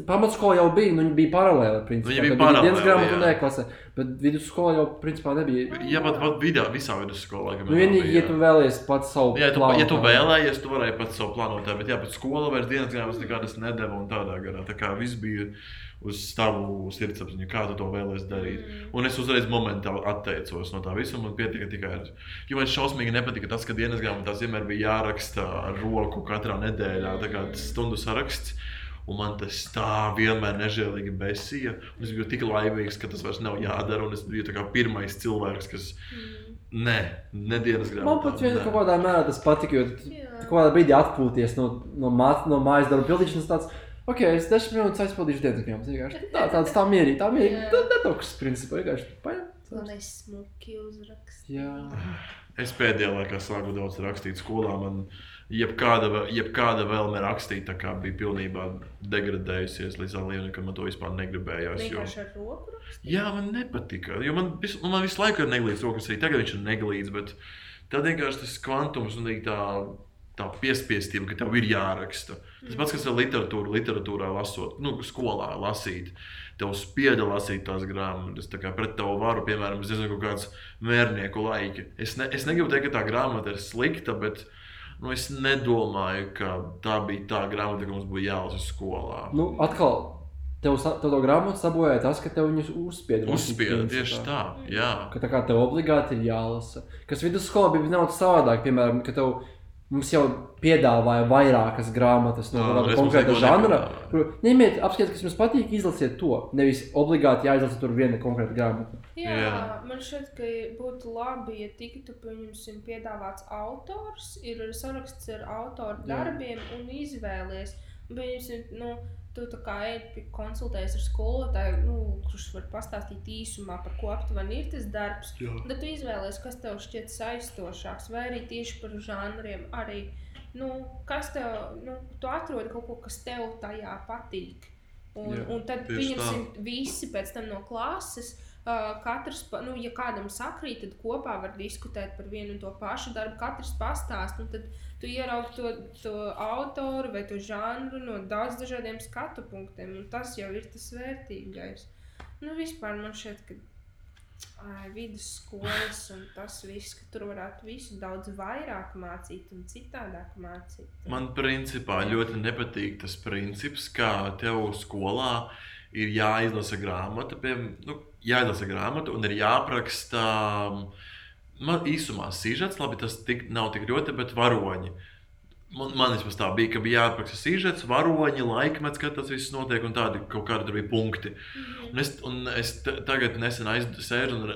pamatskola jau bija, nu, viņa bija paralēli. Principā, Viņa bija Tad paralēli, Dienas grāmata un jā. e-klase, bet vidusskola jau principā nebija. Jā, pat, pat vidā, visā vidusskolā. Nu, vienīgi, ja tu vēlies pats savu Jā, tu, plānu ja tu vēlējies, tu varēji pats savu plānot, bet jā, bet skola vairs dienas grāmatas nekādas nedeva un tādā garā. Tā kā viss bija uz tavu sirdsapziņu, kā tu to vēlēsies darīt. Mm. Un es uzreiz momentāli atteicos no tā visa. Man pietika tikai ar, jo man šausmīgi nepatika tas, ka dienas grāmatā vienmēr bija jāraksta ar roku katrā nedēļā, tā kā stundu saraksts. Un man tas tā vienmēr nežēlīgi besīja. Un es biju tik laimīgs, ka tas vairs nav jādara. Un es biju pirmais cilvēks, kas. Mm. Nē, nedēļas grāmatā. Man pat vienā kaut kādā mērā tas patika, jo tu kaut kādā brīdī atpūties no, no, mā, no mājas darba pildīšanas. Tāds, ok, es desmit minūtes aizpildīšu dienas grāmatu. vienkārši Tā, tāds tā mierīgi, tā mierīgi. Jā. Tā detoks, principā, vienkārši paņem. Man ir smuki uzraksts. Jā. Es pēdējā laikā sāku daudz rakstīt skolā. Man jebkāda, jebkāda vēlme rakstīt tā kā bija pilnībā degradējusies līdz tam līmenim, ka man to vispār negribējās. Jo... Roku. Jā, man nepatika. Jo man, vis, nu, man visu laiku ir neglīts rokas, arī tagad viņš ir neglīts. Bet tad vienkārši tas kvantums un tā, tā piespiestība, ka tev ir jāraksta. Tas pats, kas ar literatūru, literatūrā lasot, nu, skolā lasīt. Tev spieda lasīt tās grāmatas, tā kā pret tevu varu, piemēram, es nezinu, kaut kāds mērnieku laiki. Es, ne, es negribu teikt, ka tā grāmata ir slikta, bet nu, es nedomāju, ka tā bija tā grāmata, ka mums būtu jālasa skolā. Nu, atkal, tev, tev to grāmatu sabojāja tas, ka tev viņus uzspieda. Uzspieda tieši tā, jā. Ka tā kā tev obligāti ir jālasa. Kas vidusskolā bija nedaudz savādāk, piemēram, ka tev mums jau piedāvāja vairākas grāmatas no kāda konkrēta žanra. Ņemiet, apskatiet, kas jums patīk, izlasiet to. Nevis obligāti jāizlasa tur viena konkrēta grāmata. Jā, Jā. man šķiet, ka būtu labi, ja tiktu piedāvāts autors, ir saraksts ar autoru Jā. darbiem un izvēlies. Pieņemsim, nu, tu tā kā ej konsultējies ar skolotāju, nu, kurš var pastāstīt īsumā, par ko aptuveni ir tas darbs. Jā. Tad tu izvēlējies, kas tev šķiet saistošāks, vai arī tieši par žanriem. Arī, nu, kas tev, nu, tu atrodi kaut ko, kas tev tajā patīk. Un, Jā, un tad pieņemsim visi pēc tam no klases. Uh, katrs, nu, ja kādam sakrīt, tad kopā var diskutēt par vienu un to pašu darbu. Katrs pastāst, un tad tu ieraugi to, to autoru vai to žanru no daudz dažādiem skatu punktiem. un Tas jau ir tas vērtīgais. Nu, vispār man šķiet, ka ai, vidusskolas un tas viss, ka tur varētu visu daudz vairāk mācīt un citādāk mācīt. Man principā ļoti nepatīk tas princips, ka tev skolā ir jāizlasa grāmata, piemēram, nu, jāizlasa grāmata un ir jāapraksta man īsumā sižets, labi, tas tik, nav tik ļoti, bet varoņi. Man, man vismaz tā bija, ka bija jāapraksta sižets, varoņi, laikmets, kad tas viss notiek, un tādi kaut kādi tur bija punkti. Un es, un es tagad nesen aizsēžu un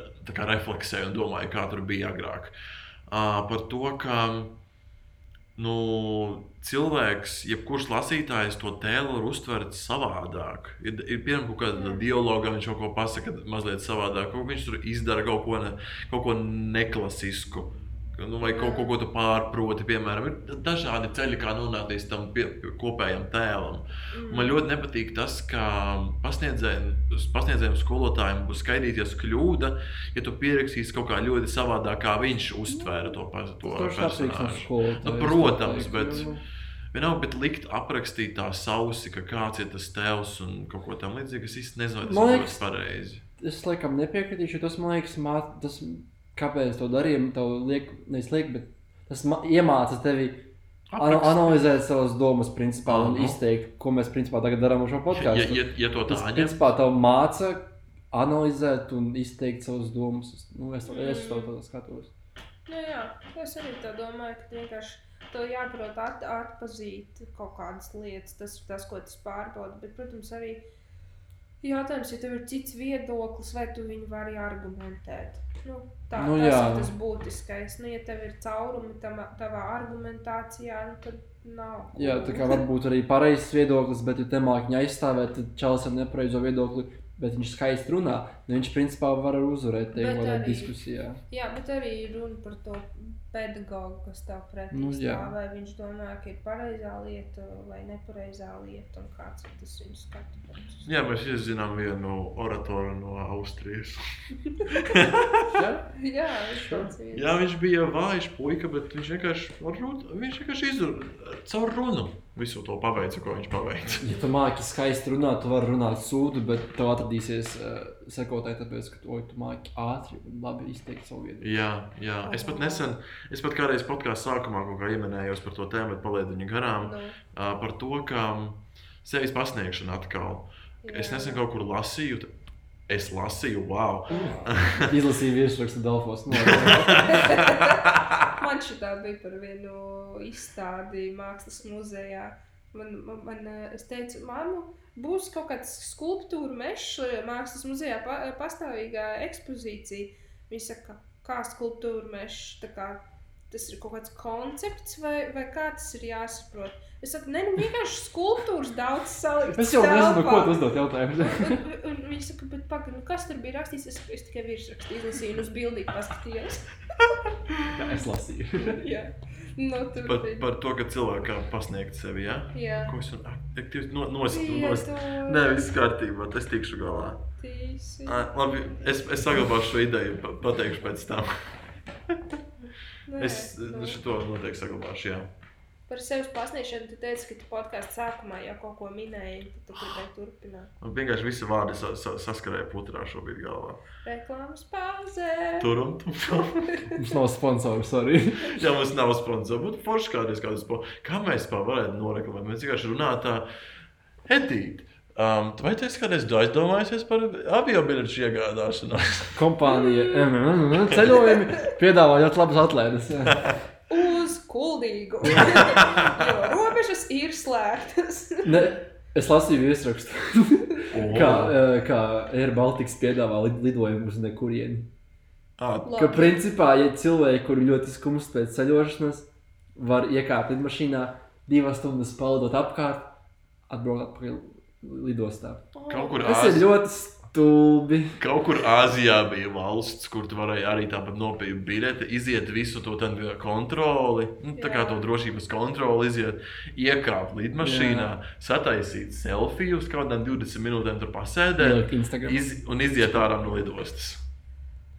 refleksēju un domāju, kā tur bija agrāk. Uh, par to, ka nu, cilvēks, jebkurš lasītājs to tēlu var uztvert savādāk. Ir, ir piemēram, kaut kāda dialoga, viņš kaut ko pasakā mazliet savādāk, kaut ko viņš tur izdara, kaut ko, ne, kaut ko neklasisku. Nu, vai kaut ko, ko tu pārproti, piemēram, ir dažādi ceļi, kā nonākt līdz tam pie, kopējam tēlam. Mm. Man ļoti nepatīk tas, ka pasniedzējiem, skolotājiem būs skaidīties kļūda, ja tu pierakstīsi kaut kā ļoti savādāk, kā viņš uztvēra to, pa- to Tas ir atkarīgs no personāžu. skolotāja. Nu, protams, bet- jo- Vienalga, bet likt aprakstīt tā sausi, ka kāds ir tas tēls un kaut ko tam līdzīgu. Es īsti nezinu, tas ir pareizi. Es laikam nepiekritīšu, tas man liekas, mā, tas, kāpēc to darīju. Tev liek, nevis liek, bet tas iemāca tevi ana, Aprakstīt. analizēt savas domas, principā, un Aha. izteikt, ko mēs principā tagad darām ar šo Ja, podkāstu. ja, ja to tā Tas, ņem, principā, tev māca analizēt un izteikt savas domas. Es- Nu, es, es to tā skatos. Nu, jā, es arī tā domāju, ka vienkārši to jāprot at, atpazīt kaut kādas lietas. Tas ir tas, ko tas pārbauda. Bet, protams, arī jautājums, ja tev ir cits viedoklis, vai tu viņu vari argumentēt. Nu, tā Nu, tas jā. ir tas būtiskais. Nu, ja tev ir caurumi tavā, tavā argumentācijā, nu, tad nav. ko- Jā, tā kā varbūt arī pareizs viedoklis, bet, ja te mākņi aizstāvēt, tad čels ar nepareizo viedokli, bet viņš skaisti runā. Nu, viņš principā var uzvarēt tajā diskusijā. Jā, bet arī runa par to pedagogu, kas tev pretī Nu, stāv. Vai viņš domā, ka ir pareizā lieta vai nepareizā lieta, un kāds ir tas viņa skatu punkts. jā, mēs visi zinām vienu oratoru no Austrijas. Jā, Jā. Jā, viņš bija vājš puika, bet viņš vienkārši, viņš vienkārši izdarīja caur runu visu to paveicu, ko viņš paveica. Ja tu māki skaisti runāt, tu vari runāt sūdu, bet tev atradīsies uh, sekotāji, tāpēc, ka oi, tu māki ātri un labi izteikt savu viedokli. Jā, jā. Es pat nesen, es pat kādreiz podkāstu sākumā kaut kā ieminējos par to tēmu, bet palaidu viņu garām. Nu, Uh, par to, ka sevis pasniegšana atkal. Es nesen kaut kur lasīju, es lasīju, wow. Izlasīju virsrakstu. No, Man šī tā bija par vienu izstādi mākslas muzejā. Man, man, man, es teicu, māmu, būs kaut kāds skulptūra mežs mākslas muzejā, pa, pastāvīgā ekspozīcija. Viņa saka, kā skulptūra mežs, tas ir kaut kāds koncepts, vai, vai kā tas ir jāsaprot. Es saku, ne, nu vienkārši skulptūras daudz salikt. es jau nezinu, telpā." ko tu uzdot jautājumu. Un, un viņi saka, bet pagaidi, nu kas tur bija rakstīts? Es, es tikai virsrakstu izlasīju un uz bildīti paskatījos. Jā, es lasīju. Jā, nu, tur Par, bija. par to, ka cilvēkam pasniegt sevi, ja? Jā, Ko es aktīvi no, nos, Jā, nos, to Nē, viss kārtībā, es tikšu galā. tīsi. Ā, Labi, es, es saglabāšu šo ideju, pa- pateikšu pēc tam. Nē, Es nu, šo noteikti saglabāšu, jā. Par sevis pasniegšanu tu teici, ka tu podkāstu sākumā jau kaut ko minēji, tad tu gribēji turpināt. Man vienkārši visi vārdi sa, sa, saskarēja putrā šobrīd galvā. Reklāmas pauzē. Tur un tur. Mums nav sponsoru, sorry. Jā, mums nav sponsora. Būtu forši kādreiz kādu sponsor. Kā mēs vispār varētu noreklamēt? Mēs vienkārši runājam tā, Edīt. Um, vai tu esi kādreiz aizdomājies par avio biļešu iegādāšanos? Kompānija MMM ceļojumi piedāvā ļoti labas atlaides. kuldīgu. jo robežas ir slēgtas. Ne, es lasīju virsrakstu, kā, eh, kā Air Baltics piedāvā lid- lidojumus uz nekurieni. Ah, Ka principā, ja cilvēki, kuri ļoti skumst pēc ceļošanas, var iekāpt lidmašīnā, divas stundas pavadot apkārt, atbraukt atpakaļ lidostā. kaut kur Tas ir ļoti stulbi. Kaut kur Āzijā bija valsts, kur tu varēji arī tāpat nopirkt biļeti, iziet visu to tad kontroli, nu, tā kā Jā. to drošības kontroli, iziet, iekāpt lidmašīnā, sataisīt selfiju uz kaut kādām 20 minūtēm, tur pasēdēt iz, un iziet ārā no lidostas.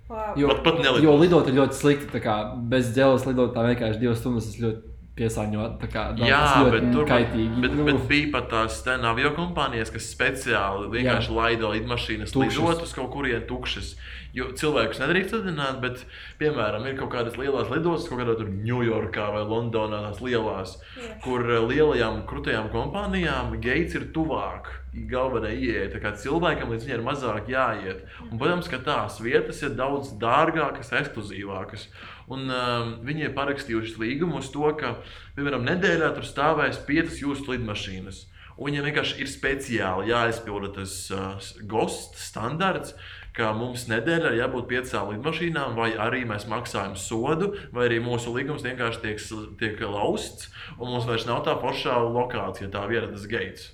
Wow. Jo, Pat- pat jo lidot ir ļoti slikti. tā Kā, bez ģēles lidot tā vienkārši divas stundas. Tas ļoti piesāņot. tā Kā, Jā, bet tur kaitīgi. Bet, nu, bet bija pat tās avio kompānijas, kas speciāli vienkārši laida lidmašīnas, Tukšas. lidot uz kaut kurien tukšas. Jo cilvēkus nedrīkst lidināt, bet, piemēram, ir kaut kādas lielas lidostas, kaut kādā tur Ņujorkā vai Londonā, tās lielās, Jā. kur eh, lielajām krūtajām kompānijām gaits ir tuvāk. Galvenai ieeja, tā kā cilvēkam līdz viņai ir mazāk jāiet. Un, protams, ka tās vietas ir daudz dārgākas, ekskluzīvākas. Un um, viņi ir parakstījuši līgumu uz to, ka, piemēram, nedēļā tur stāvēs piecas jūsu lidmašīnas. Un viņiem vienkārši ir speciāli jāizpilda tas uh, GOST standarts, ka mums nedēļā jābūt piecām lidmašīnām, vai arī mēs maksājam sodu, vai arī mūsu līgums vienkārši tiek, tiek lausts, un mums vairs nav tā foršā lokācija, tā vieta, tas gaits.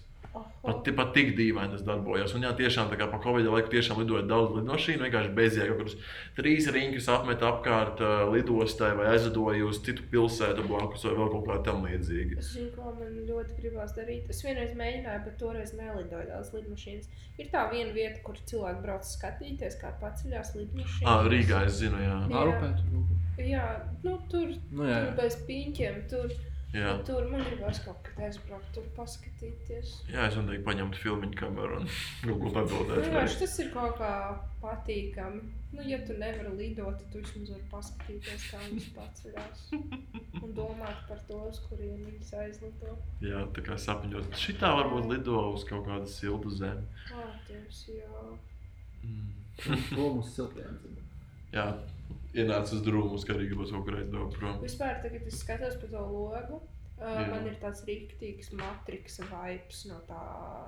Pat, pat tik dīvaini tas darbojas. Un, jā, tiešām tā kā pa Covid laiku tiešām lidoja daudz lidmašīnu. Vienkārši bezjēga kaut kādus trīs riņķus apmet apkārt uh, lidostai vai aizlidoja uz citu pilsētu blakus vai vēl kaut kā tam līdzīga. Es zinu, ko man ļoti gribās darīt. Es vienreiz mēģināju, bet toreiz nelidoju daudz lidmašīnas. Ir tā viena vieta, kur cilvēki brauc skatīties, kā paceļās lidmašīnas. Ah, Rīgā es zinu, jā. Jā. Ārupē tur. Jā, nu tur, Nu, jā, tur bez piņķiem. Tur, jā. tur man gribās kaut kad aizbraukt, tur paskatīties. Jā, es noteikti paņemtu filmu kameru un ko Nu, pabildētu. vienkārši tas ir kaut kā patīkami. Nu, ja tu nevari lidot, tad tu vismaz vari paskatīties, kā viņas paceļās. Un domāt par to, uz kuriem viņas aizlido. Jā, tā kā sapņot. Šitā varbūt lido uz kaut kādu siltu zemi. Vārds, jā. Mm. Prom uz siltiem. Jā, ienāca uz drūmus, ka arī gribas kaut kur aizbraukt prom. Vispār, tagad es skatos par to logu. Uh, Jā. man ir tāds rīktīgs matriks vibes no tā.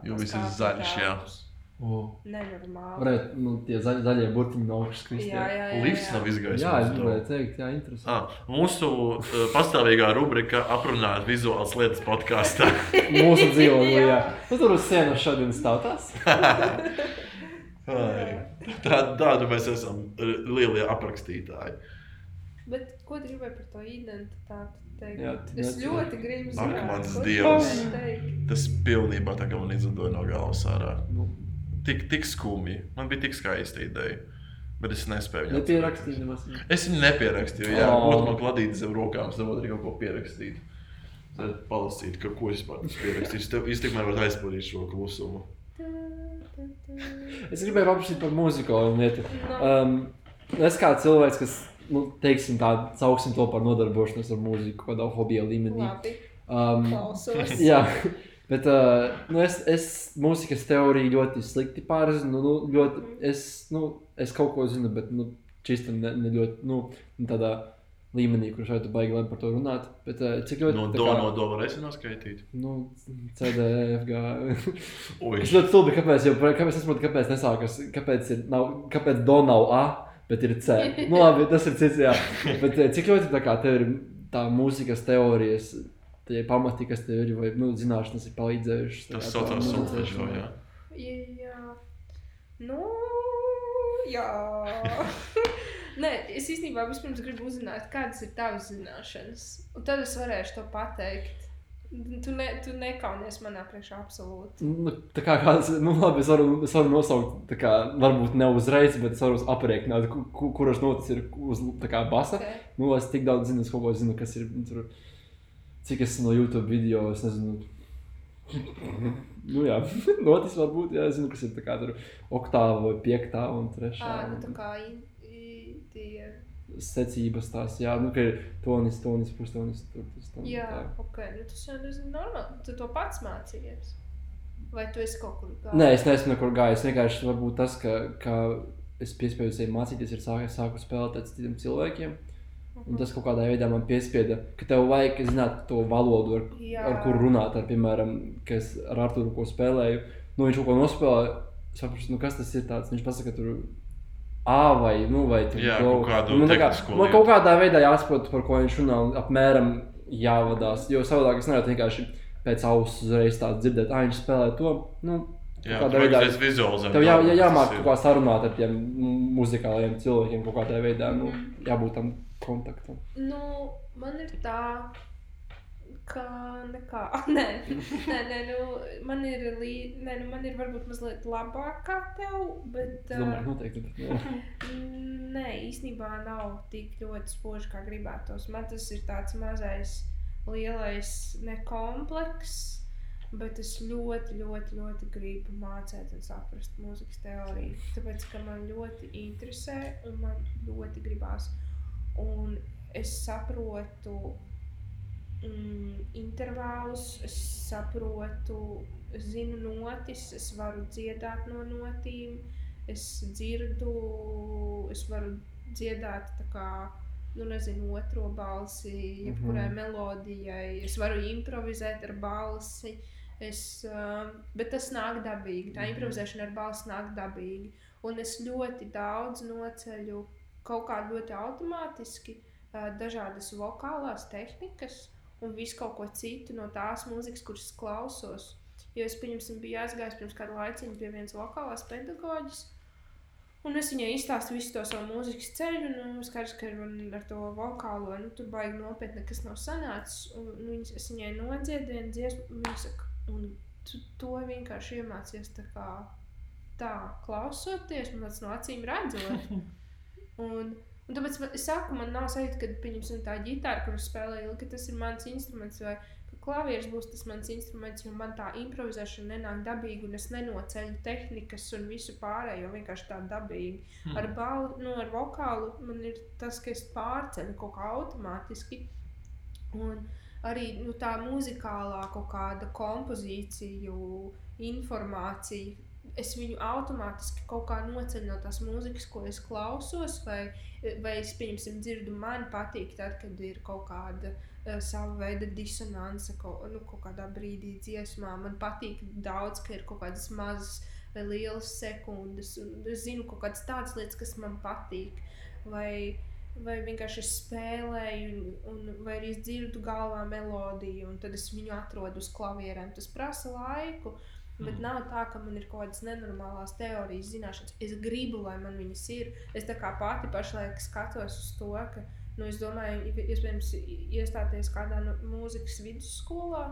Jo viss ir zaļš, jā. tēlus. O, Nenormāli. varētu, nu, tie zaļ, zaļie burtiņi no augšas krist. Jā, jā, jā. Jā. nav izgājis. jā, es gribēju teikt, jā, interesanti. Ah, mūsu uh, pastāvīgā rubrika aprunājot vizuālas lietas podkāstā. Mūsu dzīvē, Jā. jā. Nu, tur uz sienas šodien stāv tas. Ai, Tā, mēs esam uh, lielie aprakstītāji. Bet ko tu gribēji par to identitāti teikt? Jā, es ļoti gribu zināt, Dievs. gribēji teikt. Tas pilnībā tā kā man izlidoja no galvas ārā. Nu, Tik, tik skumji. Man bija tik skaista ideja. Bet es nespēju viņu Nepierakstīju nemaz. Es viņu nepierakstīju. Jā, Oh. būtu man kladīti zem rokām, es nevaru arī kaut ko pierakstīt. Tad palasīt, ka, ko es pats pierakstīšu. Tev- Jūs tikmēr varat aizpildīt šo klusumu. Es gribēju paprasīt par mūziku un lietu. No. Um, es kā cilvēks, kas, nu, teiksim, tā, sauksim to par nodarbošanos ar mūziku, kādā hobija līmenī. Labi, Um, klausos. jā, Bet uh, nu es, es mūzikas teoriju ļoti slikti pārzinu. Nu, ļoti, es, nu, es kaut ko zinu, bet nu, čista ne, ne ļoti nu, tādā līmenī, kurš šeit baigi labi par to runāt. Bet, uh, cik ļoti No tā do kā- no do varēsi noskaitīt. Nu, CDFG. Es ļoti stulbi, kāpēc, jau, kāpēc es saprotu, kāpēc nesākas, kāpēc, ir, nav, kāpēc do nav A, bet ir C. Nu, labi, tas ir cits, jā. Bet eh, cik ļoti tā kā tev ir tā mūzikas teorijas, tie pamati, kas tev ir, vai, nu, zināšanas ir palīdzējušas. Tas saucās solfežo, jā. Jā, nu, jā. Nē, es īstenībā vispirms gribu uzzināt, kādas ir tavas zināšanas. Un tad es varēšu to pateikt. Tu, ne, tu nekaunies manā priekšā absolūti. Nu, tā kā kāds, nu, labi, es varu, es varu nosaukt, kā, varbūt ne uzreiz, bet es varu aprēķināt, ku, ku, kuras notis ir uz, kā basa. Okay. Nu, es tik daudz zinu, es kaut ko zinu, kas ir, nu, tur, cik es no YouTube video, es nezinu. nu, jā, notis varbūt, jā, es zinu, kas ir tā kā tur oktāva vai piektā un trešā. Ā, nu tā un kā i, tie. Secības tās, jā, nu, ka ir tonis, tonis, pustonis, tur, tas tam. Jā, tā. ok, nu tas jau ir normāli. Tu to pats mācījies. Vai tu esi kaut kur gājis? Nē, es neesmu nekur gājis. Vienkārši varbūt tas, ka, ka es piespiedu sevi mācīties, ir sāku, sāku spēlēt ar citiem cilvēkiem. Un tas kaut kādā veidā man piespieda, ka tev vajag zināt to valodu, ar, Jā. ar kuru runāt. Ar, piemēram, kas ar Arthuru ko spēlēju. Nu, viņš kaut ko nospēlēja. Es saprotu, nu, kas tas ir. Tāds. Viņš pasaka, ka tur A vai, nu, vai tur Jā, go. kaut kādu nu, kā, man kaut kādā veidā jāsaprot, par ko viņš runā. Un apmēram jāvadās. Jo savādāk es nevaru vienkārši pēc auss uzreiz tādu dzirdēt, ah, viņš spēlē to. Nu, Jā, kādā veidā- vajag vizualizēt. Tev jā, jā, jāmāk tas kaut kā sarunāt ar tiem muzikālajiem cilvēkiem, kaut kādā veidā. Nu, jābūt tam kontaktam. Nu, man ir tā, ka nekā. Nē, nē, nē nu, man ir, lī... nē, nu, man ir varbūt mazliet labāk kā tev, bet. Es domāju, noteikti. Bet, jā. Nē, īstenībā nav tik ļoti spoži, kā gribētos. Man tas ir tāds mazais, lielais nekomplekss, bet es ļoti, ļoti, ļoti gribu mācīt un saprast mūzikas teoriju. Tāpēc, ka man ļoti interesē un man ļoti gribās. Un es saprotu mm, intervālus, es saprotu, zinu notis, es varu dziedāt no notīm es dzirdu, es varu dziedāt tā kā, nu, nezinu, otro balsi, jebkurai mm. -hmm. melodijai. Es varu improvizēt ar balsi. Es, uh, bet tas nāk dabīgi. Tā Mhm. improvizēšana ar balsi nāk dabīgi. Un es ļoti daudz noceļu kaut kā ļoti automātiski uh, dažādas vokālās tehnikas visu kaut ko citu no tās mūzikas, kuras es klausos. Jo es, pieņemsim, biju aizgājis pirms kāda laiciņa pie vienas vokālās pedagoģijas. Un es viņai izstāstu visu to savu mūzikas ceļu, un nu, skaidrs, ka man ar to vokālo nu, tur baigi nopietni nekas nav sanācis. Un, nu, viņas, es viņai nodziedēju dziesmu, un viņa saka, un tu to vienkārši iemācies tā kā tā klausoties, man tas no acīm redzot. Un, un tāpēc man- es saku, man nav sajūta, ka pieņemsim, tā ģitāra, kuras spēlēju, ka tas ir mans instruments. Vai, Klavieris būs tas mans instruments, jo man tā improvizēšana nenāk dabīgi, un es nenoceļu tehnikas un visu pārējo vienkārši tā dabīgi. Hmm. Ar, bal, nu, ar vokālu man ir tas, ka es pārceļu kaut kā automātiski. Un arī nu, tā muzikālā kaut kāda kompozīcija, informācija. Es viņu automātiski kaut kā noceļu no tās mūzikas, ko es klausos, vai, vai es pieņemsim, dzirdu, man patīk, tad, kad ir kaut kāda uh, sava veida disonance, kaut, nu, kaut kādā brīdī dziesmā. Man patīk daudz, ka ir kaut kādas mazas vai lielas sekundes, un es zinu kaut kādas tādas lietas, kas man patīk. Vai, vai vienkārši es spēlēju, un, un, vai arī es dzirdu galvā melodiju, un tad es viņu atrodu uz klavierēm. Tas prasa laiku, bet Mm. nav tā, ka man ir kaut kādas nenormālās teorijas, zināšanas. Es gribu, lai man viņas ir. Es tā kā pati pašlaik skatos uz to, ka, nu, es domāju, iespējams, iestāties kādā no mūzikas vidusskolā.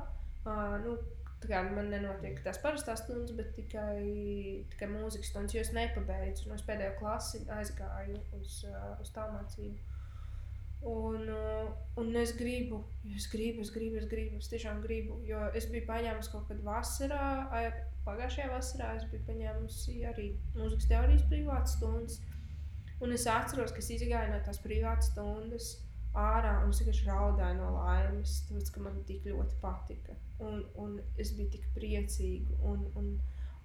Uh, nu, tā kā man nenotiek tās parastās stundas, bet tikai, tikai mūzikas stundas, jo es nepabeidzu. No es pēdējo klasi aizgāju uz, uh, uz tālmācību. Un, uh, un es gribu, es gribu, es gribu, es gribu, es tiešām gribu. Jo es biju paņēmusi kaut kad vasarā, pagājušajā vasarā, es biju paņēmusi arī mūzikas teorijas privātas stundas. Un es atceros, ka es izgāju no tās privātas stundas. ārā un es vienkārši raudāju no laimes, tāpēc, ka man tik ļoti patika. Un, un es biju tik priecīga. Un, un,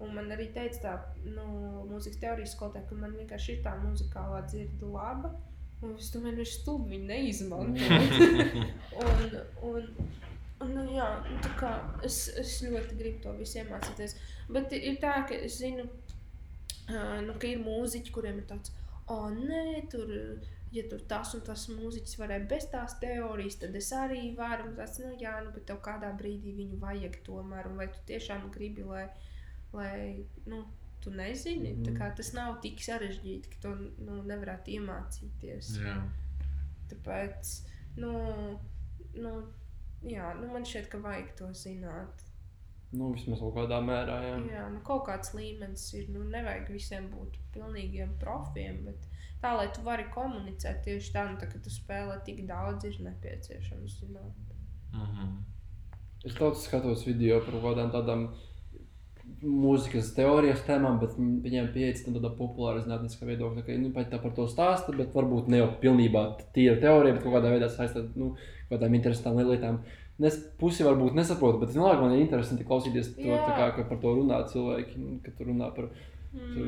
un man arī teica, tā nu, mūzikas teorijas skolotāja, ka man vienkārši ir tā muzikālā dzirde laba. Un es domāju, ka stulbi viņi neizmanto. un, un, un, nu, jā, nu, tā kā es, es ļoti gribu to visu iemācīties. Bet ir tā, ka es zinu, nu, ka ir mūziķi, kuriem ir tāds, oh, nē, tur, ja tur tas un tas mūziķis varēja bez tās teorijas, tad es arī varu. Tas, nu, jā, nu, bet tev kādā brīdī viņu vajag tomēr, vai tu tiešām gribi, lai, lai nu, tu nezini, mm. kā, tas nav tik sarežģīti, ka to nu, nevarētu iemācīties. Jā. Tāpēc, nu, nu, jā, nu, man šķiet, ka vajag to zināt. Nu, vismaz kaut kādā mērā, jā. Jā, nu, kaut kāds līmenis ir. Nu, nevajag visiem būt pilnīgiem profiem, bet tā, lai tu vari komunicēt tieši tā, nu, tā ka tu spēlē tik daudz, ir nepieciešams zināt. Mhm. Es daudz skatos video par kaut kādām tādām mūzikas teorijas tēmām, bet viņ- viņiem pieeja tam tādā populāra zinātniskā viedokļa, ka viņi pat tā par to stāsta, bet varbūt ne jau pilnībā tīra teorija, bet kaut kādā veidā saistīt nu, kaut kādām interesantām lietām. Es pusi varbūt nesaprotu, bet vienalga man ir interesanti klausīties to, kā, ka par to runā cilvēki, nu, kad tur runā par Mm. tur,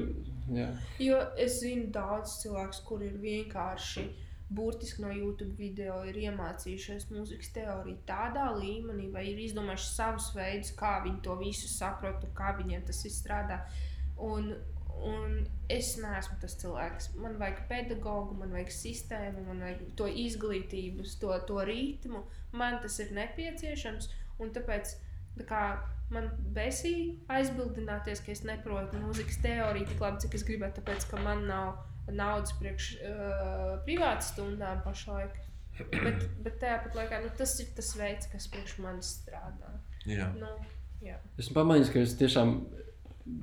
jā. Jo es zinu daudz cilvēku, kur ir vienkārši burtiski no YouTube video ir iemācījušies mūzikas teoriju tādā līmenī, vai ir izdomājuši savus veidus, kā viņi to visu saprot, un kā viņiem tas viss strādā. Un, un es neesmu tas cilvēks. Man vajag pedagogu, man vajag sistēmu, man vajag to izglītību, to, to ritmu. Man tas ir nepieciešams. Un tāpēc tā kā, man besīja aizbildināties, ka es neprotu mūzikas teoriju tik labi, cik es gribētu, tāpēc ka man nav naudas priekš uh, privātas stundām pašlaik. Bet, bet tajā pat laikā nu, tas ir tas veids, kas priekš manis strādā. Jā. Nu, jā. Esmu pamanījis, ka es tiešām.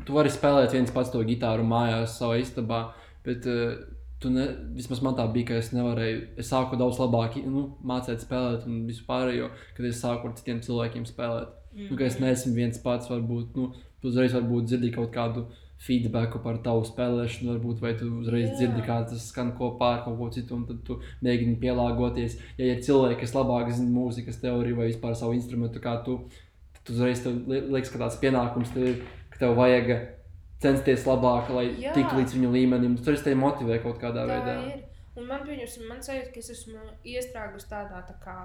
Tu vari spēlēt viens pats to gitāru mājās, savā istabā, bet uh, tu ne, vismaz man tā bija, ka es nevarēju. Es sāku daudz labāk nu, mācīt spēlēt un visu pārējo, kad es sāku ar citiem cilvēkiem spēlēt. Nu, ka es neesmu viens pats, varbūt nu, tu uzreiz varbūt dzirdi kaut kādu feedbacku par tavu spēlēšanu, varbūt, vai tu uzreiz Jā. dzirdi, kā tas skan kopā ar kaut ko citu, un tad tu mēģini pielāgoties. Ja ir cilvēki, kas labāk zina mūzikas teoriju vai vispār savu instrumentu, kā tu, tad uzreiz tev li- liekas, ka tāds pienākums tev ir, ka tev vajag censties labāk, lai Jā. tiktu līdz viņu līmenim. Tas arī tevi motivē kaut kādā Tā veidā. ir. Un man pieņemsim, man sajūta, ka es esmu iestrēgus tādā tā kā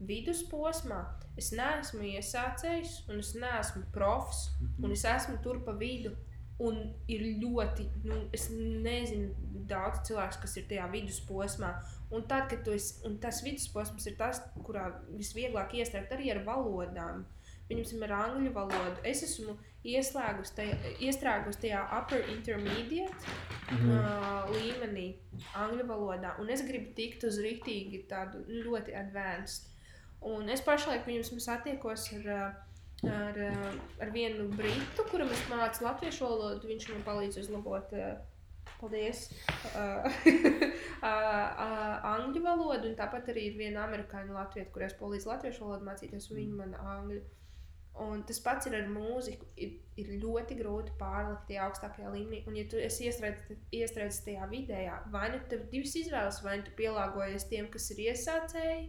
vidusposmā. Es neesmu iesācējis, un es neesmu profs, un es esmu tur pa vidu. Un ir ļoti, nu, es nezinu, daudz cilvēku, kas ir tajā vidusposmā. Un, tad, esi, un tas vidusposms ir tas, kurā visvieglāk iestrēgt arī ar valodām. Viņam ir angļu valoda. Es esmu ieslēgus tajā, iestrēgus tajā upper intermediate Mhm. uh, līmenī, angļu valodā. Un es gribu tikt uz rītīgi tādu ļoti advanced. Un es pašlaik viņam satiekos ar, uh, ar, uh, ar vienu britu, kuram es mācu latviešu valodu. Viņš man palīdz uzlabot. Uh, Paldies! Uh, angļu valodu, un tāpat arī ir viena amerikāņu latvieta, kurai es palīdzu latviešu valodu mācīties, un viņa man angļu. Un tas pats ir ar mūziku. Ir, ir ļoti grūti pārlikt tajā augstākajā līmenī. Un, ja tu esi iestrēdzis iestrēdz tajā vidējā, vai nu tev ir divas izvēles, vai nu tu pielāgojies tiem, kas ir iesācēji,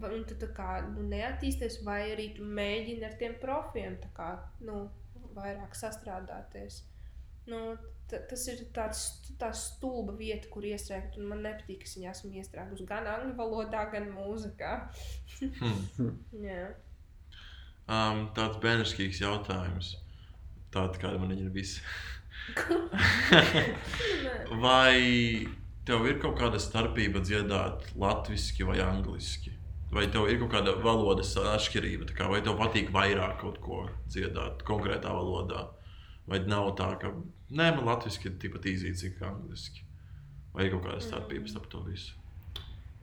nu tu kā nu, neattīsties, vai arī tu mēģini ar tiem profiem kā, nu, vairāk sastrādāties. Nu, ta- tas ir tāds, tāds stulba vieta, kur iestrēgt. un Man nepatīk, ka es viņā esmu iestrēgusi gan angļu valodā, gan mūzikā. Hmm. Jā. Um, tāds bērnišķīgs jautājums. Tāda kāda man viņa ir visi. Vai tev ir kaut kāda starpība dziedāt latviešu vai angliski? Vai tev ir kaut kāda valodas atšķirība? Kā, vai tev patīk vairāk kaut ko dziedāt konkrētā valodā? Vai nav tā, ka nē, man latviešu ir tikpat īzīts, cik angliski? Vai ir kaut kāda starpība starp to visu?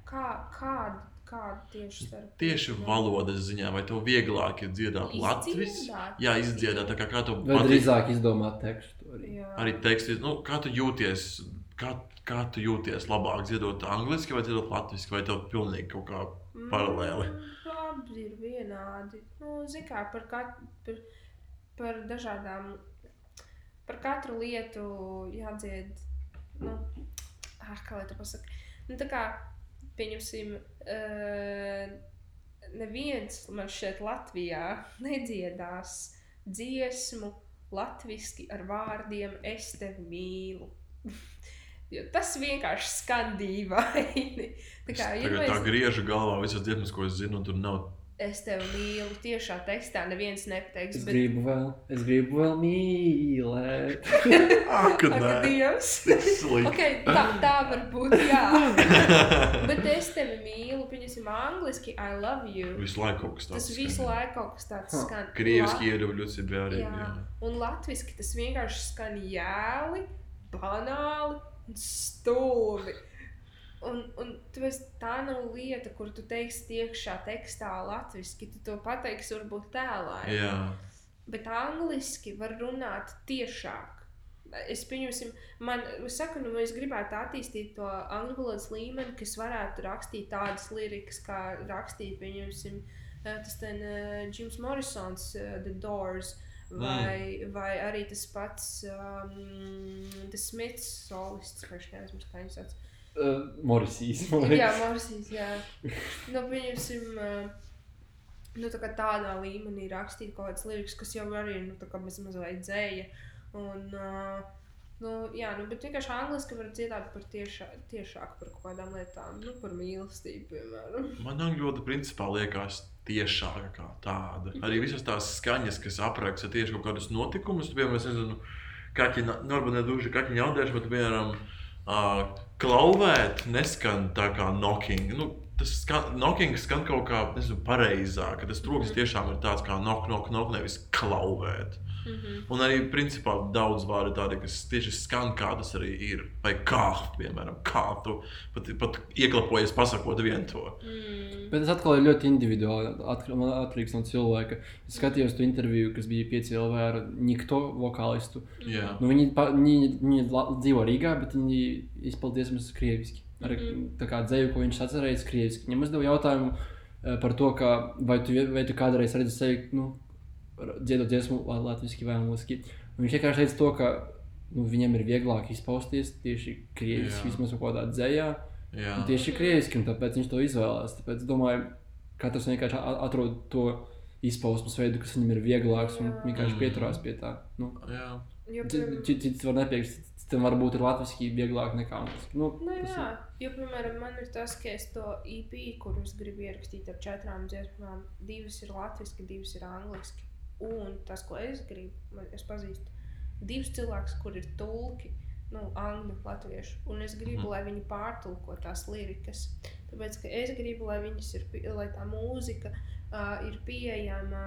Kā, kāda, kāda tieši starp? Tieši valodas ziņā, vai tev vieglāk ir dziedāt latviešu? Jā, izdziedāt, tā kā, kā tev Vai drīzāk izdomāt tekstu arī. Jā. arī teksts, nu, kā tu jūties, kā, kā tu jūties labāk dziedot angliski vai dziedot latviešu, vai tev pilnīgi kaut kā paralēli? Mm, Abi ir vienādi. Nu, Zini, kā par, kat, par, par dažādām, par katru lietu jādzied. Nu, ah, kā lai to pasakā? Nu, tā kā pieņemsim, uh, neviens man šeit Latvijā nedziedās dziesmu latviešu ar vārdiem Es tevi mīlu. Jo tas vienkārši skan dīvaini. tā kā jau tādā veidā griežu galvā visas dziesmas, ko es zinu, un tur nav. Es tevi mīlu, tiešā tekstā neviens nepateiks. Es bet... gribu vēl, es gribu vēl mīlēt. Ak, kad nē, Dievs. okay, tā, tā var būt, jā. bet es tevi mīlu, pieņemsim angliski, I love you. Visu laiku kaut kas tāds. Tas visu laiku kaut kas tāds skan. Krieviski ieļaujusi bija arī. Jā. jā. Un latviski tas vienkārši skan jēli, banāli stulbi. Un, un tu esi, tā nav lieta, kur tu teiksi iekšā tekstā latviešu. Tu to pateiksi varbūt tēlā. Jā. Bet angliski var runāt tiešāk. Es pieņemsim, man es saku, nu, es gribētu attīstīt to angļu valodas līmeni, kas varētu rakstīt tādas lirikas, kā rakstīja, pieņemsim, eh, tas ten uh, Jims Morrisons, uh, The Doors, vai, mm. vai arī tas pats um, The Smiths solists, kurš neaizmirst, kā viņš sauc. Uh, Morisīs. man Jā. Morsīs, jā. Nu, pieņemsim, uh, nu, tā tādā līmenī rakstīt kaut kādas lirikas, kas jau arī ir, nu, tā kā bez mazliet dzēja. Un, uh, nu, jā, nu, bet vienkārši angliski var dziedāt par tiešā, tiešāk par kaut kādām lietām, nu, par mīlestību, piemēram. Man angļu principā liekas tiešāka kā tāda. Arī visas tās skaņas, kas apraksta tieši kaut kādus notikumus, piemēram, es nezinu, kaķi, na- nu, duži kaķiņa audēšu, bet, piemēram, uh, klauvēt neskan tā kā knocking. Nu, tas skan, knocking skan kaut kā, nezinu, pareizāk, tas troksnis tiešām ir tāds kā knock, knock, knock, nevis klauvēt. Mm -hmm. Un arī, principā, daudz vārdu tādi, kas tieši skan, kā tas arī ir. Vai kā, piemēram, kā tu pat, pat ieklapojies, pasakot vienu to. mm. Bet tas atkal ir ļoti individuāli. Atkarīgs no cilvēka. Es skatījos to interviju, kas bija 5 LV ar Nikto vokālistu. Jā. Nu, viņi, pa, viņi, viņi dzīvo Rīgā, bet viņi izpildīja diezgan krieviski. Ar Mhm. tā kā dzēju, ko viņš atcerējās krieviski. Viņam uzdeva jautājumu eh, par to, ka vai tu, vai tu kādreiz redzi sevi nu, dziedot dziesmu la- latviski vai angliski. Un viņš vienkārši teica to, ka nu, viņam ir vieglāk izpausties tieši krieviski, vismaz kaut kādā dzējā. Jā. Tieši krieviski, un tāpēc viņš to izvēlējās. Tāpēc es domāju, ka katrs vienkārši atrod to izpausmes veidu, kas viņam ir vieglāks, un vienkārši Mm. pieturās pie tā. Nu, Cits var nepiekrist, citam varbūt ir latviešu vieglāk nekā angliski. Nu, Nu, jā, jo, piemēram, man ir tas, ka es to EP, kurus gribu ierakstīt ar četrām dziesmām, divas ir latviešu, divas ir angliski. Un tas, ko es gribu, es pazīstu divus cilvēkus, kur ir tulki, nu, angļu, latviešu. Un es gribu, Mhm. lai viņi pārtulko tās lirikas. Tāpēc, es gribu, lai, ir, lai tā mūzika uh, ir pieejama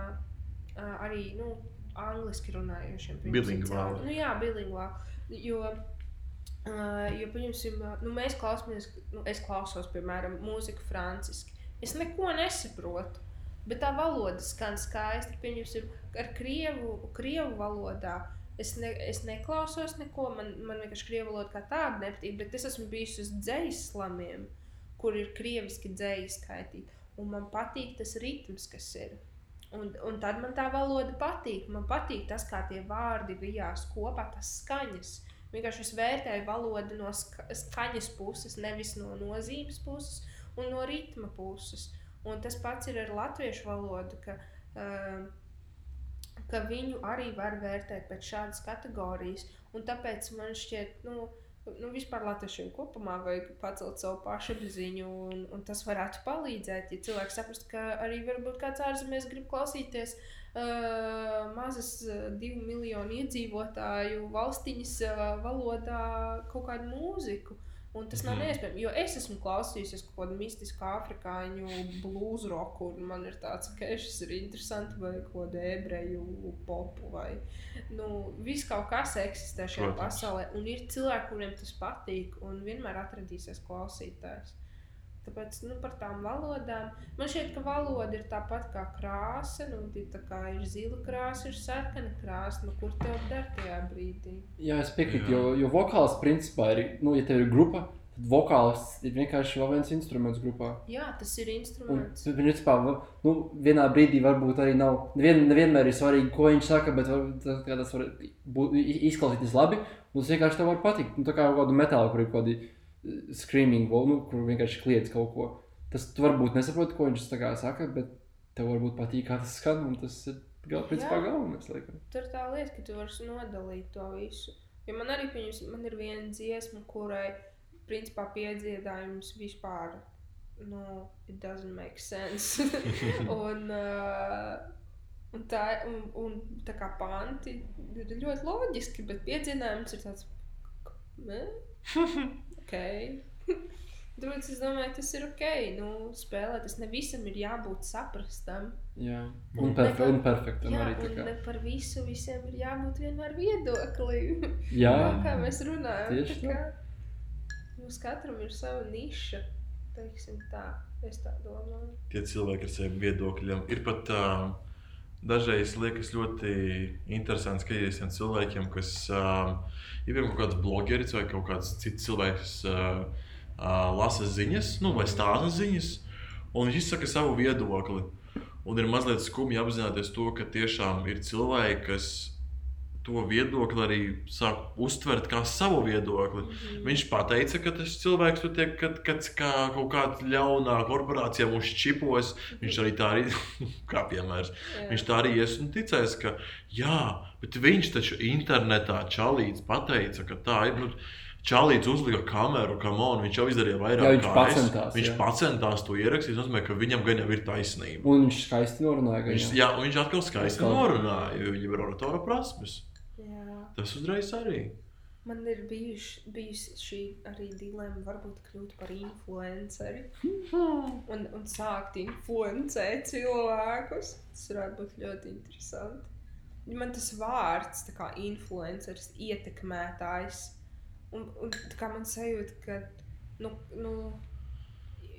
uh, arī, nu, angliski runājošiem. Bilingvāli. Nu, jā, bilingvāli. Jo Uh, jo, pieņemsim, nu, mēs klausāmies, nu, es klausos, piemēram, mūziku franciski. Es neko nesaprotu, bet tā valoda skan skaisti. Pieņemsim, ar krievu, krievu valodā es, ne, es neklausos neko, man, man vienkārši krievu valoda kā tāda nepatīk, bet es esmu bijis uz dzējas slamiem, kur ir krieviski dzējas skaitīt. Un man patīk tas ritms, kas ir. Un, un tad man tā valoda patīk. Man patīk tas, kā tie vārdi vijās kopā, tas skaņas. Vienkārši es vērtēju valodu no ska skaņas puses, nevis no nozīmes puses un no ritma puses. Un tas pats ir ar latviešu valodu, ka, uh, ka viņu arī var vērtēt pēc šādas kategorijas. Un tāpēc man šķiet, nu, nu vispār latviešiem kopumā vajag pacelt savu pašapziņu, un, un tas varētu palīdzēt, ja cilvēks saprast, ka arī varbūt kāds ārzemēs grib klausīties uh, mazas uh, divu miljonu iedzīvotāju valstiņas uh, valodā kaut kādu mūziku. Un tas nav Mhm. neiespējami, jo es esmu klausījusies kaut kādu mistisku afrikāņu blues roku, un man ir tāds, ka šis ir interesanti, vai kaut kādu ebreju popu, vai nu, viss kaut kas eksistē šajā Protams. pasaulē. Un ir cilvēki, kuriem tas patīk, un vienmēr atradīsies klausītājs. Tāpēc nu, par tām valodām man šķiet, ka valoda ir tāpat kā krāsa. Nu, tā kā ir zila krāsa, ir sarkana krāsa. Nu, kur tev der tajā brīdī? Jā, es piekrītu, jo, jo vokāls principā ir, nu, ja tev ir grupa, tad vokāls ir vienkārši vēl viens instruments grupā. Jā, tas ir Un, instruments. principā, va- nu, vienā brīdī varbūt arī nav, nevien, nevienmēr ir svarīgi, ko viņš saka, bet var, tas, var būt, izklausīties labi, un tas vienkārši tev var patikt. Nu, tā kā kaut kādu metālu, kur ir kaut kādi screaming, vo- nu, kur vienkārši kliedz kaut ko. Tas varbūt nesaproti, ko viņš tā kā saka, bet tev varbūt patīk, kā tas skan, un tas ir gal, principā galvenais. Laikam. Tur tā lieta, ka tu vari nodalīt to visu. Jo man arī, pieņems, man ir viena dziesma, kurai, principā, piedziedājums vispār, nu, it doesn't make sense. un, uh, un, tā, un, un tā kā panti ir ļoti loģiski, bet piedziedājums ir tāds, ne? ok. Tāpēc es domāju, tas ir ok. Nu, spēlēt, tas ne visam ir jābūt saprastam. Jā, Un perfe par- un perfektam Jā, arī. tā un kā. ne par visu visiem ir jābūt vienmēr viedoklim. Jā, No, kā mēs runājam, tieši tā kā mums katram ir sava niša. Teiksim tā, es tā domāju. Tie cilvēki ar saviem viedokļiem ir pat. Uh, Dažreiz liekas ļoti interesanti skatīties tiem cilvēkiem, kas uh, ir kaut kāds blogeris vai kaut kāds cits cilvēks, uh, uh, lasa ziņas, nu, vai stāsta ziņas, un viņš izsaka savu viedokli. Un ir mazliet skumji apzināties to, ka tiešām ir cilvēki, kas to viedokli arī sāk uztvert kā savu viedokli. Mhm. Viņš teica, ka tas cilvēks tur tiek kad, kad, kā kaut kāda ļaunā korporācijā mums čipos. Viņš arī tā arī, kā piemērs, Jā. viņš tā arī ies un ticēs, ka jā, bet viņš taču internetā čalīts pateica, ka tā ir. Nu, Čalīts uzlika kameru, kam on, viņš jau izdarīja vairāk Jā, viņš kā es. pacentās, Viņš jā. pacentās to ierakstīt. Tas nozīmē, ka viņam gan jau ir taisnība. un viņš skaisti norunāja. Viņš, jā. viņš atkal skaisti norunāja, jo viņam ir oratora prasmes. Tas uzreiz arī. Man ir bijuši, bijusi šī arī dilemma, varbūt kļūt par influenceri un, un sākt influencēt cilvēkus. Tas varētu būt ļoti interesanti. Man tas vārds, kā influenceris, ietekmētājs, un, un kā man sajūta, ka, nu, nu,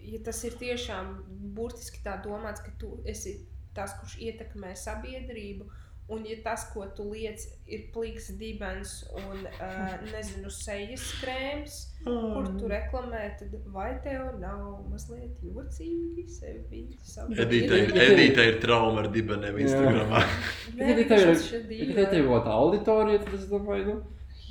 ja tas ir tiešām burtiski tā domāts, ka tu esi tas, kurš ietekmē sabiedrību, Un, ja tas, ko tu liec, ir pliks dibens un, uh, nezinu, sejas krēms, kur tu reklamē, tad vai tev nav mazliet jocīgi sevi Edita ir, Edita ir trauma ar dibeniem Instagramā. Ja tev ir- Ja kaut auditorija, tad es domāju, nu,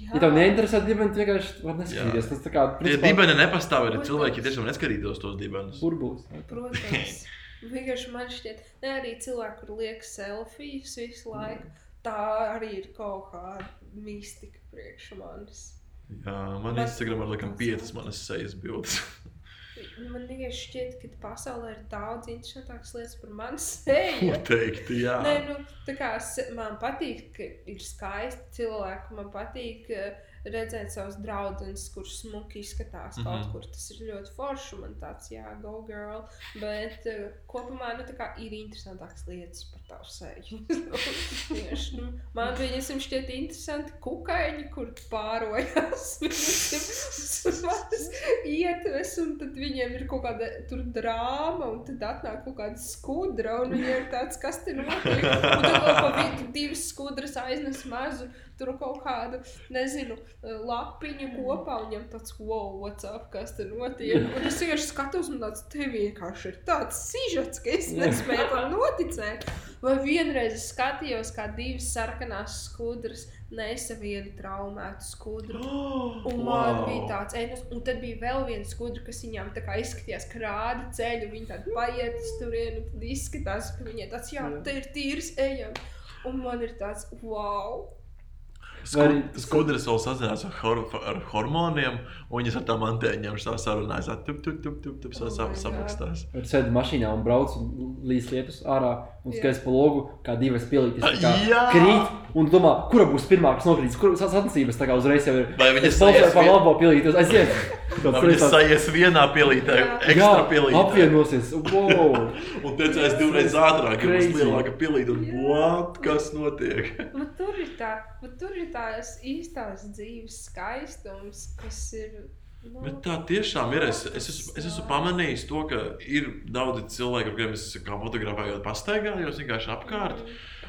ja tev neinteresē dibens, vienkārši var neskatīties. Tas tā kā principā, dibeni nepastāv, ir cilvēki tiešām neskatītos tos dibenus. burbulis. Protams, vienkārši man šķiet, ne arī cilvēki, kur liek selfijas visu laiku, tā arī ir kaut kāda mistika priekš manis. Jā, man Bet- Instagramā ir laikam piecas manas sejas bildes. Man vienkārši šķiet, ka pasaulē ir daudz interesantākas lietas par mani seju. Noteikti, jā. Nē, nu, tā kā man patīk, ka ir skaisti cilvēki. Man patīk eh, redzēt savus draugus, kurš smuki izskatās mm -hmm. kaut Mhm. kur. Tas ir ļoti forši. Man tāds, jā, go girl. Bet uh, kopumā nu, ir interesantākas lietas par tavu. Tieši, nu, man viņas šķiet interesanti kukaiņi, kur pārojas. Ietves, un tad viņiem ir kaut kāda tur drāma, un tad atnāk kaut kāda skudra, un viņiem ir tāds, kas te notiek. Un tad pa vidu divas skudras aiznes mazu, tur kaut kādu, nezinu, lapiņu kopā, un viņam tāds, wow, what's up, kas te notiek. Un es vienkārši skatos, un tāds, te vienkārši ir tāds sižets, ka es nespēju tam noticēt. Vai vienreiz es skatījos, kā divas sarkanās skudras nesa vienu traumētu skudru. Un man wow. bija tāds, ej, un tad bija vēl viena skudra, kas viņām tā kā izskatījās, ka rāda ceļu. Viņa tāda paiet uz turieni, tad izskatās, ka viņai tāds, Jā. te ir tīrs, ejam. Un man ir tāds, wow! Gudrs vēl sazinās ar, hor ar hormoniem, un viņas ar tām antēņiem tā Tup, tup, tup, tup, tup, Oh sa- my God. samakstās. Var sēdēt mašīnā un brauc līdz lietus ārā un skaties pa logu, kā divas pilītes kā krīt. Un domā, kura būs pirmā, kas nokrīt, kur sacensības tā kā uzreiz jau ir. Vai sajies par vien- labo pilīti, aiziet! Viņas sajies vienā pilītē, ekstra pilītē. apvienosies. Wow! Un teicās divreiz ātrāk, ka būs lielāka pilīte. Un what? Kas notiek? Bet tur ir, tā, bet tur ir tās īstās dzīves skaistums, kas ir. Bet tā tiešām ir. Es, es, esmu, es esmu pamanījis to, ka ir daudzi cilvēki, ar kuriem es kā fotografējot, pastaigājos vienkārši apkārt.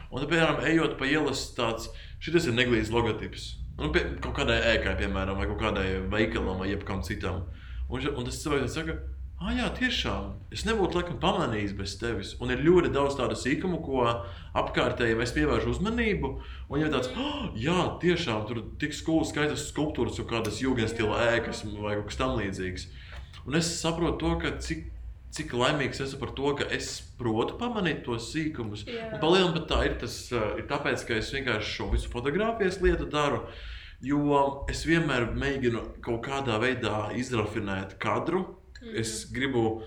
Un, piemēram, ejot pa ielas, tāds šis ir neglīts logotips. Nu, pie, kaut kādai ēkai, piemēram, vai kaut kādai veikalam, vai jebkam citam. Un, un tas cilvēks saka, Ah, jā, tiešām. Es nebūtu laikam pamanījis bez tevis. Un ir ļoti daudz tādu sīkumu, ko apkārtēji es pievēršu uzmanību. Un jau tāds, oh, jā, tiešām tur tik skolas skaistas skulptūras, un kādas jūgas stila ēkas vai kaut kas tamlīdzīgs. Un es saprotu to, ka cik, cik laimīgs esmu par to, ka es protu pamanīt tos sīkumus. Palielam, bet tā ir tas, ir tāpēc, ka es vienkārši šo visu fotografijas lietu daru. Jo es vienmēr mēģinu kaut kādā veidā izrafinēt kadru. Mm. Es gribu,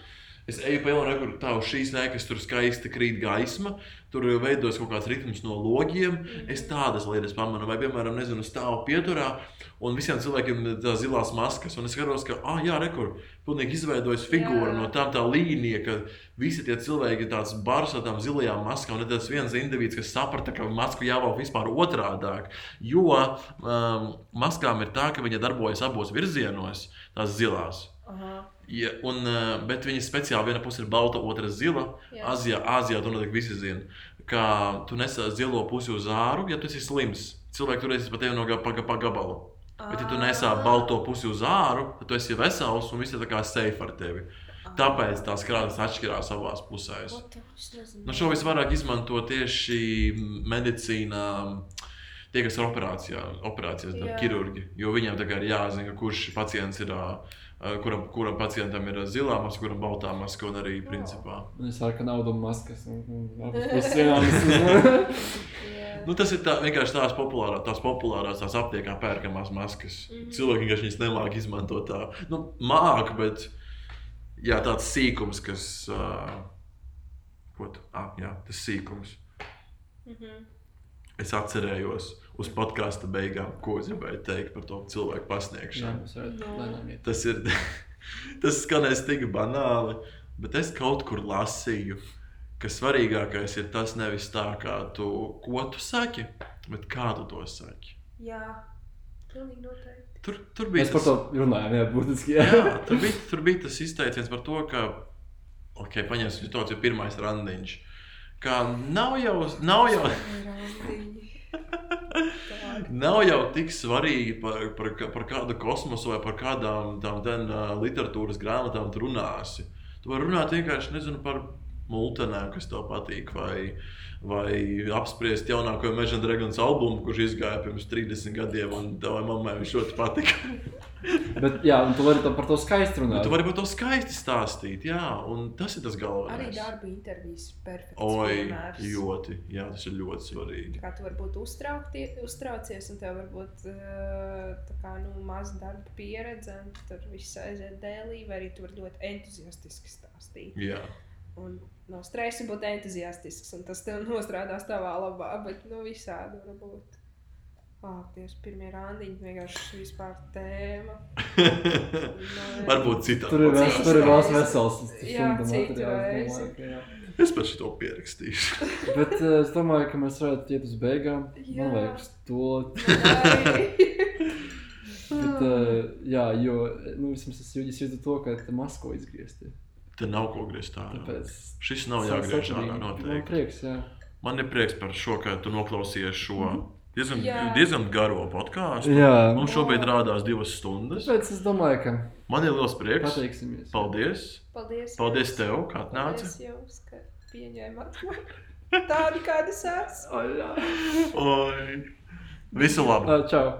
es eju pa ielu, kur tā uz šīs ēkas tur skaisti krīt gaisma, tur veidojas kaut kāds ritms no logiem. Mm. Es tādas lietas pamanu, vai, piemēram, nezinu, stāvu pieturā, un visiem cilvēkiem ir tā zilās maskas. Un es skatos, ka, ah, jā, rekur, pilnīgi izveidojas figūra Jā. no tām tā līnija, ka visi tie cilvēki ir tāds bars ar tām zilajām maskām, un tas viens indivīds, kas saprata, ka masku jāvelk vispār otrādāk. Jo um, maskām ir tā, ka viņa darbojas abos virzienos, tās zilās. Aha. Ja, un, uh, bet viņa speciāli viena puse ir balta, otra zila. Jā. Azijā, Āzijā to noteikti visi zina. Ka tu nes zilo pusi uz āru, ja tu esi slims. Cilvēki turēsies pat tevi no ga- pa, gabalu. Bet, ja tu nesā balto pusi uz āru, tad tu esi vesels un viss ir kā safe ar tevi. Tāpēc tās krāsas atšķirās abās pusēs. Nu, šo visvairāk izmanto tieši medicīnā. Tie, kas ir operācijā, operācijas Jā. dara ķirurģi, jo viņiem tā kā ir jāzina, kurš pacients ir, ā, kuram, kuram pacientam ir zilā maska, kuram baltā maska, un arī principā. Es saku, ka naudu maskas. Nu, tas ir tā, vienkārši tās populārās, tās populārās, tās aptiekā pērkamās maskas. Mm. -hmm. Cilvēki vienkārši viņas nemāķi izmantot tā. Nu, māk, bet jā, tāds sīkums, kas. Uh, ko tu? Ah, jā, tas sīkums. Mhm. Es atcerējos uz podkāstu beigām, ko es gribēju teikt par to cilvēku Jā, pasniegšanu. varētu No. Tas ir. tas skanēs tik banāli, bet es kaut kur lasīju, ka svarīgākais ir tas nevis tā, kā tu, ko tu saki, bet kā tu to saki. Jā, pilnīgi noteikti. Tur, tur bija Mēs par tas, to runājām, jā, būtiski. Jā. jā, tur, bija, tur bija tas izteiciens par to, ka, ok, paņemsim situāciju, pirmais randiņš. Kā nav jau, nav jau. Nav jau tik svarīgi par, par, par kādu kosmosu vai par kādām tām ten, uh, literatūras grāmatām runāsi. Tu vari runāt vienkārši nezinu, par multenēm, kas tev patīk, vai, vai apspriest jaunāko Imagine Dragons albumu, kurš izgāja pirms 30 gadiem, un tavai mammai viņš ļoti patika. Bet, jā, un tu vari to par to skaisti runāt. Tu vari par to skaisti stāstīt, jā, un tas ir tas Arī galvenais. darba intervijas perfekts. Oi, piemērs. ļoti, jā, tas ir ļoti svarīgi. Kā tu vari būt uztrauktie- uztraucies, un tev var būt uh, tā kā, nu, maza darba pieredze, un tur viss aiziet dēlī, vai arī tu vari ļoti entuziastiski stāstīt. Jā, Un no stresa būt entuziastisks, un tas tev nostrādās tavā labā, bet nu, visādi var būt. Dievs, pirmie randiņi vienkārši vispār tēma. Nu, varbūt citādi. Tur ir, vēl, tur ir vēl vesels Jā, materiāls, domāju. Es pat šo pierakstīšu. Bet uh, es domāju, ka mēs varētu iet uz beigām. Jā. Man vajag to. Bet, uh, jā, jo nu, vismaz es, jū- es jūtu to, ka te masko izgriezt. Te nav ko griezt ārā. Tāpēc Šis nav jāgriež ārā Man noteikti. prieks, jā. Man ir prieks par šo, ka tu noklausījies šo diezgan, Jā. diezgan garo podkāstu. Jā. Mums šobrīd rādās divas stundas. Tāpēc es domāju, ka Man ir liels prieks. pateiksimies. Paldies! Paldies, Paldies tev, kā atnāci! Paldies jums, ka pieņēmāt tādu, kāda es esmu. Oi! Visu labu! Čau!